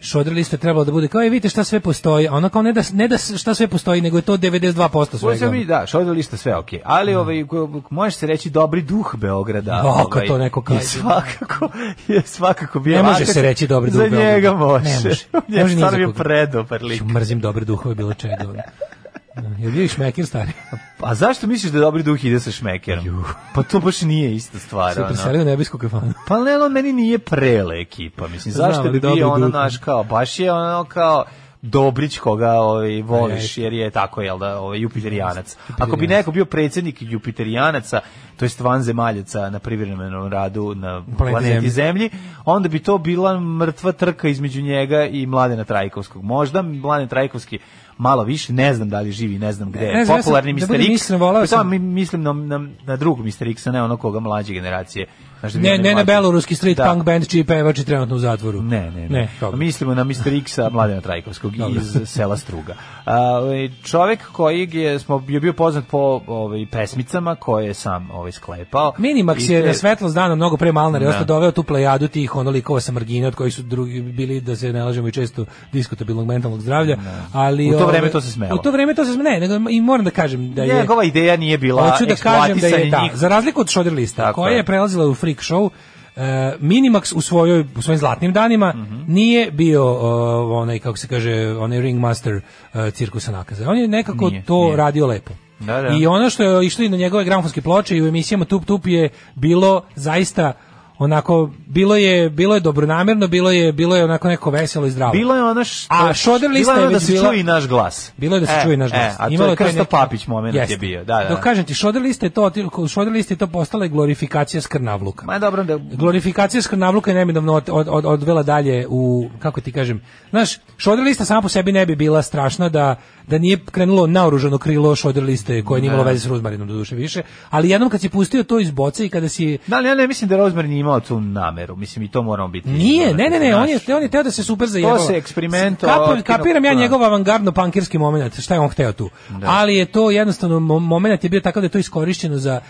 šodr lista je trebalo da bude kao, je vidite šta sve postoji, a ono kao ne da, ne da šta sve postoji, nego je to 92% Koje svega. se mi, da, šoder lista sve okej. Ali ovaj, ko- može se reći dobri duh Beograda. Kad ovaj, to neko kaže. Svakako, je svakako bio. Ne može se reći dobri duh Za Beograda. njega može. Ne može. Ne može ni za koga. predobar lik. Ću, Mrzim dobre duhove bilo čega. ono. Jel vidiš Mekir stari? A zašto misliš da dobri duh ide sa šmekerom? Pa to baš nije ista stvar. Se preselio u nebesku kafanu. Pa ne, on meni nije prele ekipa. Mislim, Znam, zašto bi bio ono duh. naš kao, baš je ono kao Dobrić koga ovaj, voliš, jer je tako, jel da, ovaj, Jupiterijanac. Ako bi neko bio predsjednik Jupiterijanaca, to jest vanzemaljaca na privremenom radu na planeti. Zemlji, onda bi to bila mrtva trka između njega i Mladena Trajkovskog. Možda Mladen Trajkovski malo više, ne znam da li živi, ne znam gde. Ne Popularni da Mr. X, voleo pri tome sam- mi- mislim na, na, na drugog Mr. X, ne ono koga mlađe generacije Znaš da Ne, ne na beloruski street Da. punk band čiji pevač je trenutno u zatvoru. Ne, ne, ne. Ne, toga. Mislimo na Mr. X-a Mladena Trajkovskog iz sela Struga. A, ovaj, čovek koji je, smo, je bio poznat po ovaj, pesmicama koje je sam ovaj, sklepao. Minimax je te- na svetlo dana mnogo pre Malnare, Da. ostao doveo tu plejadu tih ono likova sa margine od kojih su drugi bili da se ne lažemo i često diskutabilnog mentalnog zdravlja, ali U to vreme to se smelo. U to vreme to se smelo. Ne, nego i moram da kažem da je Njegova ideja nije bila da kažem da je da, njih. za razliku od Šoder lista Tako koja je. je prelazila u freak show e, Minimax u svojoj u svojim zlatnim danima Mhm. nije bio o, onaj kako se kaže onaj ringmaster uh, cirkusa nakaza. On je nekako Nije, to nije. radio lepo. Da, da. I ono što je išlo i na njegove gramofonske ploče i u emisijama Tup Tup je bilo zaista onako bilo je bilo je dobronamerno, bilo je bilo je onako neko veselo i zdravo. Bilo je ono što... A Šoder lista je je da se bila- čuje i naš glas. Bilo je da se E, čuje naš glas. E, a to Imalo je taj Krsto neki- Papić moment je Jeste. bio. Da, da. Dok kažem ti, Šoder lista je to, Šoder lista je to postala i glorifikacija skrnavluka. Ma dobro da... Glorifikacija skrnavluka je neminovno od, od, od, odvela dalje u, kako ti kažem, znaš, šoder lista sama po sebi ne bi bila strašna da, da nije krenulo naoružano krilo šoder liste koje nije imalo Ne. veze s Ruzmarinom do duše više, ali jednom kad si pustio to iz boce i kada si Da, ali ja ne mislim da Rosemary nije imao tu nameru. Mislim, i to moramo biti... Nije, ne, ne, ne, Znaš, on je, on je teo da se super zajebava. se eksperimento Kapiram, kapiram ja da. njegov avangardno pankirski moment, šta je on hteo tu. Ali je to jednostavno, mo- moment je bio takav da je to iskorišćeno za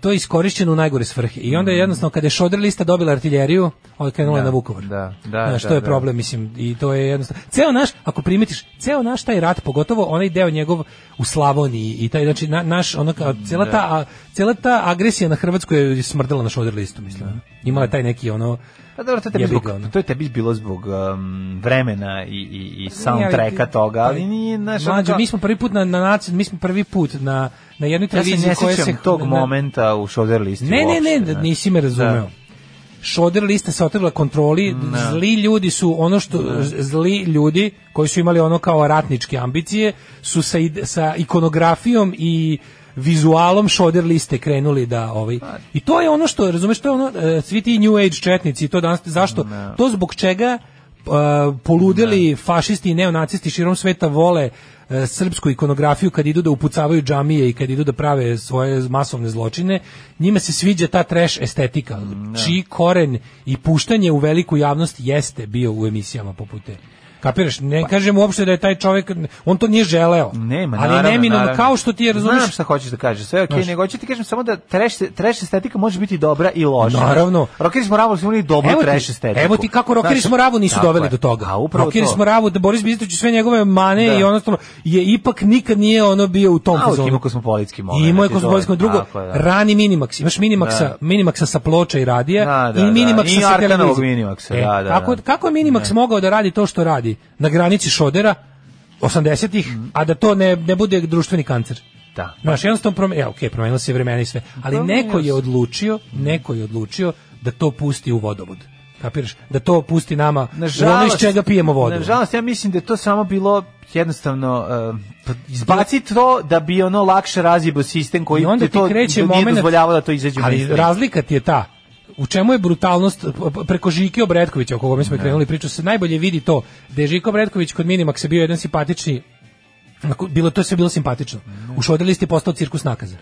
to je iskorišćeno u najgore svrhe. I onda je jednostavno kada je Šoder lista dobila artiljeriju, on krenula Da, na Vukovar. da, da, Znaš, da, to je da. problem, mislim, i to je jednostavno. Ceo naš, ako primetiš, ceo naš taj rat, pogotovo onaj deo njegov u Slavoniji i taj, znači, na, naš, ono, kao, cela, ta, a, cela ta agresija na Hrvatsku je smrdela na Šoder listu, mislim. Imala je taj neki, ono, Pa dobro, to je tebi, zbog, ono. to je tebi bilo zbog um, vremena i, i, i soundtracka toga, ali nije... Znaš, ono Mlađo, kao- mi smo prvi put na, na naciju, mi smo prvi put na, na jednoj ja se televiziji ne koja se... tog na- momenta u shoulder listi Ne, ne, uopšte, ne, znaš. nisi me razumeo. Da. Šoder lista se otrgla kontroli, zli ljudi su ono što zli ljudi koji su imali ono kao ratničke ambicije su sa, sa ikonografijom i vizualom šoder liste krenuli da ovaj i to je ono što razumeš to je ono e, svi ti new age četnici to danas zašto? To zbog čega uh, poludeli fašisti i neonacisti širom sveta vole e, srpsku ikonografiju kad idu da upucavaju džamije i kad idu da prave svoje masovne zločine, njima se sviđa ta trash estetika, čiji koren i puštanje u veliku javnost jeste bio u emisijama poput te. Kapiraš? Ne kažem uopšte da je taj čovjek, on to nije želeo. Nema, ali naravno, neminovno, naravno. kao što ti je, razumiješ, Znam šta hoćeš da kažeš, sve okej, Znaš. nego hoću ti kažem samo da trash, trash estetika može biti dobra i loša. Naravno. Rockeri smo Ravu Evo ti- trash estetiku. Evo ti kako Rockeri Znaš, smo Ravu nisu doveli je. do toga. A upravo Rockeri to. smo Ravu, da Boris Bistrić i sve njegove mane Da. i ono je ipak nikad nije ono bio u tom fazonu. ima kosmopolitski moment. I imao je i to je- kosmopolitski drugo. da. Rani Minimax, imaš Minimaxa, Da. Minimaxa sa ploča i radija Da, i. Minimaxa sa Arkanovog televizije. E, da, da, Kako, kako Minimax mogao da radi to što radi na granici Šodera 80-ih, a da to ne, ne bude društveni kancer? Da. Znaš, jednostavno promenilo, ja, ok, promenilo se vremena i sve, ali Promenilo neko je odlučio, neko je odlučio da to pusti u vodovod. Kapiraš? Da to pusti nama u ono iz čega pijemo vodu. Nažalost, ja mislim da je to samo bilo jednostavno uh, izbaci to da bi ono lakše razjebao sistem koji I onda ti ti to kreće nije moment dozvoljavao da to izađe Ali razlika ti je ta. U čemu je brutalnost preko Žike Obretkovića, o kome smo i krenuli priču, se najbolje vidi to da je Žiko Obretković kod Minimaxa bio jedan simpatični bilo to je sve bilo simpatično. U Šoder listi je postao cirkus nakaza.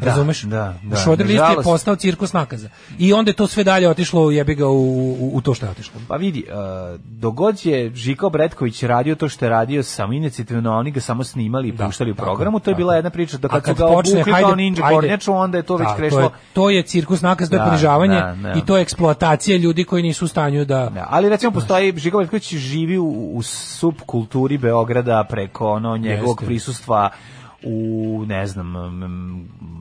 Da, Razumeš? da, da. U Šoder listi je postao cirkus nakaza. I onda je to sve dalje otišlo jebi ga u, u, u to što je otišlo. Pa vidi, uh, dogod je Žiko Bretković radio to što je radio samo inicijativno, oni ga samo snimali i Da, puštali u programu, to je bila jedna priča da kad, kad su ga počne, obukli kao hajde, ninja ajde. kornjaču, onda je to već Da, krešlo. To je, to je cirkus nakaz, to je Da, ponižavanje da, da. i to je eksploatacija ljudi koji nisu u stanju da... Da, ali recimo postoji Žiko Bretković živi u, u subkulturi Beograda preko ono njegovog Jeste. prisustva u ne znam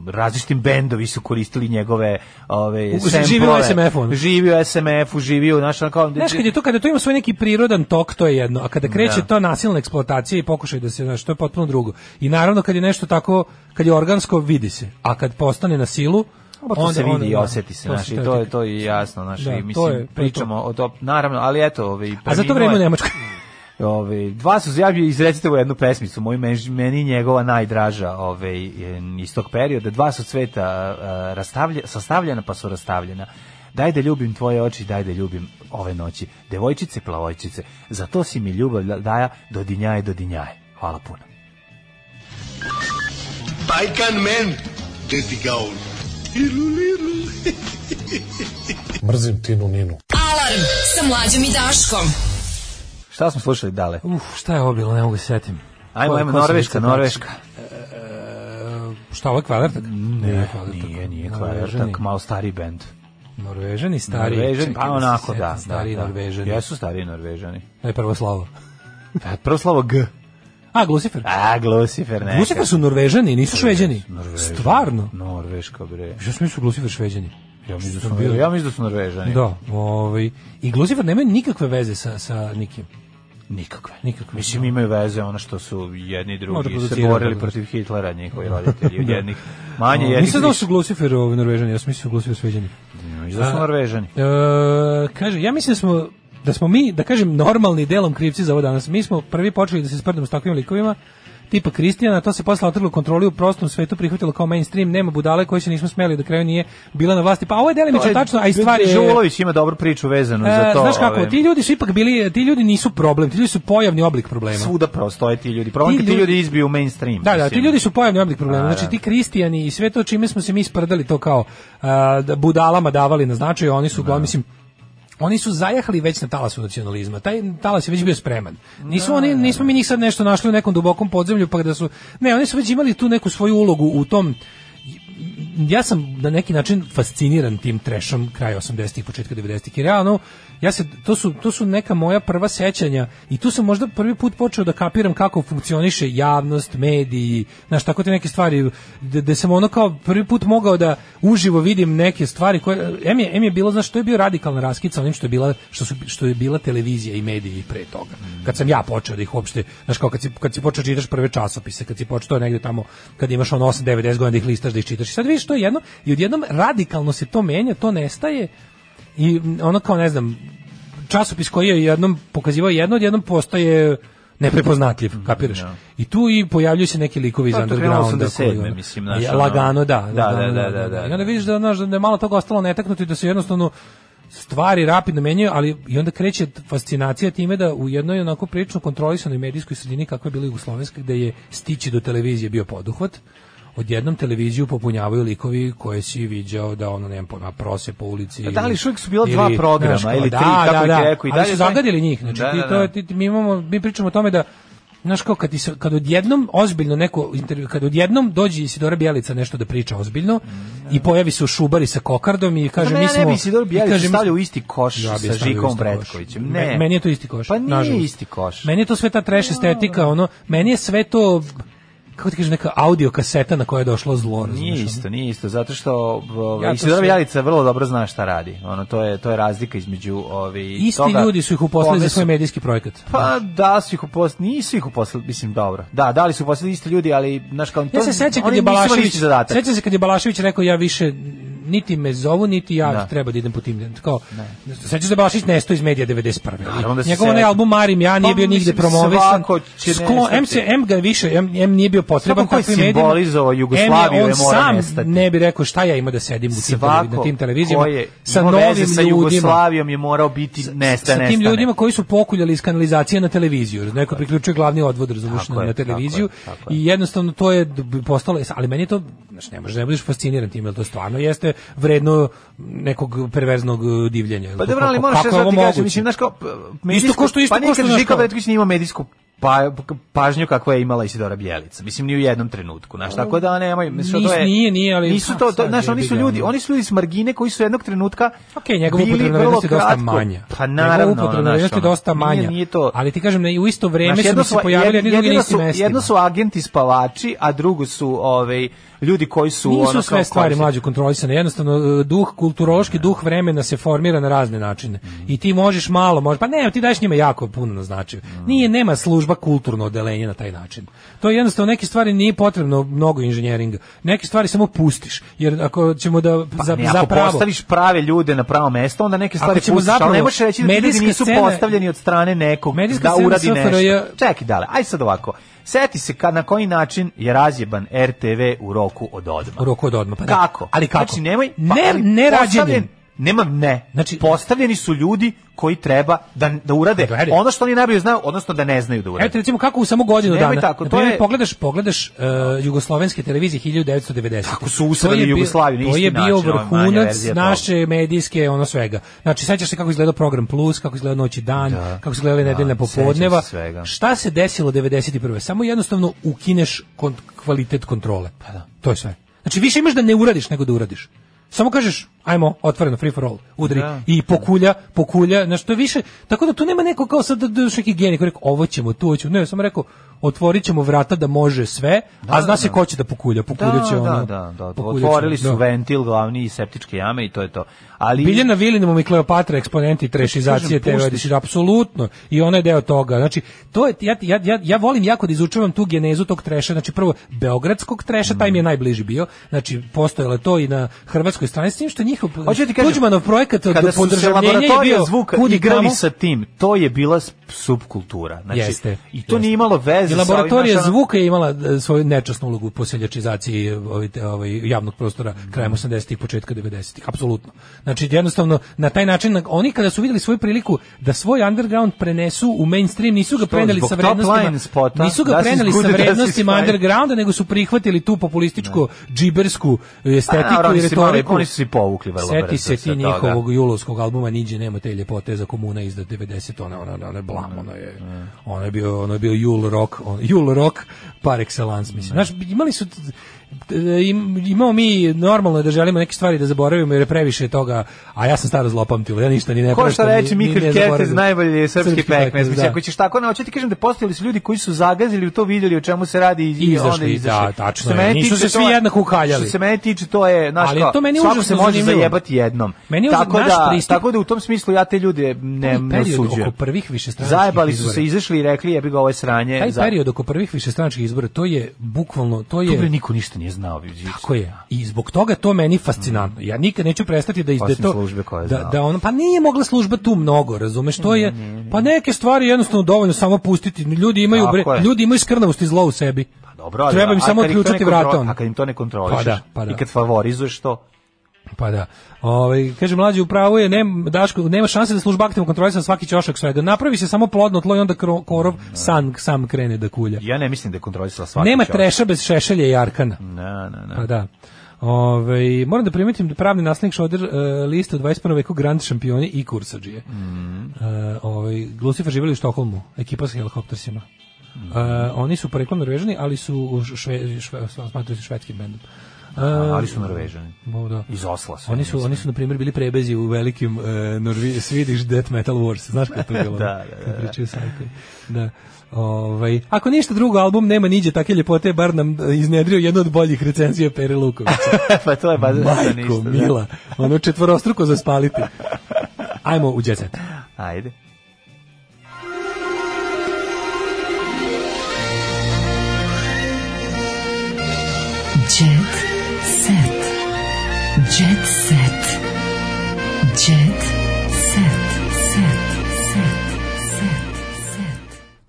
različitim bendovi su koristili njegove ove U- živi u samplove. SMF-u, ono. živi u SMF-u živi u znaš, ono kao Znaš, kad je to, kada to ima svoj neki prirodan tok, to je jedno, a kada kreće Da. to nasilna eksploatacija i pokušaj da se, znaš, to je potpuno drugo. I naravno, kad je nešto tako, kad je organsko, vidi se. A kad postane na silu, Pa to se vidi i da, osjeti se, to znaš, i to je to je je jasno, znaš, Da, mislim je- je to. pričamo o to, naravno, ali eto, ovaj A za to vreme u je- Nemačkoj. Ove, dva su ja bi izrecite u jednu pesmicu, moj meni, meni njegova najdraža, ove, iz tog perioda, dva su cveta a, rastavlja, sastavljena pa su rastavljena. Daj da ljubim tvoje oči, daj da ljubim ove noći. Devojčice, plavojčice, za to si mi ljubav daja do dinjaje, do dinjaje. Hvala puno. Baikan men, dedi Gaul. Mrzim Tinu Ninu. Alarm sa mlađom i Daškom. Šta smo slušali dale? Uf, šta je ovo bilo, ne mogu se setim. Ajmo, ajmo, se Norveška, lice Norveška. Šta, ovo je kvadratak? Ne, nije, nije kvadratak, malo stariji bend. Norvežani, stari. Norvežani, pa da onako, setim, da. Stari da, da. Norvežani. Jesu stari Norvežani. Aj, prvo slovo. E, Prvo slovo G. A, Glucifer. A, Glucifer, neka. Glucifer su Norvežani, nisu šveđani. Norvežani. Stvarno? Norveška, bre. Ja sam mislio Glucifer šveđani. Ja mislim da su, ja mislim da su Norvežani. Da, ovaj i Glucifer nemaju nikakve veze sa sa nikim. Nikakve. Nikakve. Mislim imaju veze ono što su jedni i Možda drugi se borili da. protiv Hitlera, njihovi roditelji, od Da. jednih manje, jednih Nisam znao više. su Glucifer ovaj Norvežani, ja sam mislio Glucifer šveđani. Mislim da su A, Norvežani. E, kaže, ja mislim da smo da smo mi, da kažem, normalni delom krivci za ovo danas. Mi smo prvi počeli da se sprdamo s takvim likovima, tipa Kristijana, to se posle otrglo kontroli u prostom svetu prihvatilo kao mainstream, nema budale koji se nismo smeli da kraju nije bila na vlasti. Pa ovo je delimično tačno, a i stvari je... Žulović ima dobru priču vezanu za E, to. znaš kako, ove, ti ljudi su ipak bili, ti ljudi nisu problem, ti ljudi su pojavni oblik problema. Svuda prostoje ti ljudi. Problem Ti kad ti ljudi- ljudi izbiju mainstream. Da, da, mislim. ti ljudi su pojavni oblik problema. A, Znači da. ti kristijani i sve to čime smo se mi sprdali to kao da budalama davali na značaj, oni su uglavnom mislim oni su zajahali već na talasu nacionalizma. Taj talas je već bio spreman. Nisu oni, nismo mi njih sad nešto našli u nekom dubokom podzemlju pa da su ne, oni su već imali tu neku svoju ulogu u tom ja sam na neki način fasciniran tim trešom kraja 80-ih, početka 90-ih. Jer realno, ja se, to, su, to su neka moja prva sećanja i tu sam možda prvi put počeo da kapiram kako funkcioniše javnost, mediji, znaš, tako te neke stvari, da, da sam ono kao prvi put mogao da uživo vidim neke stvari koje, em je, em je bilo, znaš, to je bio radikalna raskica onim što je bila, što, su, što je bila televizija i mediji pre toga. Kad sam ja počeo da ih uopšte, znaš, kao kad si, kad si počeo da čitaš prve časopise, kad si počeo negde tamo, kad imaš ono 8, 9, 10 godina da ih listaš, da ih čitaš. I sad vidiš to je jedno, i odjednom radikalno se to menja, to nestaje, i ono kao, ne znam, časopis koji je jednom pokazivao jedno, odjednom postaje neprepoznatljiv, kapiraš? I tu i pojavljuju se neki likovi iz Pa, undergrounda. 87., koji, mislim, Ja, ono- lagano, da. Da, lagano, da, da, da, da. I onda vidiš da, znaš, da je malo toga ostalo netaknuto i da se jednostavno stvari rapidno menjaju, ali i onda kreće fascinacija time da u jednoj onako prilično kontrolisanoj medijskoj sredini kakva je bila Jugoslovenska, gde je stići do televizije bio poduhvat, odjednom televiziju popunjavaju likovi koje si viđao da ono nema pojma prose po ulici. A da li uvijek su bila dva programa znaš, kao, ili da, tri, kako da, da, rekao, i dalje su zagadili njih, znači Da, ti, da, to je- da. ti- mi imamo mi pričamo o tome da Znaš kao kad, se, kad odjednom ozbiljno neko intervju, kad odjednom dođe Isidora Bjelica nešto da priča ozbiljno i pojavi se u šubari sa kokardom i kaže Kaže, mi ja smo... ne bi Isidor i Bjelić kaže, mi stavljao smo- u isti koš Ja sa Žikom. Bretkovićem. Ne. Meni je to isti koš. Pa nije nažalost. isti koš. Meni je to sve ta trash estetika, ono, meni je sve to kako ti kažeš, neka audio kaseta na kojoj je došlo zlo. Nije isto, nije isto, zato što Ja Isidora sve- Bjelica vrlo dobro zna šta radi. Ono to je to je razlika između ovi Isti toga ljudi su ih uposlili kome za svoj medijski projekat. Pa da su ih uposlili, nisu ih uposlili, mislim dobro. Da, da li su uposlili isti ljudi, ali znaš kao to Ja se sećam kad je Balašević, sećam se kad je Balašević rekao ja više niti me zovu, niti ja Da. treba da idem po tim. Kao, sećam se da Balašević nestao iz medija 91. Naravno da Njegov onaj album Marim ja nije Pa, bio nigde promovisan. svako će Sklo, nestati. M, se, M ga više, M, M nije bio potreban Svako takvim medijima. simbolizovao Jugoslaviju on je mora sam nestati. ne bi rekao šta ja ima da sedim u tim, Svako na tim televizijama ko je sa novim sa ljudima Jugoslavijom je morao biti nesta, sa tim nestane. ljudima koji su pokuljali iz kanalizacije na televiziju. Neko priključuje glavni odvod, razumiješ, na, na tako televiziju je, tako je. i jednostavno to je postalo, ali meni je to, znači ne možeš, ne budeš fasciniran tim, jer to stvarno jeste vredno nekog perverznog uh, divljenja. Pa dobro, ali moraš sad ovo ti kažem, moguće? mislim, znaš kao, p- medijsku, ko što- isto pa ko što, Žika Petković nije imao medijsku pa, pažnju kakva je imala Isidora Bjelica. Mislim, ni u jednom trenutku, znaš, tako da nemoj, mislim, to je... nije, nije, ali- Nisu to, to znaš, oni su ljudi, oni su ljudi s margine koji su jednog trenutka Ok, njegova bili upotrebna vrednost je dosta manja. Pa naravno, upotrebna vrednost je dosta nije- manja. nije to- Ali ti kažem, ne, u isto vreme Znaš, su mi se pojavili jedni drugi su, mestima. jedno su agenti spavači, a drugo su ovaj, ljudi koji su... Nisu ono, sve kao stvari mlađe kontrolisane. Jednostavno, e, duh, kulturološki duh vremena se formira na razne načine. I ti možeš malo, možeš, pa ne, ti daješ njima jako puno na značaju. Nije, nema služba kulturno odelenje na taj način. To je jednostavno, neke stvari nije potrebno mnogo inženjeringa. Neke stvari samo pustiš. Jer ako ćemo da Pa za, ne, ako zapravo... postaviš prave ljude na pravo mesto, onda neke stvari ćemo pustiš, ali zapravo- ne možeš reći da ljudi nisu scena- postavljeni od strane nekog da uradi nešto. Čekaj, dale, aj sad ovako. Seti se kad, na koji način je razjeban RTV u roku od odma. U roku od odmah. Pa da. Kako? Ali kako? Znači, nemoj... ne, ali ne postavljen- rađenjem. Nema ne. Znači postavljeni su ljudi koji treba da da urade Gledaj. ono što oni najbolje znaju, odnosno da ne znaju da urade. Eto recimo kako u samo godinu dana. tako, to je- pogledaš, pogledaš uh, jugoslovenske televizije 1990. Kako su usrali Jugoslaviju, To je bio način, vrhunac naše medijske ono svega. Znači sećaš se kako izgledao program Plus, kako izgledao Noć i dan, Da. kako su izgledale Da, nedeljna popodneva. se svega. Šta se desilo 91. Samo jednostavno ukineš kon- kvalitet kontrole. Pa da. To je sve. Znači više imaš da ne uradiš nego da uradiš. Samo kažeš, ajmo, otvoreno, free for all, udri Da. i pokulja, pokulja, znači to je više, tako da tu nema neko kao sad da neki genij koji rekao, ovo ćemo, tu ćemo, ne, samo rekao, otvorit ćemo vrata da može sve, a zna se da. ko će da pokulja, pokulja će da, ono. da, da, da, otvorili su da. ventil glavni i septičke jame i to je to. Ali Biljana Vilinum i Kleopatra eksponenti trešizacije edicije, apsolutno. I ona je deo toga. Znači, to je, ja, ja, ja, ja volim jako da izučavam tu genezu tog treša. Znači, prvo, beogradskog treša, taj mi je najbliži bio. Znači, postojalo to i na hrvatskoj strani, s tim što njihov Tuđmanov projekat kada su se laboratorija bio zvuka igrali sa tim, to je bila subkultura. Znači, Jeste. I to jeste. nije imalo veze I sa ovim, laboratorija ono- zvuka je imala e, svoju nečasnu ulogu u poseljačizaciji ovaj, ovaj, javnog prostora krajem 80-ih, početka 90-ih, apsolutno. Znači, jednostavno, na taj način, na- oni kada su vidjeli svoju priliku da svoj underground prenesu u mainstream, nisu ga preneli sa vrednostima, spota, nisu ga is preneli sa is vrednostima undergrounda, nego su prihvatili tu populističku, džibersku estetiku A, dobro, i retoriku. oni su se i povukli vrlo Seti se sa ti njihovog julovskog albuma Niđe nema te ljepote za komuna iz 90 ona ona ona je blam ono je ono je bio ono je bio jul rock on, jul rock par excellence mislim znaš imali su t- im, imamo mi normalno da želimo neke stvari da zaboravimo jer je previše toga a ja sam staro zlopamtilo ja ništa ni ne Ko ni- reče Ketez, zaboravim. najbolji je srpski pekmez. Mislim, da. ako ćeš tako, ne, hoću ti kažem da postojali su ljudi koji su zagazili u to, vidjeli o čemu se radi i, I izašli, onda izašli. da, tačno je. Nisu se svi je- jednako ukaljali. Što se mene tiče, to je, znaš, Ali kao, to meni svako se može zanimljivo. zajebati jednom. Meni je tako, naš da, pristup- tako da u tom smislu ja te ljude ne, ne period osuđujem. oko prvih višestranačkih Zajebali su se, izašli i rekli, jebi ga ovo je sranje. Taj za- period oko prvih višestranačkih izbora, to je bukvalno, to je... bre niko ništa nije znao. vidiš. Tako je. I zbog toga to meni fascinantno. Ja nikad neću prestati da izde to da da on pa nije mogla služba tu mnogo, razumeš? To je pa neke stvari jednostavno dovoljno samo pustiti. Ljudi imaju bre, ljudi imaju skrnavost i zlo u sebi. Dobro, ali- Treba im samo to kontro- vrata. ono. A kad im to ne kontrolišeš, Pa da, pa da. i kad favorizuješ to, Pa da. Ovaj kaže mlađi u pravu je nem Daško nema šanse da služba aktivno kontroliše svaki ćošak svega. Napravi se samo plodno tlo i onda kro- korov sam sam krene da kulja. ja ne mislim da je kontrolisala svaki Nema treša bez šešelja i arkana. Ne, ne, ne. Pa da. Ove, moram da primetim da pravni naslednik Šoder uh, lista u 21. veku Grand šampioni i kursađije. Mm. ovaj, Lucifer živjeli u Štokholmu, ekipa sa helikoptersima. Mm. Uh, oni su poreklom norvežani, ali su u šve, šve, smatruju se švedskim bendom. Ali su Norvežani. Da. Iz Osla su. Oni su, oni su na primjer bili prebezi u velikim uh, Norvi, Swedish Death Metal Wars. Znaš kako to bilo? Da, da, da, Kad pričaju. Da. Ovaj, ako ništa drugo, album nema niđe take ljepote, bar nam e, iznedrio jednu od boljih recenzija Pere Lukovića. pa to je baš Majko, ništa. da. mila, ono četvorostruko za spaliti. Ajmo u jet set. Ajde.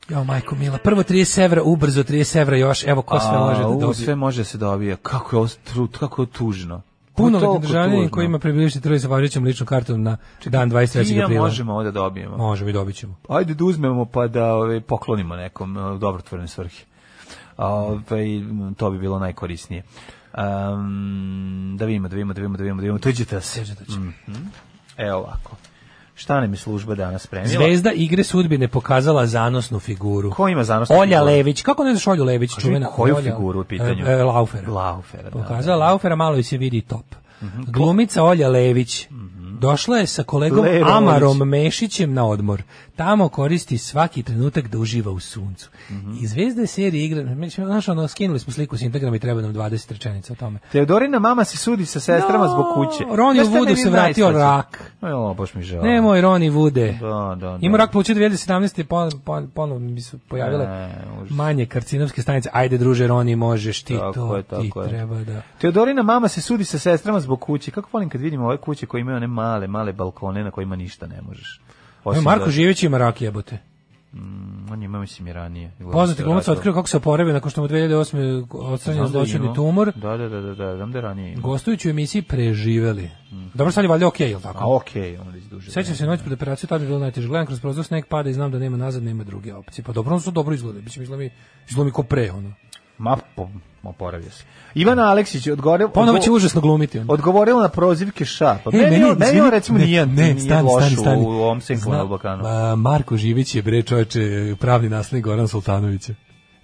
Jo, majko mila, prvo 30 evra, ubrzo 30 evra još, evo ko sve može da dobije. Sve može da se dobije. Kako je ovo tru- kako je tužno. Punoletni Toliko državljanin koji ima prebivalište truje sa važećom ličnom kartom na dan 23. Ti i ja aprila. možemo ovo da dobijemo. Možemo i dobit ćemo. Ajde da uzmemo pa da ove, poklonimo nekom e, dobrotvorne svrhe. Ove, to bi bilo najkorisnije. Um, da vidimo, da vidimo, da vidimo, da vidimo, da vidimo. Tuđite se. Mhm. Evo ovako. Šta nam je služba danas spremila? Zvezda igre sudbine pokazala zanosnu figuru. Ko ima zanosnu Olja figuru? Lević. Kako ne znaš Olju Lević? Kaži, čuvena koju Olja- figuru u pitanju? E, e, Laufera. Laufera, da, Pokazala Laufera, malo i se vidi top. Glumica Olja Lević. Došla je sa kolegom Lerović. Amarom Mešićem na odmor. Tamo koristi svaki trenutak da uživa u suncu. I zvezda serije igra, znaš, ono, skinuli smo sliku s Instagrama i treba nam 20 rečenica o tome. Teodorina mama se sudi sa sestrama No, zbog kuće. Roni u Znaš šta Vudu meni se vratio najslađe? rak. O, baš mi žao. Nemoj Roni Vude. Da, da, da. Ima rak pluća 2017. Ponovno pon, ponovo mi su pojavile Ne, manje karcinovske stanice. Ajde druže Roni, možeš ti Tako to, je, ti tako je. treba da... Teodorina mama se sudi sa sestrama zbog kuće. Kako volim kad vidim ove kuće koje imaju one male, male balkone na kojima ništa ne možeš. Osim Marko da- Živić ima rak jebote. Mm, on je imao, mislim, i ranije. Poznati glumac otkrio kako se oporavio nakon što mu 2008. odstranjen da imao. tumor. Da, da, da, da, da, znam da je ranije imao. Gostujući u emisiji Preživeli. Dobro, sad je valjda okej, jel tako? A okej, on već duže. Sećam se noć pred operacijom, tad je bilo najteže. Gledam kroz prozor, sneg pada i znam da nema nazad, nema druge opcije. Pa dobro, on su dobro izgleda. Mislim, izgleda mi, izgleda mi ko pre, ono. Ma, po, oporavio se. Ivana Aleksić odgovorio... Ponovo će užasno glumiti. On. Odgovorila na prozivke ša. Pa E, meni, meni, meni on recimo ne, nije, ne, nije stani, loš stani, stani. u ovom Senku na Balkanu. Ma, Marko Živić je bre čoveče pravni naslednik Goran Sultanovića.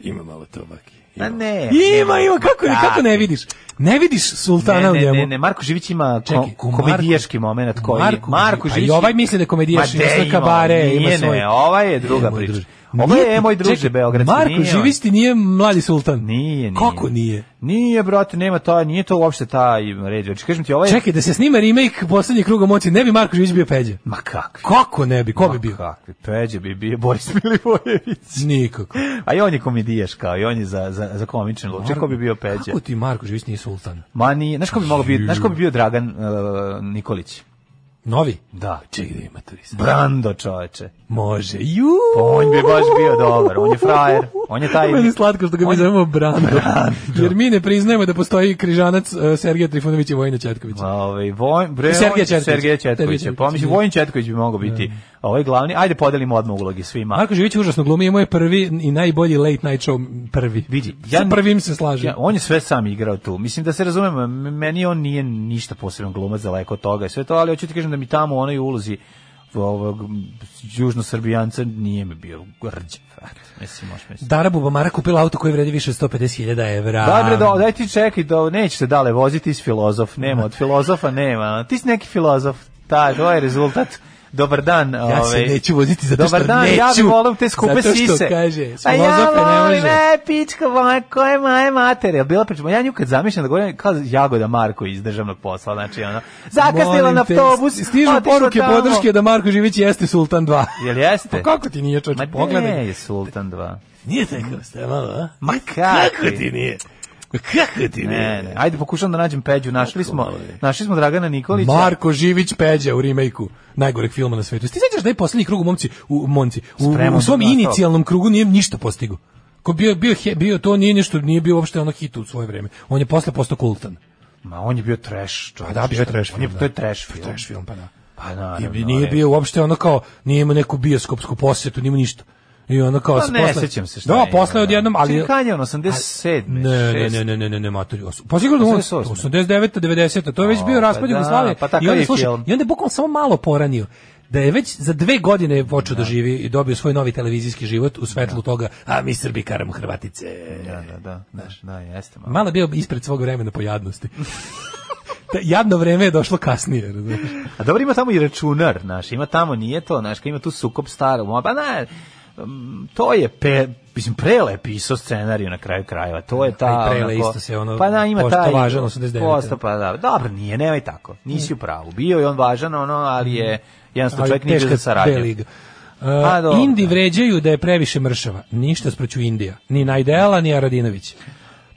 Ima malo to baki. A ne. Ima, ima, kako, ne, kako ne vidiš? Ne vidiš Sultana u ne, njemu? ne, ne, Marko Živić ima ko, Čekaj, komedijaški moment koji Marko Marko Živić- a i ovaj misli da je komedijaš, Ma ima de, svoje kabare, ima svoj- Ne, ovaj je druga priča. Ovo je moj druže čekaj, beogradski. Marko nije on. Živić ti nije mladi sultan. Nije, nije. Kako nije? Nije, brate, nema to, nije to uopšte taj red. Znači, kažem ti, ovo je... Čekaj, da se snima remake poslednjeg kruga moći, ne bi Marko Živić bio Peđa. Ma kakvi? Kako ne bi? Ko bi bio? Kakvi? Peđe bi bio Boris Milivojević. Nikako. A i on je komedijaš kao, i on je za, za, za komičan luč. Ko bi bio Peđe? Kako ti Marko Živić nije sultan? Ma nije, znaš ko bi mogao biti, znaš ko bi bio Dragan uh, Nikolić? Novi? Da. Čekaj da ima turista. Brando, čoveče. Može. Ju. Pa on bi baš bio dobar, on je frajer, on je taj... Meni slatko što ga mi zovemo Brando. Jer mi ne priznajemo da postoji križanac uh, Sergeja Trifunovića i Vojina Četkovića. Ovaj Voj bre Sergej Sergej Četković. Sergej Sergej Četković. Četković, Pa da. Vojin Četković bi mogao biti ovaj glavni. Ajde podelimo odmah uloge svima. Marko Živić užasno glumi, imao je prvi i najbolji late night show prvi. Vidi, Sa prvim se slažem. Ja, on je sve sam igrao tu. Mislim da se razumemo, meni on nije ništa poseban glumac daleko od toga. i Sve to, ali hoću ti kažem da mi tamo u onoj ulozi ovog južnosrbijanca nije mi bio. Eto, Mislim, možeš misliti. Dara Bubamara kupila auto koji vredi više od 150.000 evra. Daj bre, do, daj ti čekaj, do, neće se dale voziti, ti si filozof, nema, od filozofa nema, ti si neki filozof, taj, to je rezultat. Dobar dan. Ja se ovaj. neću voziti zato Dobar što dan, neću. ja bih volio te skupe Zato što sise. kaže, A ja filozofe ne volim, e, pička moja, koje moje mater. Bila priča? Ja nju kad zamišljam da govorim kao Jagoda Marko iz državnog posla, znači ono, zakasnila na autobus, Stižu poruke tamo. podrške da Marko Živić jeste Sultan 2. Jel jeste? Pa kako ti nije čoč? Ma Pogledaj. ne je Sultan 2. Nije tako, ste malo, a? Ma Kako ti nije? Kako ti Ne, nije? ne. Ajde pokušam da nađem Peđu. Našli smo, našli smo Dragana Nikolića. Marko Živić Peđa u remake-u najgoreg filma na svetu. Ti sećaš da je poslednji krug u momci u momci u, u svom inicijalnom krugu nije ništa postigao. Ko bio bio he- bio to nije nešto nije bio uopšte ono hit u svoje vreme. On je posle postao kultan. Ma on je bio trash. čovječe. Pa da, bio je trash On je, to je da. trash film. Trash film, pa da. Pa naravno. I nije bio uopšte ono kao nije imao neku bioskopsku posetu, nije imao ništa. I ono kao Pa ne posle- sećam se šta Da, je posle odjednom, da. ali Čekaj, kad je on, 87, Ne, ne, ne, ne, ne, ne, ne, matori. Pa sigurno on 88. 89 90 to je već O, bio pa raspad da, Jugoslavije. pa I onda je slušaj, film. i onda je bukvalno samo malo poranio da je već za dve godine počeo da. živi i dobio svoj novi televizijski život u svetlu toga, a mi Srbi karamo Hrvatice. Da, da, da, da, da, jeste malo. Malo je bio ispred svog vremena po jadnosti. Ta jadno vreme je došlo kasnije, razumiješ? A dobro ima tamo i računar, znaš, ima tamo, nije to, znaš, ima tu sukob staro, pa ne, to je pe, mislim, prele pisao scenariju na kraju krajeva, to je ta... Prele onako- isto se ono pa da, ima taj, važan 89. Postao, pa da, dobro, nije, nemoj tako, nisi u pravu, bio je on važan, ono, ali je, jednostavno Ali čovjek nije za saradnju. Uh, A, dobro, Indi vređaju da je previše mršava. Ništa sproću Indija. Ni Najdela, ni Aradinović.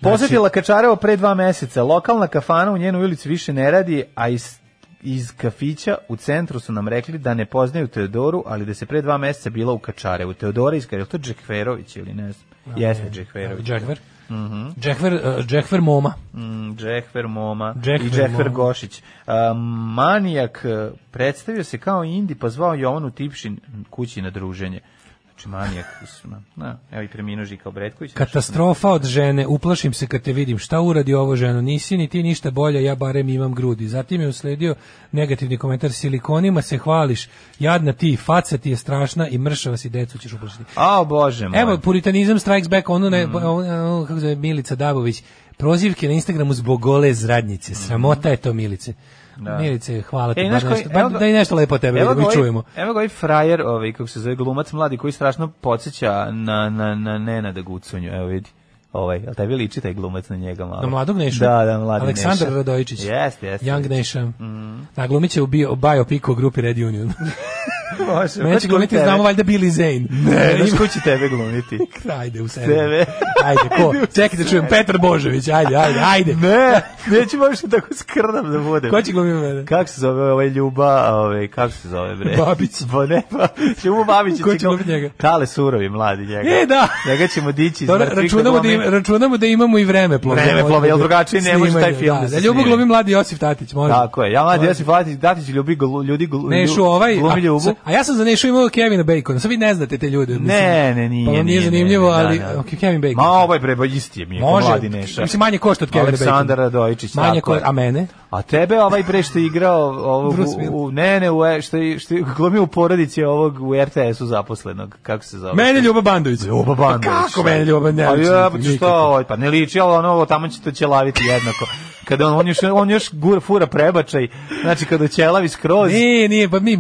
Posetila Kačarevo pre dva meseca. Lokalna kafana u njenoj ulici više ne radi, a iz, iz kafića u centru su nam rekli da ne poznaju Teodoru, ali da se pre dva meseca bila u Kačarevu. Teodora iz Kačarevo, to Džekverović ili ne znam? Jeste Džekverović. Džekver. Džekver, uh, Džekver Moma. Mm, Džekver Moma Džekver i Džekver Moma. Gošić. A, manijak e, predstavio se kao Indi, pa zvao Jovanu Tipšin kući na druženje. Znači manijak, na, na, evo i preminuo Žika Obretković. Katastrofa od žene, uplašim se kad te vidim. Šta uradi ovo ženo? Nisi ni ti ništa bolja, ja barem imam grudi. Zatim je usledio negativni komentar. Silikonima se hvališ, jadna ti, faca ti je strašna i mršava si decu ćeš uplašiti. A, bože moj. Evo, puritanizam strikes back, ono, ne, Mhm. ono, ono, kako zove, Milica Dabović, prozivke na Instagramu zbog gole zradnjice. Sramota je to, Milice. Da. Milice, hvala ti, bar nešto, bar evo da i nešto lepo tebe Evo vidimo i čujemo. Evo ga ovaj frajer, ovaj, kako se zove, glumac mladi, koji strašno podsjeća na, na, na Nenada Gucunju, evo vidi. Ovaj, ali tebi liči taj glumac na njega malo. Na mladog Nešu? Da, da, mladi Aleksandar Neša. Radojičić. Jeste, jeste. Young Neša. Da, glumit će u bio, biopiku o grupi Red Union. Može. Mene će glumiti, znamo valjda Billy Zane. Ne, znaš Ima- ko će tebe glumiti? Ajde, u sebi. Tebe. Ajde, ko? Čekaj da čujem. Petar Božović, ajde, ajde, ajde. Ne, neću baš tako skrdam da budem. Ko će glumiti mene? Kako se zove ovaj Ljuba, ovaj, kako se zove bre? Babić. Ba ne, Babić. Ljubo Babić. Ko će glumiti njega? Tale surovi mladi njega. E, da. Njega ćemo dići mrtvih računamo da, im, računamo da imamo i vreme plove. Vreme plove, jel drugačije ne može taj film da, da se da snimi? glumi mladi Josif Tatić, može. Tako je. Ja mladi Josip Latić, Datić ljubi ljudi glu- Nešu lju- glumi a, Ljubu. A ja sam za Nešu imao Kevina Bacona, sad vi ne znate te ljude. mislim. Ne, ne, nije. Pa nije nije, zanimljivo, ne, ne, ali da, da. Kevin Bacon. Ma ovaj bre, isti je mi je, mladi Neša. mislim manje košta od Kevina Aleksandar Bacona. Radojičić, Manje tako ko, je. a mene? A tebe ovaj bre što je igrao ovog, u, u, ne, ne, u, e- što je, što je glumio u porodici ovog u RTS-u zaposlenog, kako se zove? Mene Ljuba Bandović. Ljuba Bandović. Pa kako mene Ljuba Pa Bandović? ja, pa što ovaj, pa ne liči, ali ono, ovo tamo će to ćelaviti jednako. Kada on, on još, on još gura, fura prebačaj, znači kada ćelavi skroz, Nije, nije, pa mi...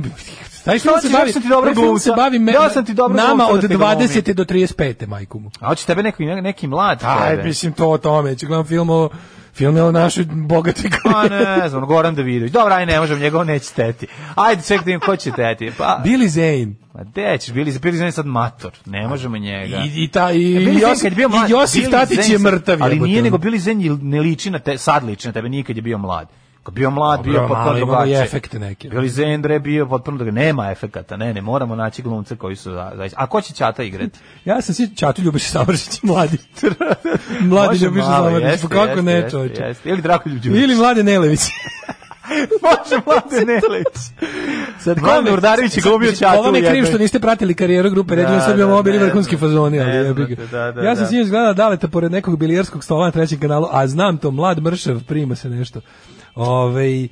Taj film se bavi, sam ti dobro film se glumca. bavi me, Ja sam ti dobro nama glumca od da te glumi. 20. do 35. majku mu. a hoće tebe neki, neki mlad Aj, tebe. mislim to o tome, će gledam film o film je o našoj bogatoj Pa ne znam, Goran Davidović. Dobro, aj ne možem, njegov neće teti. Ajde, ček da im ko će teti. Pa, Billy Zane. Ma gde ćeš, bili, bili je sad mator, ne možemo njega. I, i, ta, i, E, Billy Zane Josip, bio mlad, i Josip Billy Tatić Zane je mrtav. Ali nije nego Billy Zane ne liči na te, sad liči na tebe, nije kad je bio mlad. Bio mlad, Dobro, bio potpuno imamo drugačije. i efekte neke. Billy Zane bre bio potpuno drugačije. Nema efekata, ne, ne, moramo naći glumce koji su za, za- A ko će Ćata igrati? Ja sam svi Čatu Ljubiša Savršić, mladi. mladi malo, Savršić, pa kako jeste, ne, čovječe. jeste. Ili Drakolju Đurić. Ili Mlade Nelević. Može Mlade Nelević. Sad Goran Urdarević je glumio Ćatu Ovo kriv jednoj- što niste pratili karijeru grupe Da, Ređimo sve bi da, ovo bili vrhunski fazoni, ali jebi da, da, Ja sam da. sinoć gledao Daleta pored nekog bilijerskog stola na trećem kanalu, a znam to, mlad mršav, prima se nešto. Ove, e,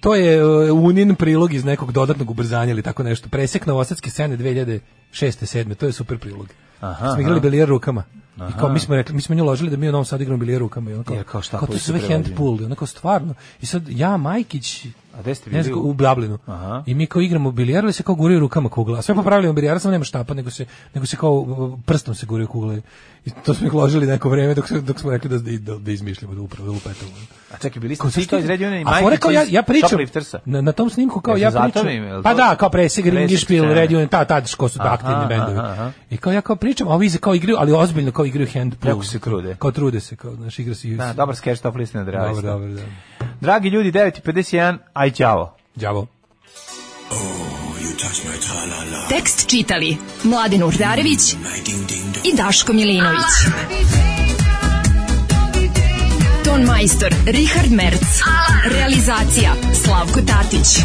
to je e, Unin prilog iz nekog dodatnog ubrzanja ili tako nešto. Presek novosadske scene 2006. 7. To je super prilog. Aha, smo igrali aha. bilijer rukama. I kao mi smo rekli, mi smo nju ložili da mi u Novom Sadu igramo bilijer rukama. I ono kao, Jer kao šta, kao to zove hand pull. I ono kao stvarno. I sad ja, Majkić, A gde ste bili? znam, u Dublinu. Aha. I mi kao igramo bilijar, ali se kao guraju rukama kugla. Sve po pravilima bilijara, samo nema štapa, nego se, nego se kao prstom se guraju kugle. I to smo ih ložili neko vreme dok, se- dok smo rekli da, da, da izmišljamo, da upravo, da lupetamo. A čekaj, bili ste svi kao iz Redjuna i A Majkić kao ja, ja pričam, na, na tom snimku kao ja pričam, pa to? da, kao presig, Ringišpil, scene. Radio, ta, tad što su Aha, aktivni bendovi. aha, aha. I kao ja kao pričam, a ovi se kao igraju, ali ozbiljno kao igraju hand pull. Jako se trude. Kao trude se, kao, znaš, igra se. Da, dobar sketch, top list na Dobro, dobro, da. Dragi ljudi, 9.51, aj ćavo. Đavo. Tekst čitali Mladin Urdarević i Daško Milinović. Ton majstor Richard Merc. Realizacija Slavko Tatić.